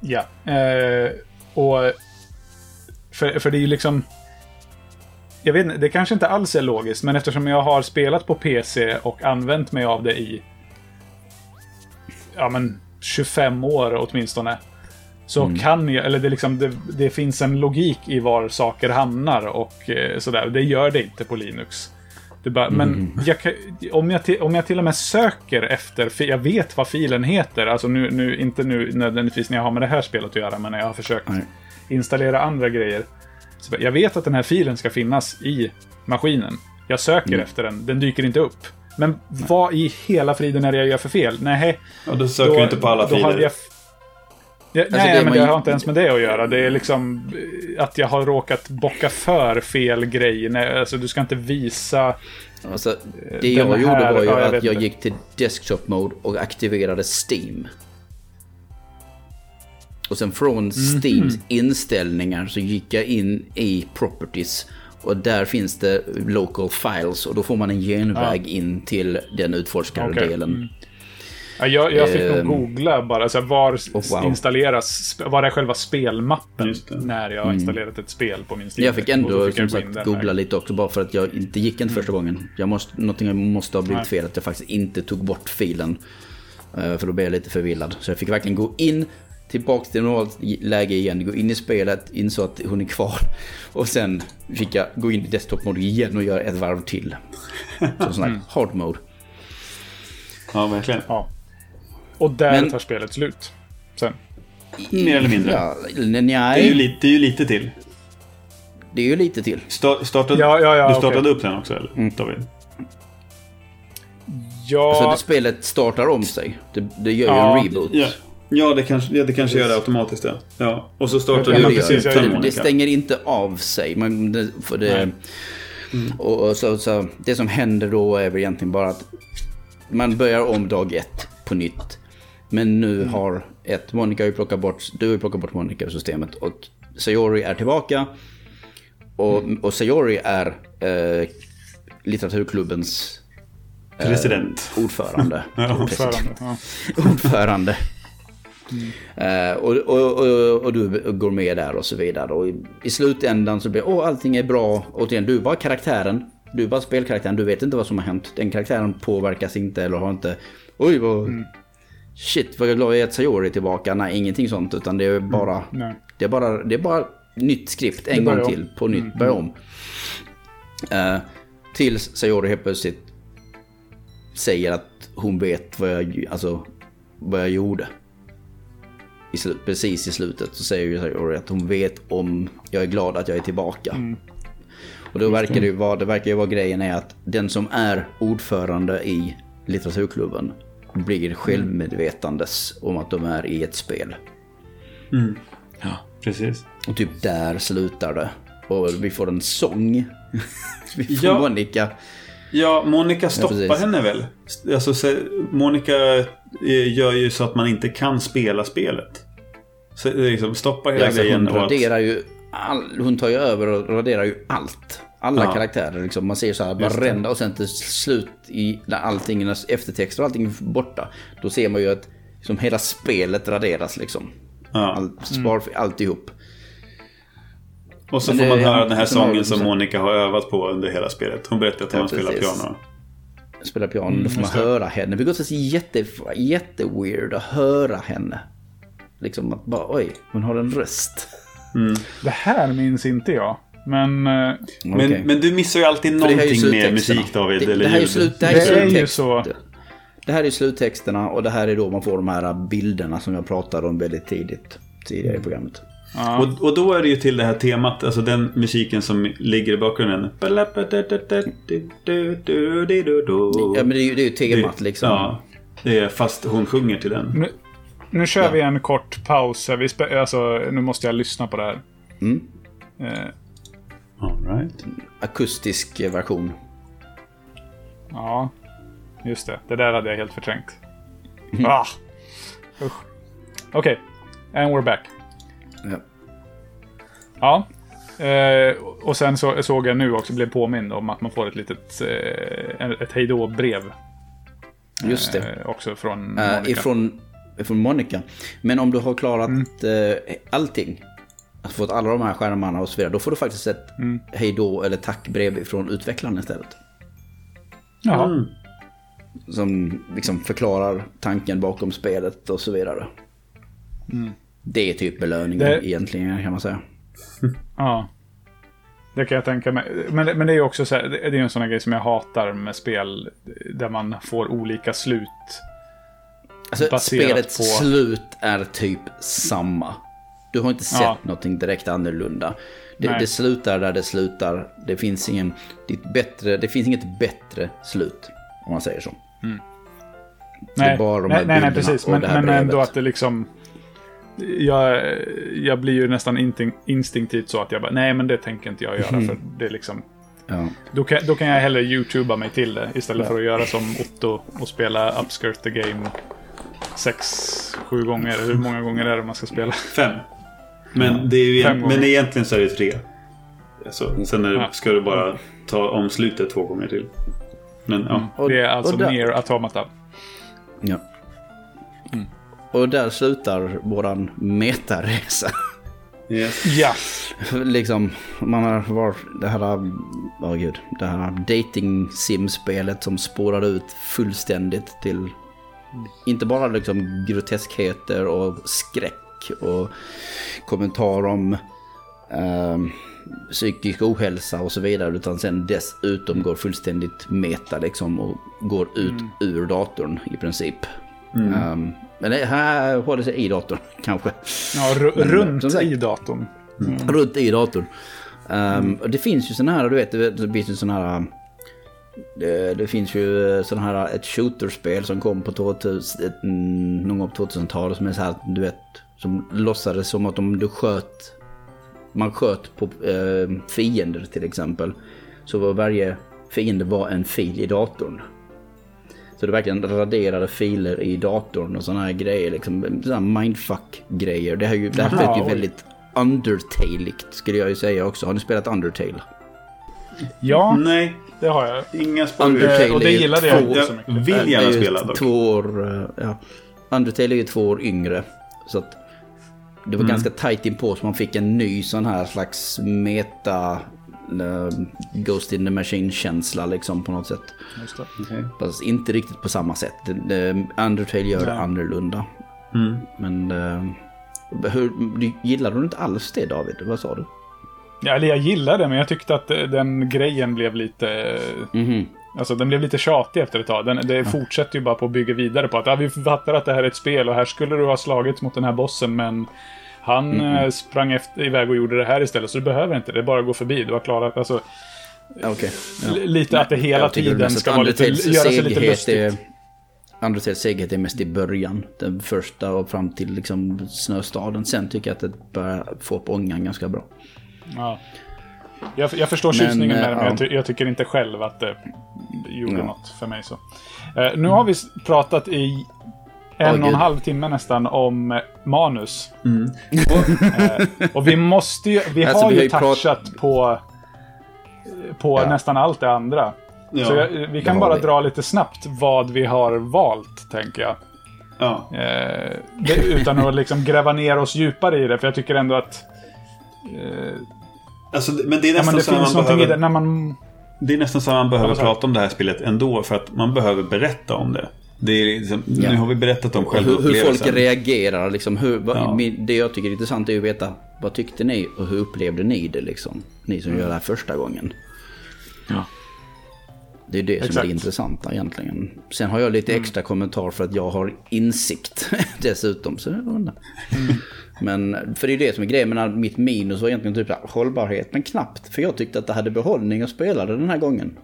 Ja. Eh, och... För, för det är ju liksom... Jag vet inte, det kanske inte alls är logiskt, men eftersom jag har spelat på PC och använt mig av det i... Ja, men 25 år åtminstone. Så kan jag, eller det, liksom, det, det finns en logik i var saker hamnar och eh, sådär. Det gör det inte på Linux. Det bara, Men jag om, jag till, om jag till och med söker efter, fi- jag vet vad filen heter, alltså nu, nu, inte nu nödvändigtvis när jag har med det här spelet att göra, men när jag har försökt Nej. installera andra grejer. Så jag vet att den här filen ska finnas i maskinen. Jag söker efter den, den dyker inte upp. Men vad i hela friden är det jag gör för fel? Nej, Ja, då söker du inte på alla då hade filer. Ja, alltså nej, det men det har inte ens med det att göra. Det är liksom att jag har råkat bocka för fel grej. Nej, alltså, du ska inte visa... Alltså, det jag här, gjorde var ju ja, jag att jag gick till desktop mode och aktiverade Steam. Och sen från mm. Steams inställningar så gick jag in i properties. Och där finns det local files och då får man en genväg ja. in till den utforskade okay. delen. Mm. Ja, jag, jag fick nog ehm. googla bara, så var oh, wow. installeras, var är själva spelmappen när jag har mm. installerat ett spel på min Steam. Jag fick ändå fick som sagt googla lite också bara för att jag inte gick inte första gången. Jag måste, någonting måste ha blivit Nej. fel, att jag faktiskt inte tog bort filen. Eh, för då blev jag lite förvillad. Så jag fick verkligen gå in, tillbaka till normalt läge igen, gå in i spelet, insåg att hon är kvar. <laughs> Och sen fick jag gå in i desktop-mode igen och göra ett varv till. Så sån här mm. hard mode. Ja, verkligen. Ja. Och där Men... tar spelet slut. Sen. Mer eller mindre. Ja, nej. Det, är ju lite, det är ju lite till. Det är ju lite till. Sta startade, ja, ja, ja, du startade okay. upp den också, eller? Mm. David? Ja... Alltså, spelet startar om sig. Det, det gör ja. ju en reboot. Ja. Ja, det kanske, ja, det kanske gör det automatiskt. Ja. ja. Och så startar det, precis, det, det stänger inte av sig. Men det, för det, mm. och, och så, så, det som händer då är väl egentligen bara att man börjar om dag ett på nytt. Men nu mm. har ett, Monica har ju plockat bort, du har ju plockat bort Monica ur systemet och Sayori är tillbaka. Och, mm. och Sayori är eh, litteraturklubbens eh, president. Ordförande. <laughs> ja, ordförande. Ja. <laughs> ordförande. Mm. Uh, och, och, och, och, du går med där och så vidare. Och i, i slutändan så blir åh, allting är bra. Återigen, du är bara karaktären. Du är bara spelkaraktären. Du vet inte vad som har hänt. Den karaktären påverkas inte eller har inte... Oj, vad... Mm. Shit, vad glad jag är att Sayori är tillbaka. Nej, ingenting sånt. Utan det är mm. bara... Mm. Det, är bara det är bara nytt skript en gång till. På nytt, mm. börja om. Uh, tills Sayori helt plötsligt säger att hon vet vad jag, alltså, vad jag gjorde i slut, precis i slutet så säger ju att hon vet om jag är glad att jag är tillbaka. Mm. Och då verkar det ju vara, det verkar ju vara grejen är att den som är ordförande i litteraturklubben blir självmedvetandes om att de är i ett spel. Mm. Ja, precis. Och typ där slutar det. Och vi får en sång. <laughs> vi får ja. Monica. Ja, Monica stoppar ja, henne väl? Alltså, Monica eh, gör ju så att man inte kan spela spelet. Så det liksom stoppar hela ja, grejen. Hon, raderar att... ju all, hon tar ju över och raderar ju allt. Alla ja. karaktärer liksom. Man ser så här varenda och sen till slut i när allting, när eftertexter och allting är borta. Då ser man ju att liksom, hela spelet raderas liksom. Ja. All, spar, mm. alltihop. Och så Men får man höra den här sången som Monica har övat på under hela spelet. Hon berättar att hon ja, spelar piano. Spelar piano, mm, då får man höra henne. Det är jätte, jätteweird att höra henne. Liksom att bara oj, hon har en röst. Mm. Det här minns inte jag. Men, eh, men, okay. men du missar ju alltid någonting med musik David. Det, eller det här är ju slut, det här är, det är ju så. Det här är sluttexterna och det här är då man får de här bilderna som jag pratade om väldigt tidigt. Tidigare i programmet. Ja. Och, och då är det ju till det här temat, alltså den musiken som ligger i bakgrunden. Ja men det är ju, det är ju temat det, liksom. Ja, det är fast hon sjunger till den. Nu, nu kör ja. vi en kort paus. Vi alltså, nu måste jag lyssna på det här. Mm. Eh. All right. Akustisk version. Ja, just det. Det där hade jag helt förträngt. Mm. Ah. Okej, okay. and we're back. Ja. Ja. Eh, och sen så, såg jag nu också, blev påmind om att man får ett litet eh, ett hejdå-brev. Just det. Eh, också från Monica. Uh, ifrån, ifrån Monica. Men om du har klarat mm. eh, allting, alltså fått alla de här skärmarna och så vidare, då får du faktiskt ett mm. hejdå eller tackbrev från utvecklaren istället. Ja. Mm. Som liksom förklarar tanken bakom spelet och så vidare. Mm. Det är typ belöningen det... egentligen kan man säga. <laughs> Ja. Det kan jag tänka mig. Men, men det är ju också så här, det är en sån här grej som jag hatar med spel där man får olika slut. Alltså spelets på... slut är typ samma. Du har inte sett ja. någonting direkt annorlunda. Det, det, slutar där det slutar. Det finns, ingen, det, bättre, det finns inget bättre slut. Om man säger så. Mm. Nej, nej, nej, nej, precis. Men, men ändå att det liksom jag, jag blir ju nästan instinktivt så att jag bara, nej men det tänker inte jag göra Mm. för det är liksom... Ja. Då kan, då kan jag hellre youtuba mig till det istället för att göra som Otto och spela Upskirt the Game sex, sju gånger. Hur många gånger är det man ska spela? Fem. Men, det är ju, men egentligen så är det tre. Alltså, sen är det, Ja. ska du bara ta omslutet två gånger till. Men ja. Och- det är alltså där- Nier Automata. Ja. Och där slutar våran metaresa. Yes. Ja, <laughs> liksom, man har varit det här, åh gud, det här dating simspelet som spårar ut fullständigt till inte bara liksom groteskheter och skräck och kommentarer om ehm, psykisk ohälsa och så vidare utan sen dessutom går fullständigt meta liksom och går ut ur datorn i princip. Ehm, men det här håller sig i datorn <laughs> kanske. ja Men, runt som sagt- i datorn. Runt i datorn. Um, det finns ju sådana här, du vet, det finns ju sådana här... Det, det finns ju sådana här, ett shooterspel som kom på 2000, ett, mm, någon gång på 2000-talet som är så här, du vet, som låtsades som att om du sköt, man sköt på eh, fiender till exempel, så var varje fiende var en fil i datorn. Så det verkligen raderade filer i datorn och sådana här grejer, liksom sådana mindfuck-grejer. Det här, är ju, det här lät ju väldigt Undertale-igt skulle jag ju säga också. Har ni spelat Undertale? Ja, Nej, det har jag. inga Eh, och det gillade jag inte så mycket. vill Det gärna spela dock. Två år, eh, ja. Undertale är ju två år yngre. Så att det Mm. var ganska tajt inpå så man fick en ny sån här slags meta eh, Ghost in the Machine-känsla liksom på något sätt. Okej. Fast inte riktigt på samma sätt. Undertale gör det annorlunda. Mm. Men eh, hur, du, gillar du inte alls det David? Vad sa du? Ja, eller jag gillar det, men jag tyckte att eh, den grejen blev lite... Mhm. Alltså den blev lite tjatig efter ett tag. Den, det fortsätter ju bara på att bygga vidare på att ja, vi fattar att det här är ett spel och här skulle du ha slagits mot den här bossen men han eh, sprang efter, iväg och gjorde det här istället så du behöver inte det, är bara att gå förbi. Du har klarat, alltså Okej. ja. lite att det hela Jag tiden ska vara lite, göra sig lite lustigt. är- Undertales seghet är mest i början. Den första och fram till liksom snöstaden. Sen tycker jag att det börjar få upp ångan ganska bra. Ja. Jag, jag förstår Men, tjusningen med det, men jag, ja. ty jag tycker inte själv att det gjorde Ja. något för mig. så. Eh, nu har vi pratat i en Åh, och en halv timme nästan om manus. Mm. Eh, och vi måste ju, vi Alltså, har vi ju touchat på, på Ja. nästan allt det andra. Ja. Så jag, vi kan bara vi. dra lite snabbt vad vi har valt, tänker jag. ja. Eh, det, utan att liksom gräva ner oss djupare i det, för jag tycker ändå att... Eh, Alltså, men det är ja, nästan det så man behöver... det när man... Det är nästan så att man behöver prata om det här spelet ändå för att man behöver berätta om det. Det är liksom, Ja. Nu har vi berättat om själva hur, hur folk reagerar liksom. Hur, vad, Ja. Det jag tycker är intressant är att veta vad tyckte ni och hur upplevde ni det liksom? Ni som gör det här första gången. Ja. Det är det som är Exakt. det intressanta egentligen. Sen har jag lite extra kommentar för att jag har insikt <laughs> dessutom. Så, undrar. Men för det är det som är grejen. Men mitt minus var egentligen typ hållbarhet. Men knappt. För jag tyckte att det hade behållning att spela den här gången.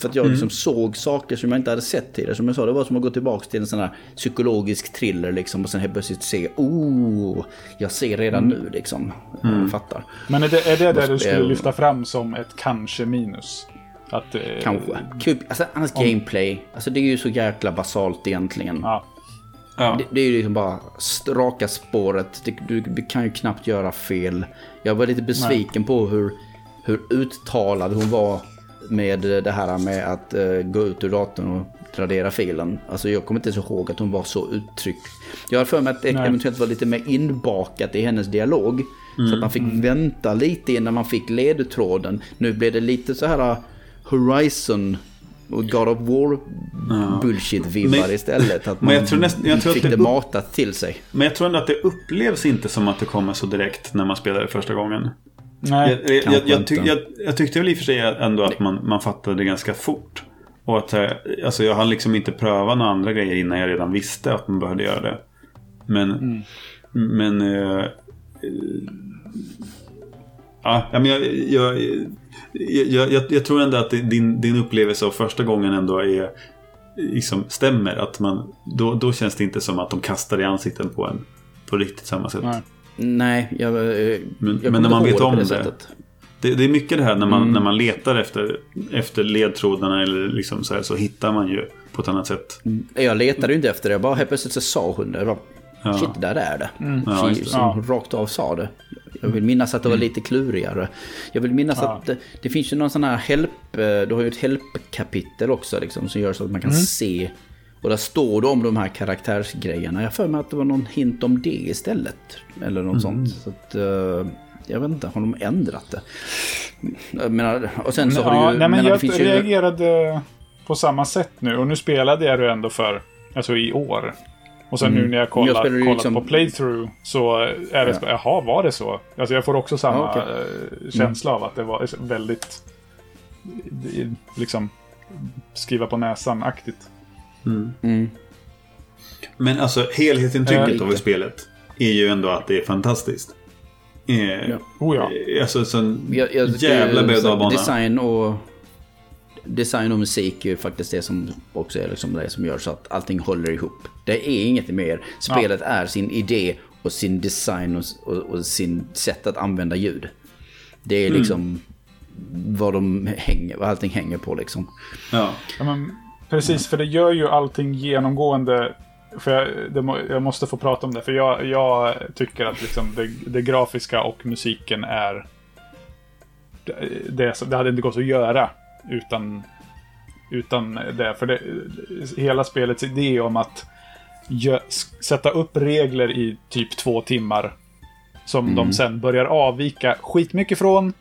För att jag liksom såg saker som jag inte hade sett tidigare. Som jag sa, det var som att gå tillbaka till en sån här psykologisk thriller liksom. Och sen helt plötsligt se, oh, jag ser redan nu liksom. Jag fattar. Men är det, är det det du skulle lyfta fram som ett kanske minus? Att, eh, Kanske. Kub, alltså annars gameplay. Alltså det är ju så jäkla basalt egentligen. Ja. Ja. Det, det är ju liksom bara raka spåret. Det, du, du kan ju knappt göra fel. Jag var lite besviken på hur, hur uttalad hon var med det här med att eh, gå ut ur datorn och radera filen. Alltså jag kommer inte ens ihåg att hon var så uttryckt. Jag har för mig att det Nej. eventuellt var lite mer inbakat i hennes dialog. Så att man fick vänta lite innan man fick ledtråden. Nu blev det lite så här uh, Horizon och God of War bullshit-vibbar istället. Att man jag tror nästan- jag tror fick att det det- matat till sig. Men jag tror ändå att det upplevs inte som att det kommer så direkt när man spelar det första gången. Nej. Jag, jag, jag, ty, inte. jag, jag tyckte väl i och för sig ändå att man, man fattade det ganska fort. Och att eh, alltså jag hann liksom inte pröva några andra grejer innan jag redan visste att man behövde göra det. Men... Men... Eh, ja, men jag, jag, jag, jag, jag tror ändå att din, din upplevelse av första gången ändå är liksom stämmer. Att man, då, då känns det inte som att de kastar i ansikten på en på riktigt samma sätt. Nej, jag, eh, men, jag men när man vet om det. det, det. Det, är mycket det här när man, mm. när man letar efter, efter ledtrådarna eller liksom så, här, så hittar man ju på ett annat sätt. Mm. Jag letade ju inte efter det, jag bara helt plötsligt så sa hon det. Bara, ja. Shit, där är det. Mm. Ja, som ja. rakt av sa det. Jag vill minnas att det var mm. lite klurigare. Jag vill minnas ja. att det, det, finns ju någon sån här help, eh, du har ju ett help-kapitel också liksom som gör så att man kan mm. se. Och där står det om de här karaktärsgrejerna. Jag för mig att det var någon hint om det istället. Eller något mm. sånt. Så att, uh, jag vet inte, har de ändrat det? Jag menar, och sen så har ja, du ju... Nej, men jag reagerade ju... på samma sätt nu. Och nu spelade jag det ändå för, alltså i år. Och sen mm. nu när jag kollar, jag kollar liksom... på playthrough så är det, ja. jaha, var det så? Alltså jag får också samma ja, okay. Eh, känsla mm. av att det var väldigt, liksom, skriva på näsan-aktigt. Mm. Mm. Men alltså helhetsintrycket äh, av spelet är ju ändå att det är fantastiskt. Eh, ja. Oh ja. Alltså sån jag, jag, jävla berg Design och design och musik är ju faktiskt det som också är liksom det som gör så att allting håller ihop. Det är inget mer. Spelet ja. är sin idé och sin design och, och, och, sin sätt att använda ljud. Det är mm. liksom mm. vad, de hänger, vad allting hänger på liksom. Ja. ja men, precis, för det gör ju allting genomgående för jag, det, jag, måste få prata om det, för jag, jag tycker att liksom det, det, grafiska och musiken är... Det, det hade inte gått att göra utan, utan det. För det, hela spelets idé om att gö, sätta upp regler i typ två timmar som mm. de sen börjar avvika skitmycket från.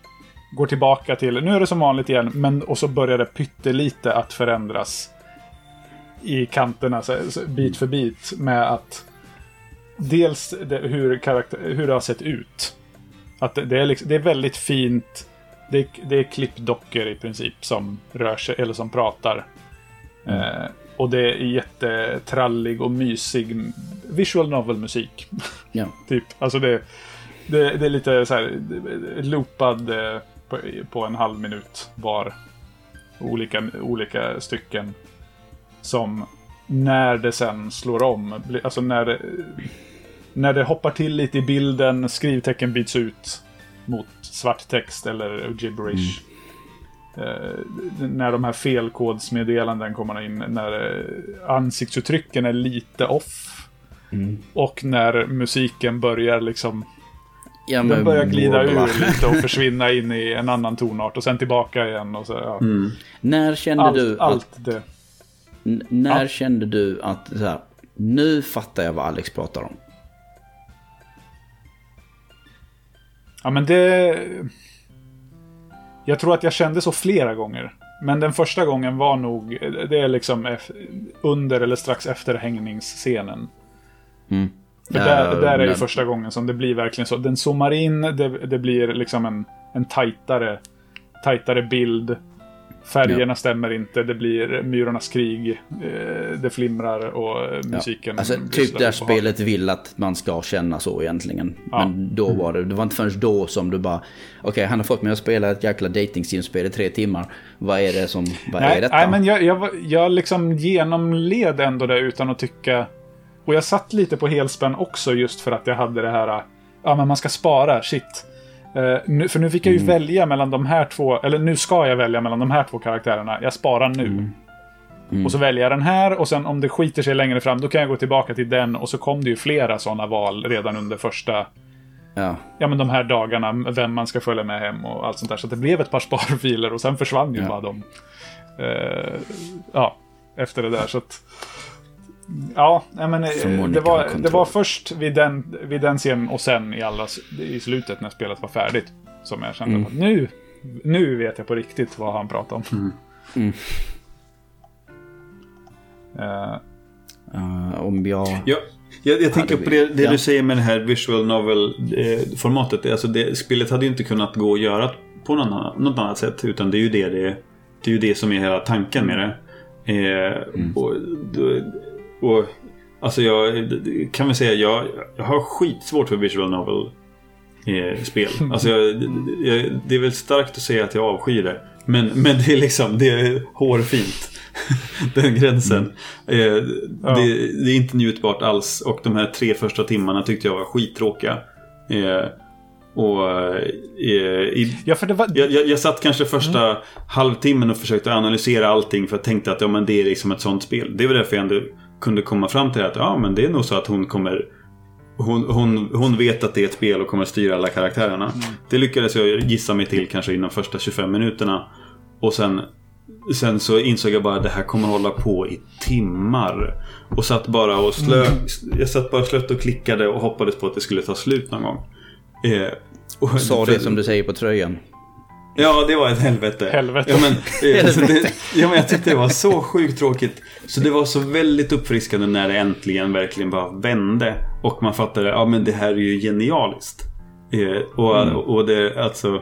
Går tillbaka till, nu är det som vanligt igen, men och så börjar det pyttelite att förändras i kanterna så, bit för bit med att dels det, hur, karaktär, hur det har sett ut. Att det, det, är, liksom, det är väldigt fint det, det är klippdockor i princip som rör sig, eller som pratar. Mm. Eh, och det är jättetrallig och mysig visual novel-musik. <laughs> Ja. typ. Alltså det, det, det, är lite så här loopad eh, på, på, en halv minut var. Olika, olika stycken. Som när det sen slår om, alltså när det, när det hoppar till lite i bilden, skrivtecken byts ut mot svart text eller gibberish. Mm. Eh, när de här felkodsmeddelanden kommer in, när eh, ansiktsuttrycken är lite off. Mm. Och när musiken börjar liksom... Ja, den börjar glida ur lite och försvinna <laughs> in i en annan tonart och sen tillbaka igen. Och så, ja. mm. När kände allt, du... Allt det. När ja. kände du att så här, nu fattar jag vad Alex pratar om? Ja, men det... Jag tror att jag kände så flera gånger. Men den första gången var nog, det är liksom under eller strax efter hängningsscenen. Mm. För där, där är ju första gången som det blir verkligen så. Den zoomar in, det, det blir liksom en, en tajtare, tajtare bild. Färgerna ja. stämmer inte, det blir Myrornas krig, eh, det flimrar och musiken... Ja. Alltså typ där spelet vill att man ska känna så egentligen. Ja. Men då var det, det var inte förrän då som du bara... Okej, okay, han har fått mig att spela ett jäkla dating spel i tre timmar. Vad är det som... Vad nej, är detta? Nej, men jag, jag, jag liksom genomled ändå det utan att tycka... Och jag satt lite på helspänn också just för att jag hade det här... Ja, men man ska spara, shit. Uh, nu, för nu fick jag ju mm. välja mellan de här två, eller nu ska jag välja mellan de här två karaktärerna. Jag sparar nu. Mm. Mm. Och så väljer jag den här och sen om det skiter sig längre fram då kan jag gå tillbaka till den och så kom det ju flera sådana val redan under första Ja. ja men de här dagarna, vem man ska följa med hem och allt sånt där. Så det blev ett par <laughs> sparfiler och sen försvann ju ja. bara de. Uh, ja, efter det där. Så att, Ja, men eh, det var, det var först vid den, vid den scenen och sen i, alla, i slutet när spelet var färdigt. Som jag kände mm. att nu, nu vet jag på riktigt vad han pratar om. Mm. Mm. Uh, uh, om jag... Ja, jag, jag tänker på det, det ja. du säger med det här visual novel-formatet. Alltså det, spelet hade ju inte kunnat gå att göra på någon annan, något annat sätt. Utan det är ju det, det, det, är ju det som är hela tanken med det. Eh, mm. och, och Alltså jag kan väl säga jag, jag har skitsvårt för visual novel eh, spel. <laughs> Alltså jag, jag, det är väl starkt att säga att jag avskyr det. Men, men det är liksom, det är hårfint. <laughs> Den gränsen. Mm. Eh, ja. det, det, är inte njutbart alls. Och de här tre första timmarna tyckte jag var skittråkiga. Eh, och, eh, i, ja, för det var... jag, jag, jag satt kanske första mm. halvtimmen och försökte analysera allting för jag tänkte att ja, men det är liksom ett sånt spel. Det var därför jag ändå kunde komma fram till att ja, men det är nog så att hon kommer hon, hon, hon vet att det är ett spel och kommer styra alla karaktärerna. Mm. Det lyckades jag gissa mig till kanske inom första 25 minuterna. Och sen, sen så insåg jag bara att det här kommer hålla på i timmar. Och satt bara och slö, mm. Jag satt bara slött och klickade och hoppades på att det skulle ta slut någon gång. Eh, och Sa det som du säger på tröjan. Ja, det var ett helvete. Helvete. Ja, men, <laughs> det, ja, men jag tyckte det var så sjukt tråkigt. Så det var så väldigt uppfriskande när det äntligen verkligen bara vände. Och man fattade, ja men det här är ju genialiskt. Eh, och, mm. och det, alltså...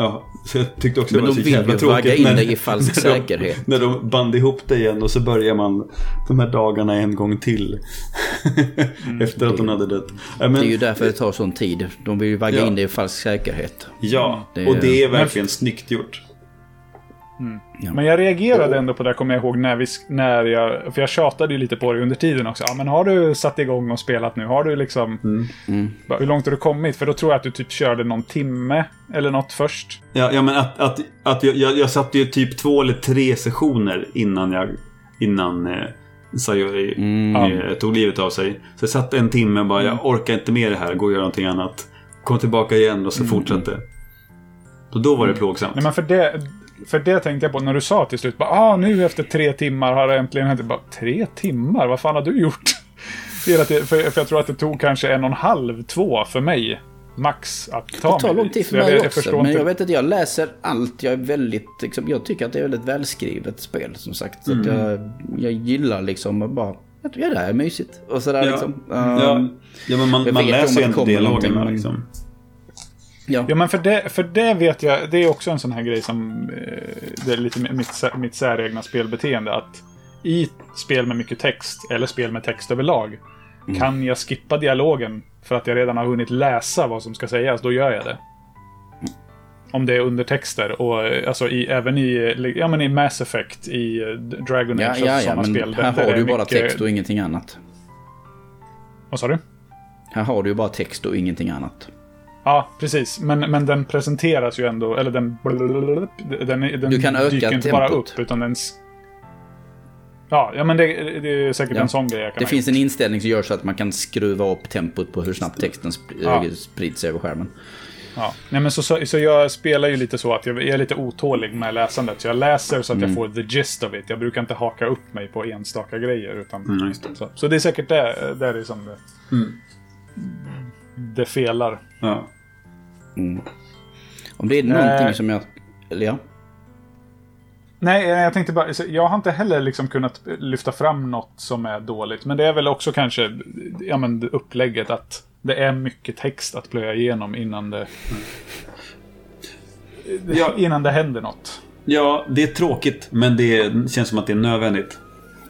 Ja, så jag tyckte också Men det var så jävla tråkigt. Men de vill ju vagga in dig i falsk <laughs> när säkerhet. De, när de band ihop det igen och så börjar man de här dagarna en gång till. <laughs> mm, Efter att hon hade dött. Ja, men, det är ju därför det tar sån tid. De vill ju vagga ja. in dig i falsk säkerhet. Ja, det och det är verkligen men... snyggt gjort. Mm. Ja. Men jag reagerade ändå på det, kommer jag ihåg, när, vi, när jag... För jag tjatade ju lite på det under tiden också. Ja, men har du satt igång och spelat nu? Har du liksom... Mm. Mm. Hur långt har du kommit? För då tror jag att du typ körde någon timme eller något först. Ja, ja men att, att, att jag, jag, jag satt ju typ två eller tre sessioner innan jag... Innan eh, Sayori mm. eh, tog livet av sig. Så jag satt en timme och bara, jag mm. orkar inte med det här, gå och göra någonting annat. Kom tillbaka igen och så mm. fortsatte. Och då var det plågsamt. Nej, men för det, för det tänkte jag på när du sa till slut. Bara, ah, nu efter tre timmar har det äntligen hänt. Bara, tre timmar? Vad fan har du gjort? <laughs> för, för jag tror att det tog kanske en och en halv, två för mig. Max att ta Det tar lång tid för mig jag, också. Jag men jag vet att jag läser allt. Jag är väldigt, liksom, jag tycker att det är väldigt välskrivet spel som sagt. Så mm. jag, jag gillar liksom att bara Ja, det är mysigt. Och sådär ja. liksom. Um, ja. ja, men man, man läser ju inte dialogerna liksom. Ja. ja, men för det, för det vet jag, det är också en sån här grej som eh, det är lite mitt, mitt säregna spelbeteende. Att i spel med mycket text, eller spel med text överlag, mm. kan jag skippa dialogen för att jag redan har hunnit läsa vad som ska sägas, då gör jag det. Om det är undertexter. Och eh, alltså i, även i, ja, men i Mass Effect, i eh, Dragon Age ja, ja, ja, sådana spel. Här har du bara mycket... text och ingenting annat. Vad sa du? Här har du ju bara text och ingenting annat. Ja, precis. Men, men den presenteras ju ändå, eller den... den, den du kan öka dyker inte tempot. bara upp, utan den... Ja, ja men det, det är säkert ja. en sån grej jag kan Det finns gjort. en inställning som gör så att man kan skruva upp tempot på hur snabbt texten sp ja. sprids över skärmen. Ja, Nej, men så, så, så, jag spelar ju lite så att jag, är lite otålig med läsandet. Så jag läser så att mm. jag får the gist of it. Jag brukar inte haka upp mig på enstaka grejer. Utan, mm, så, så, det är säkert det, det är som det, mm. Det felar. Ja. Mm. Om det är någonting äh, som jag... Eller ja? Nej, jag tänkte bara... Jag har inte heller liksom kunnat lyfta fram något som är dåligt. Men det är väl också kanske ja, men upplägget att det är mycket text att plöja igenom innan det... Ja. Innan det händer något. Ja, det är tråkigt men det känns som att det är nödvändigt.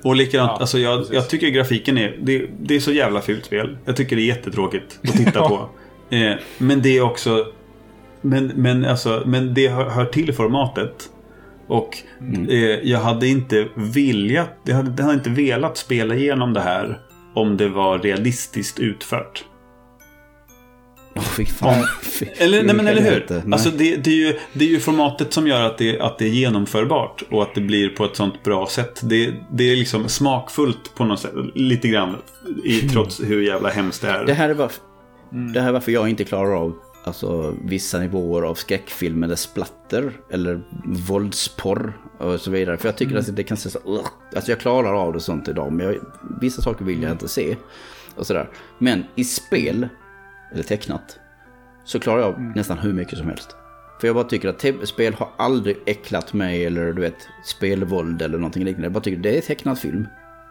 Och likadant, ja, alltså jag, jag, tycker grafiken är... Det, det, är så jävla fult spel. Jag tycker det är jättetråkigt att titta <laughs> på. Eh, men det är också... Men, men, alltså, men det hör, hör till formatet. Och mm. eh, jag hade inte velat, jag hade, jag hade inte velat spela igenom det här om det var realistiskt utfört. Oh, fy fan. <laughs> eller, nej, men, eller hur? Alltså, det, det, är ju, det är ju formatet som gör att det, att det är genomförbart och att det blir på ett sånt bra sätt. Det, det är liksom smakfullt på något sätt. Lite grann. I, trots hur jävla hemskt det är. Det här är varför, mm. det här är varför jag inte klarar av alltså, vissa nivåer av skräckfilm eller splatter eller våldsporr och så vidare. För jag tycker mm. att det kan se så... Alltså jag klarar av det sånt idag, men jag, vissa saker vill jag inte se. Och sådär. Men i spel, eller tecknat, så klarar jag mm. nästan hur mycket som helst. För jag bara tycker att spel har aldrig äcklat mig eller du vet, spelvåld eller någonting liknande. Jag bara tycker att det är tecknat film.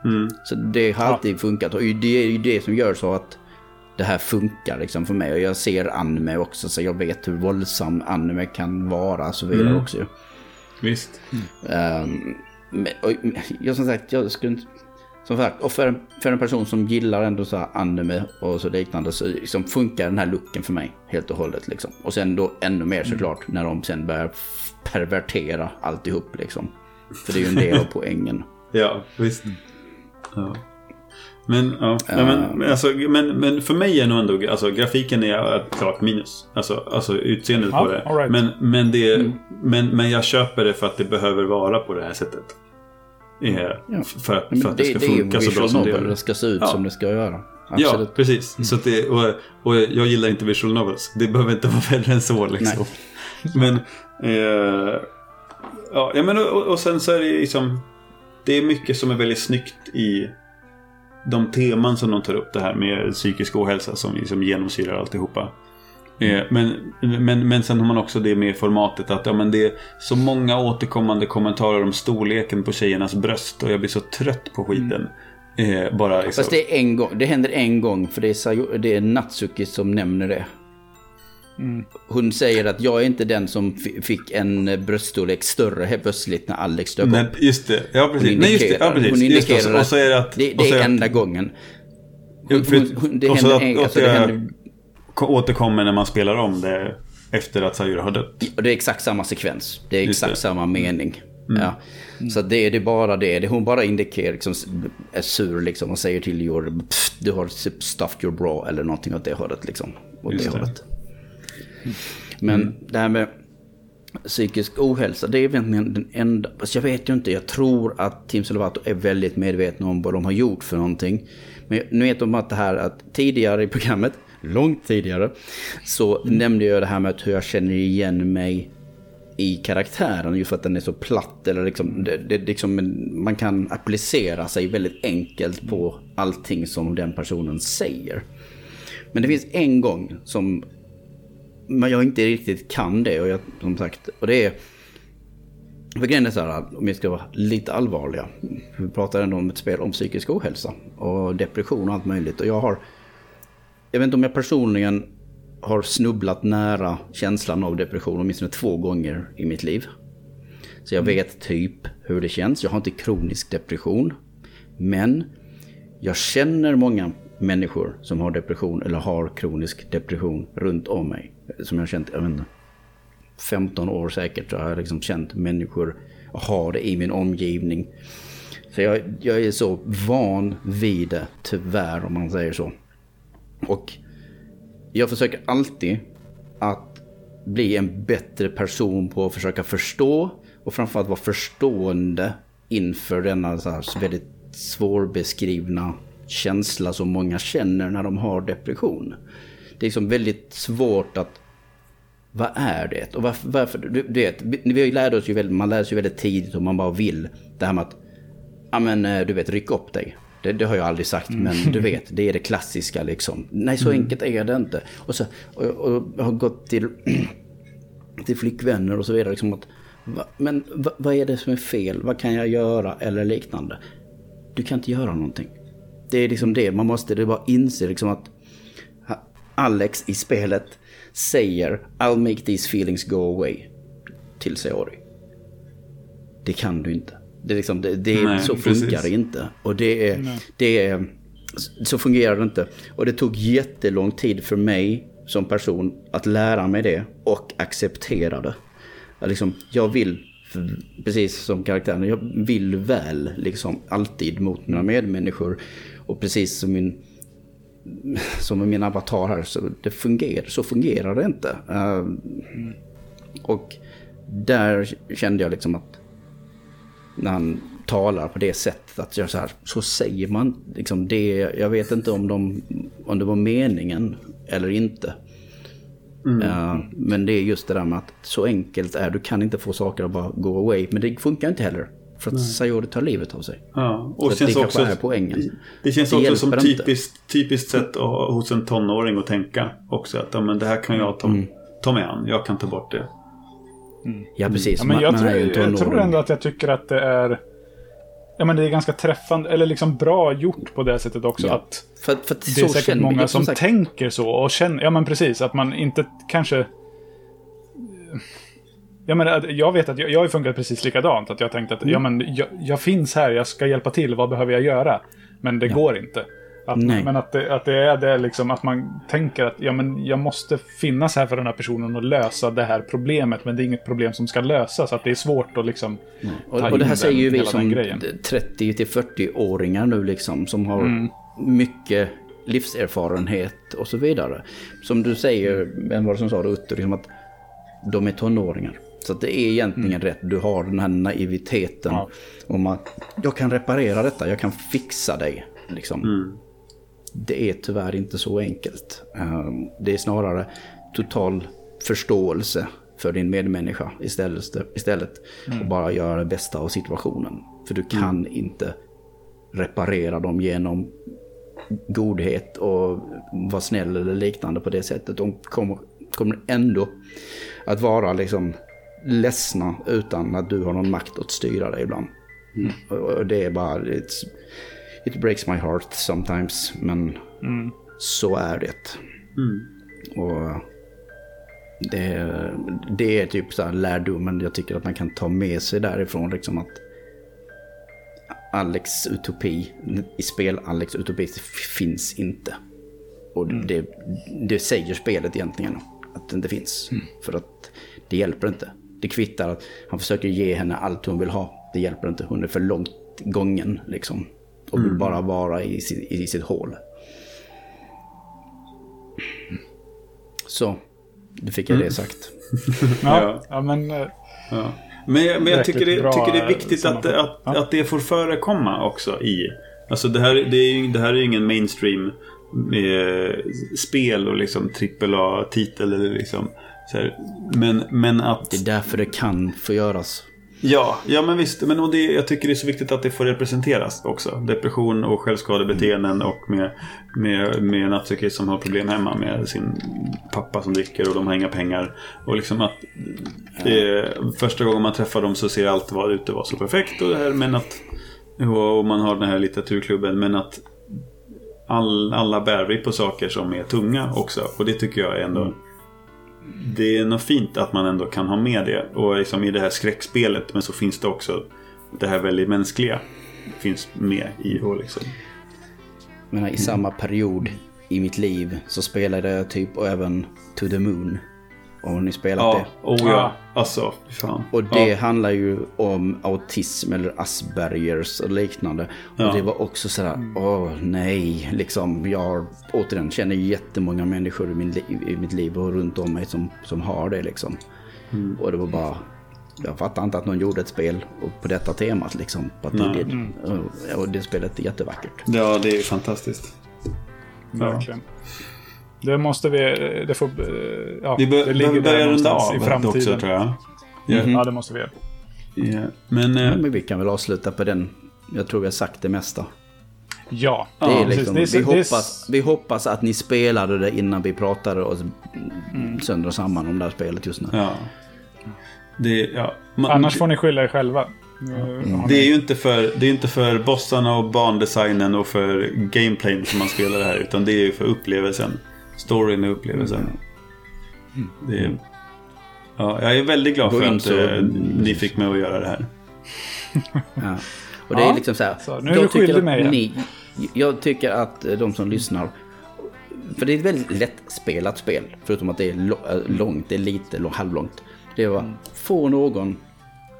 Mm. Så det har alltid ja. funkat och det är ju det som gör så att det här funkar liksom för mig. Och jag ser anime också så jag vet hur våldsam anime kan vara och så vidare mm. också. Visst. Um, och, jag som sagt, jag skulle inte... som sagt, och för, för en person som gillar ändå så här anime och så liknande så liksom funkar den här looken för mig helt och hållet. Liksom. Och sen då ännu mer såklart när de sen börjar pervertera alltihop liksom. För det är ju en del av <laughs> poängen. Ja, visst. Ja. Men, ja, ja men, alltså, men, men för mig är nog ändå alltså, grafiken är ett klart minus. Alltså, alltså utseendet Ja, på det. right. Men, men, det men, men jag köper det för att det behöver vara på det här sättet. Ja. För, att, för att det, ska det är ju funka så bra som det gör. det ska se ut Ja. som det ska göra. Ja, Absolut. precis. Så att det, och, och jag gillar inte visual novels. Det behöver inte vara <laughs> värre än så liksom. Men, eh, ja, ja, men och, och sen så är det liksom, det är mycket som är väldigt snyggt i de teman som de tar upp. Det här med psykisk ohälsa som liksom genomsyrar alltihopa. Eh, men, men, men sen har man också det med formatet att ja, men det är så många återkommande kommentarer om storleken på tjejernas bröst och jag blir så trött på skiten. Eh, bara liksom. Fast det är en gång, det händer en gång för det är, det är Natsuki som nämner det. Hon säger att jag är inte den som fi- fick en bröststorlek större helt plötsligt när Alex dök Nej, upp. just det. Ja, precis. Hon Nej, just det. Ja, precis. Hon Just det. Och indikerar så- är det att... det, det är att- enda gången. Ja, Hon, för- hon, hon, det händer, att- en, alltså, det det händer ko- återkommer när man spelar om det efter att Sayuri har dött. Och det är exakt samma sekvens. Det är Just exakt det. Mm. samma mening. Ja. Så det är det bara det. det. Hon bara indikerar, liksom, är sur liksom, och säger till Jor, "Pff, du har stuffed your bra eller någonting åt det hållet. Liksom, åt Just det det. Mm. hållet. Men det här med psykisk ohälsa, det är egentligen den enda... Alltså jag vet ju inte, jag tror att Team Salvato är väldigt medvetna om vad de har gjort för någonting. Men nu vet de att det här att tidigare i programmet, långt tidigare, så nämnde jag det här med hur jag känner igen mig i karaktären just för att den är så platt. Eller liksom, det, det, liksom, man kan applicera sig väldigt enkelt på allting som den personen säger. Men det finns en gång som men jag inte riktigt kan det. Och jag, som sagt, och det är... För grejen är så här, om vi ska vara lite allvarliga. Vi pratar ändå om ett spel om psykisk ohälsa och depression och allt möjligt. Och jag har... Jag vet inte om jag personligen har snubblat nära känslan av depression åtminstone två gånger i mitt liv. Så jag vet typ hur det känns. Jag har inte kronisk depression. Men jag känner många människor som har depression eller har kronisk depression runt om mig. Som jag har känt, jag vet inte, 15 år säkert Jag har jag liksom känt människor ha det i min omgivning. Så jag, jag är så van vid det, tyvärr om man säger så. Och jag försöker alltid att bli en bättre person på att försöka förstå och framförallt vara förstående inför denna så här väldigt svårbeskrivna känsla som många känner när de har depression. Det är liksom väldigt svårt att vad är det? Och varför, varför du, du vet, vi, lärde oss ju väldigt, man lär sig ju väldigt tidigt om man bara vill. Det här med att, ja men eh, du vet, ryck upp dig. Det, det har jag aldrig sagt, men du vet, det är det klassiska liksom. Nej, så enkelt är det inte. Och, så, och, och jag har gått till, <clears throat> till flickvänner och så vidare. Liksom att, va, men va, vad är det som är fel? Vad kan jag göra? Eller liknande. Du kan inte göra någonting. Det är liksom det, man måste det bara inse liksom att Alex i spelet säger I'll make these feelings go away till Seori. Det kan du inte. Det är liksom, det, det, Nej, så precis. funkar det inte. Och det är, det är, så fungerar det inte. Och det tog jättelång tid för mig som person att lära mig det och acceptera det. Jag, liksom, jag vill, precis som karaktären, jag vill väl liksom alltid mot mina medmänniskor. Och precis som min som med min avatar här, så, det fungerar, så fungerar det inte. Eh, och där kände jag liksom att när han talar på det sättet, att jag så, här, så säger man liksom det. Jag vet inte om, de, om det var meningen eller inte. Eh, men det är just det där med att så enkelt är du kan inte få saker att bara go away. Men det funkar inte heller. För att Sayori tar livet av sig. Ja, och känns det också, är poängen. det känns Det också som typiskt, typiskt sätt att- hos en tonåring att tänka också. Att ja, men det här kan jag ta, Mm. ta mig an. Jag kan ta bort det. Ja, precis. Ja, men jag, man tror, jag tror ändå att jag tycker att det är... Ja, men det är ganska träffande, eller liksom bra gjort på det sättet också. Ja. Att För, för att det är säkert känner många jag, som sagt, tänker så och känner... Ja, men precis. Att man inte kanske... Ja, men jag vet att jag, jag har funkat precis likadant. Att jag tänkte att mm. ja, men jag, jag, finns här, jag ska hjälpa till, vad behöver jag göra? Men det ja. går inte. Att, men att det, att det är det liksom att man tänker att ja, men jag måste finnas här för den här personen och lösa det här problemet. Men det är inget problem som ska lösas. Att det är svårt att liksom mm. och, och det här säger ju vi som 30-40-åringar nu liksom. Som har mm. mycket livserfarenhet och så vidare. Som du säger, vem var det som sa det, Utter, liksom att de är tonåringar. Så det är egentligen mm. rätt. Du har den här naiviteten ja. om att jag kan reparera detta, jag kan fixa dig. Liksom. Mm. Det är tyvärr inte så enkelt. Ehm, det är snarare total förståelse för din medmänniska istället, istället mm. och bara göra det bästa av situationen. För du kan mm. inte reparera dem genom godhet och vara snäll eller liknande på det sättet. De kommer, kommer ändå att vara liksom ledsna utan att du har någon makt att styra dig ibland. Mm. Och det är bara, it breaks my heart sometimes, men mm. så är det. Mm. Och det, det är typ så här lärdomen jag tycker att man kan ta med sig därifrån. Liksom att Alex utopi, i spel Alex utopi finns inte. Och mm. det, det säger spelet egentligen, att det inte finns. Mm. För att det hjälper inte. Det kvittar att han försöker ge henne allt hon vill ha. Det hjälper inte, hon är för långt gången liksom. Och vill mm. bara vara i, i, i sitt hål. Så, då fick jag det mm. sagt. <laughs> ja, ja, men... Eh, ja. Men, jag, men jag tycker, det, tycker det är viktigt att, att, ja. att det får förekomma också i... Alltså det här, det är, det här är ju ingen mainstream med spel och liksom trippel A-titel eller liksom... Här, men, men att... Det är därför det kan få göras. Ja, ja men visst. Men och det, jag tycker det är så viktigt att det får representeras också. Depression och självskadebeteenden och med, med, med en som har problem hemma med sin pappa som dricker och de har inga pengar. Och liksom att eh, första gången man träffar dem så ser allt var ute var så perfekt och det här men att och man har den här litteraturklubben men att all, alla bär vi på saker som är tunga också. Och det tycker jag är ändå mm det är något fint att man ändå kan ha med det. Och liksom i det här skräckspelet men så finns det också det här väldigt mänskliga. Finns med i och liksom. Men i samma period i mitt liv så spelade jag typ och även To the Moon. Har ni spelat ja, det? Oh ja, alltså fan. Och det ja. handlar ju om autism eller Aspergers och liknande. Och ja. det var också sådär, mm. åh nej, liksom jag återigen känner jättemånga människor i, min, i mitt liv och runt om mig som, som har det liksom. Mm. Och det var bara, jag fattar inte att någon gjorde ett spel på detta temat liksom. Det, mm. och det spelet är jättevackert. Ja, det är fantastiskt. Verkligen. Det måste vi... Det får... Ja, vi bör, det ligger börja runda av i framtiden. också tror jag. Yeah. Mm -hmm. Ja, det måste vi göra. Yeah. Men, ja, men vi kan väl avsluta på den. Jag tror vi har sagt det mesta. Ja. Det är liksom, det är, vi, hoppas, vi hoppas att ni spelade det innan vi pratade oss mm. sönder och samman om det här spelet just nu. Ja. Det, ja. Man, Annars får ni skylla er själva. Mm. Det är ju inte för, det är inte för bossarna och bandesignen och för gameplayen som man spelar det här. Utan det är ju för upplevelsen storyn och upplevelsen. Mm. Det ja, jag är väldigt glad för att så... Eh, ni fick mig att göra det här. <laughs> ja. Och det är liksom så här. Så, nu är du skyldig mig. Ni, jag tycker att eh, de som lyssnar. För det är ett väldigt lättspelat spel. Förutom att det är eh, långt, det är lite halvlångt. Det är att mm. få någon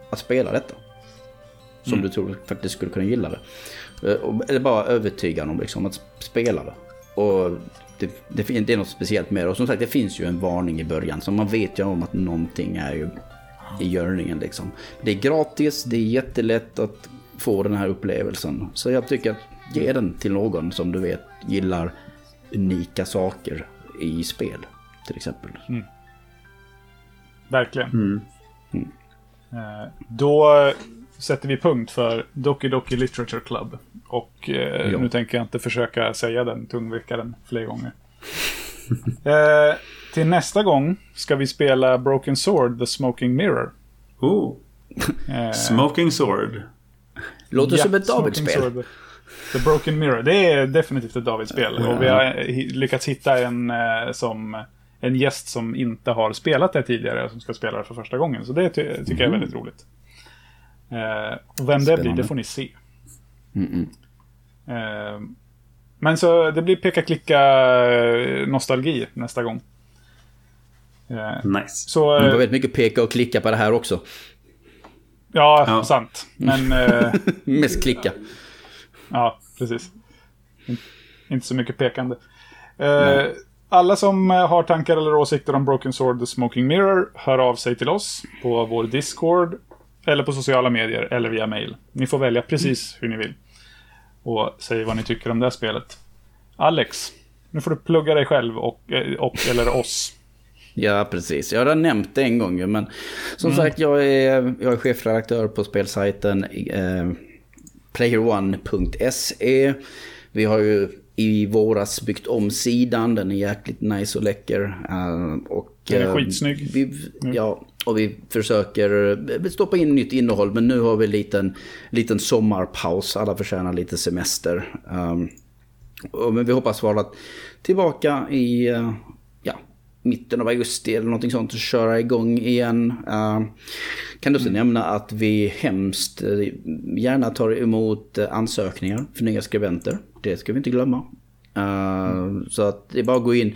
att spela detta. Som mm. du tror faktiskt skulle kunna gilla det. Eller bara övertyga dem liksom att spela det. Och det, det, det är något speciellt med det. Och som sagt, det finns ju en varning i början. Så man vet ju om att någonting är ju i görningen liksom. Det är gratis, det är jättelätt att få den här upplevelsen. Så jag tycker att ge den till någon som du vet gillar unika saker i spel. Till exempel. Mm. Verkligen. Mm. Mm. Eh, då sätter vi punkt för Doki Doki Literature Club. Och eh, nu tänker jag inte försöka säga den tungvickaren fler gånger. <laughs> eh, till nästa gång ska vi spela Broken Sword, The Smoking Mirror. Oh. Eh, Smoking Sword. Låter ja, som ett David-spel. The Broken Mirror. Det är definitivt ett David-spel. Och vi har lyckats hitta en eh, som en gäst som inte har spelat det tidigare som ska spela det för första gången. Så det ty tycker jag är väldigt roligt. Eh, och vem det blir, det får ni se. Eh, men så det blir peka-klicka eh, nostalgi nästa gång. Eh, nice. Så, det var väldigt mycket peka och klicka på det här också. Ja, ja. sant. Men... Eh, <laughs> Mest klicka. Ja, precis. Inte så mycket pekande. Eh, alla som har tankar eller åsikter om Broken Sword The Smoking Mirror hör av sig till oss på vår Discord eller på sociala medier eller via mail. Ni får välja precis hur ni vill. Och säg vad ni tycker om det här spelet. Alex, nu får du plugga dig själv och, och eller oss. <laughs> Ja, precis. Jag har nämnt det en gång men som mm. sagt jag är, jag är chefredaktör på spelsajten eh, playerone.se. Vi har ju i våras byggt om sidan, den är jäkligt nice och läcker. Uh, och, den är uh, skitsnygg. Vi, mm. Ja, och vi försöker eh, stoppa in nytt innehåll men nu har vi en liten, liten sommarpaus, alla förtjänar lite semester. Och, men vi hoppas vara tillbaka i uh, mitten av augusti eller någonting sånt och köra igång igen. Uh, kan du också mm. nämna att vi hemskt gärna tar emot ansökningar för nya skribenter. Det ska vi inte glömma. Mm. Så att det är bara att gå in.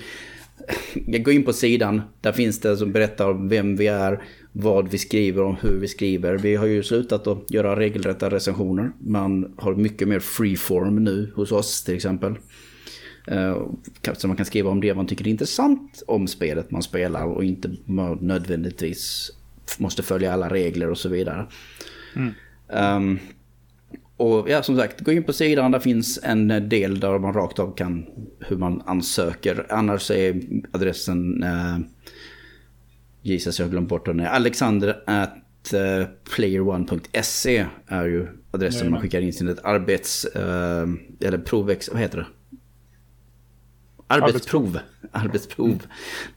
Gå in på sidan. Där finns det som berättar vem vi är, vad vi skriver om, hur vi skriver. Vi har ju slutat att göra regelrätta recensioner. Man har mycket mer freeform nu hos oss till exempel. Eh, så man kan skriva om det man tycker är intressant om spelet man spelar och inte nödvändigtvis måste följa alla regler och så vidare. Mm. Um, och ja, som sagt, gå in på sidan, där finns en del där man rakt av kan hur man ansöker. Annars är adressen, uh, Jesus jag har glömt bort den, alexander at uh, playerone.se är ju adressen man skickar in sin arbets, uh, eller provex, vad heter det? Arbetsprov. Arbetsprov.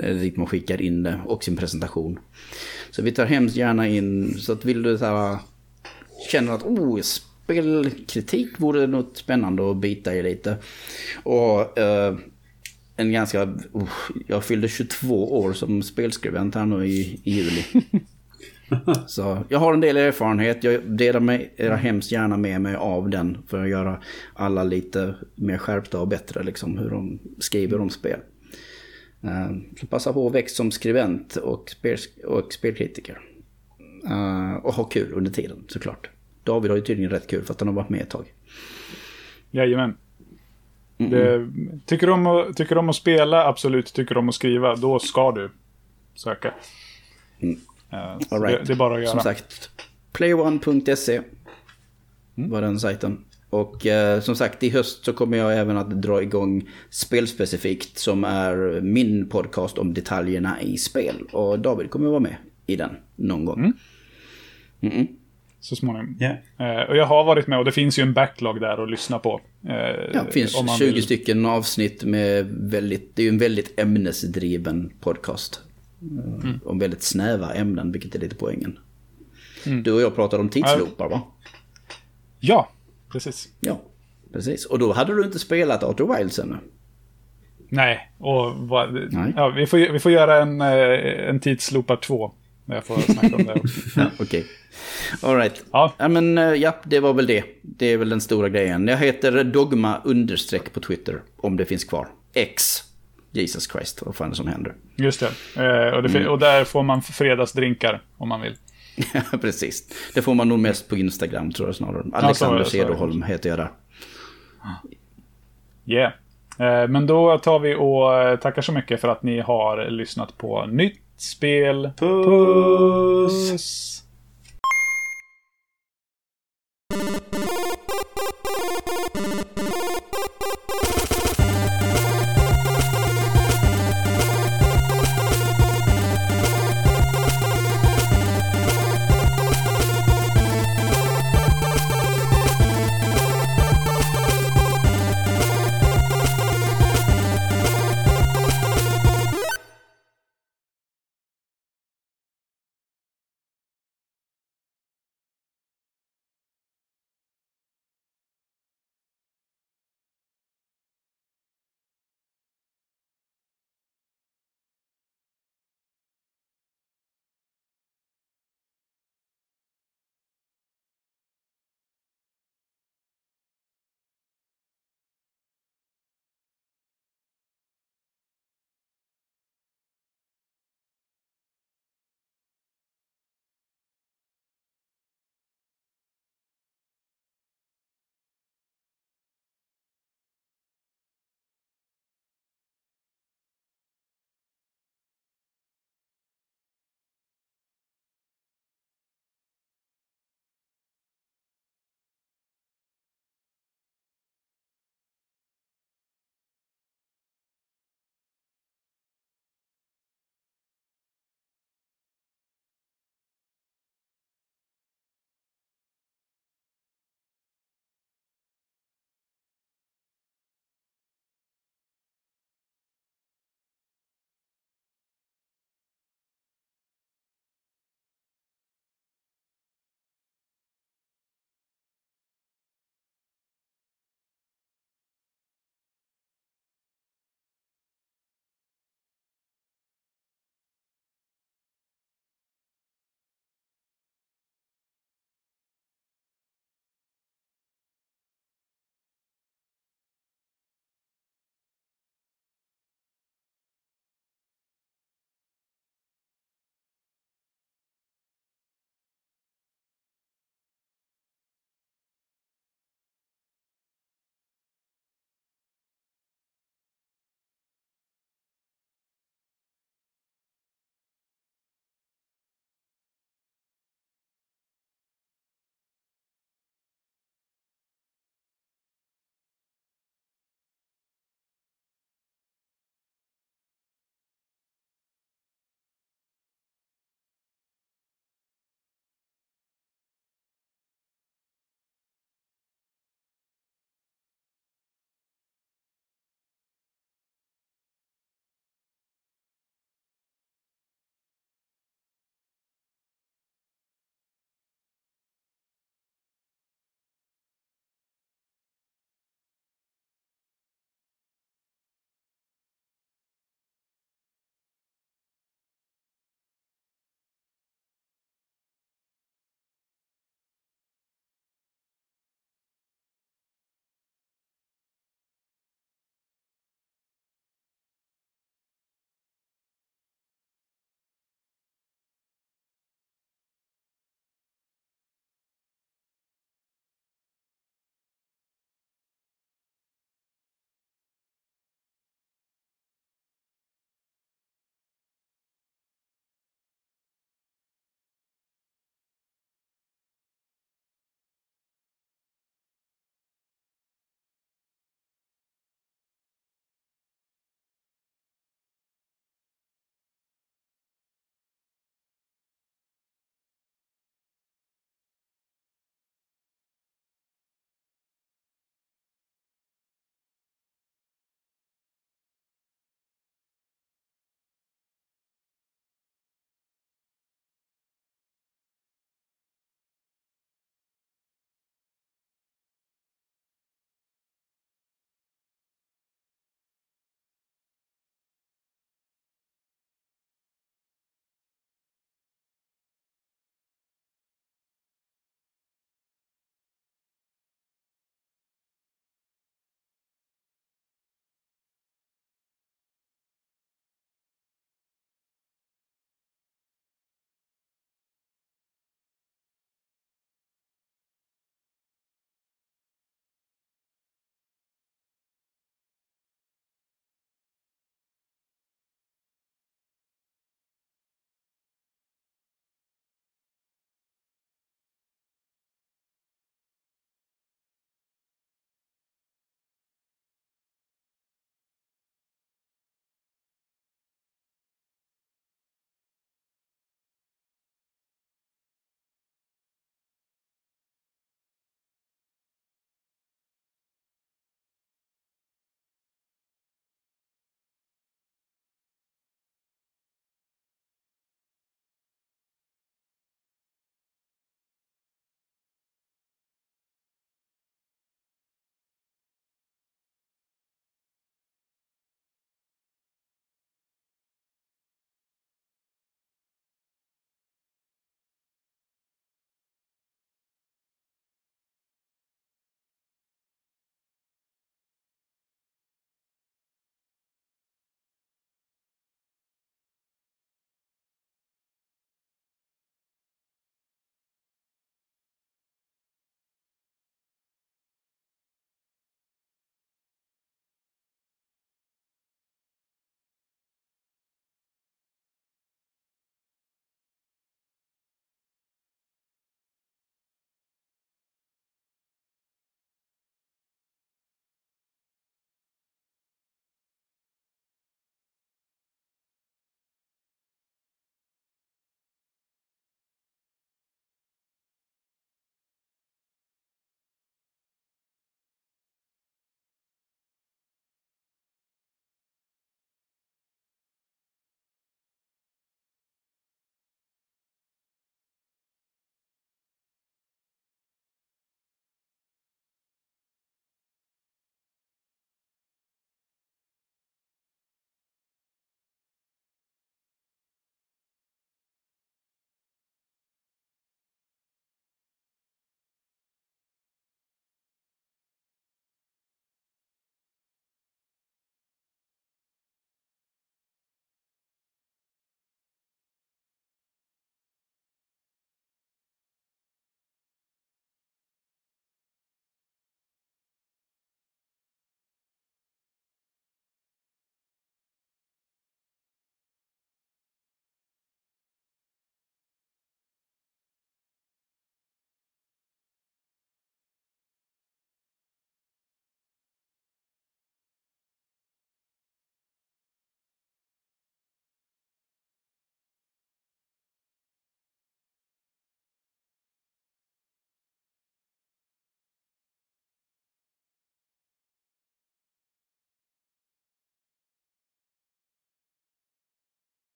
Mm. Dit man skickar in det och sin presentation. Så vi tar hemskt gärna in, så att vill du så här, känner att oh, spelkritik vore något spännande att bita i lite. Och eh, en ganska, oh, jag fyllde 22 år som spelskribent här nu i, i juli. <laughs> Så jag har en del erfarenhet. Jag delar mig era hemskt gärna med mig av den. För att göra alla lite mer skärpta och bättre. Liksom hur de skriver om spel. Eh, så passa på att växa som skribent och, spel, och spelkritiker. Eh, och ha kul under tiden såklart. David har ju tydligen rätt kul för att han har varit med ett tag. Jajamän. Mm. Det, tycker, du om att, tycker du om att spela, absolut. Tycker du om att skriva, då ska du söka. Mm. All right. det, det, är bara att göra. Som sagt, playone.se mm. var den sajten. Och eh, som sagt i höst så kommer jag även att dra igång Spelspecifikt som är min podcast om detaljerna i spel. Och David kommer att vara med i den någon gång. Mm. Mm -mm. Så småningom. Yeah. Eh, och jag har varit med och det finns ju en backlog där att lyssna på. Eh, ja, det finns 20 vill. stycken avsnitt med väldigt, det är ju en väldigt ämnesdriven podcast. Mm. Om väldigt snäva ämnen, vilket är lite poängen. Mm. Du och jag pratade om tidsloopar va? Ja, precis. Ja, precis. Och då hade du inte spelat Outer Wilds ännu? Nej, och vad, Nej. Ja, vi, får, vi får göra en, eh, en tidsloopar 2. Jag får snacka om det också. <laughs> ja, Okej. Okay. Alright. Ja. ja, men eh, ja, det var väl det. Det är väl den stora grejen. Jag heter Dogma understreck på Twitter, om det finns kvar. X. Jesus Christ, vad fan är det som händer? Just det. Eh, och, det mm. och, där får man fredagsdrinkar om man vill. <laughs> Ja, precis. Det får man nog mest på Instagram tror jag snarare. Alexander ja, Cederholm heter jag där. Yeah. Eh, men då tar vi och eh, tackar så mycket för att ni har lyssnat på nytt spel. Puss! Puss.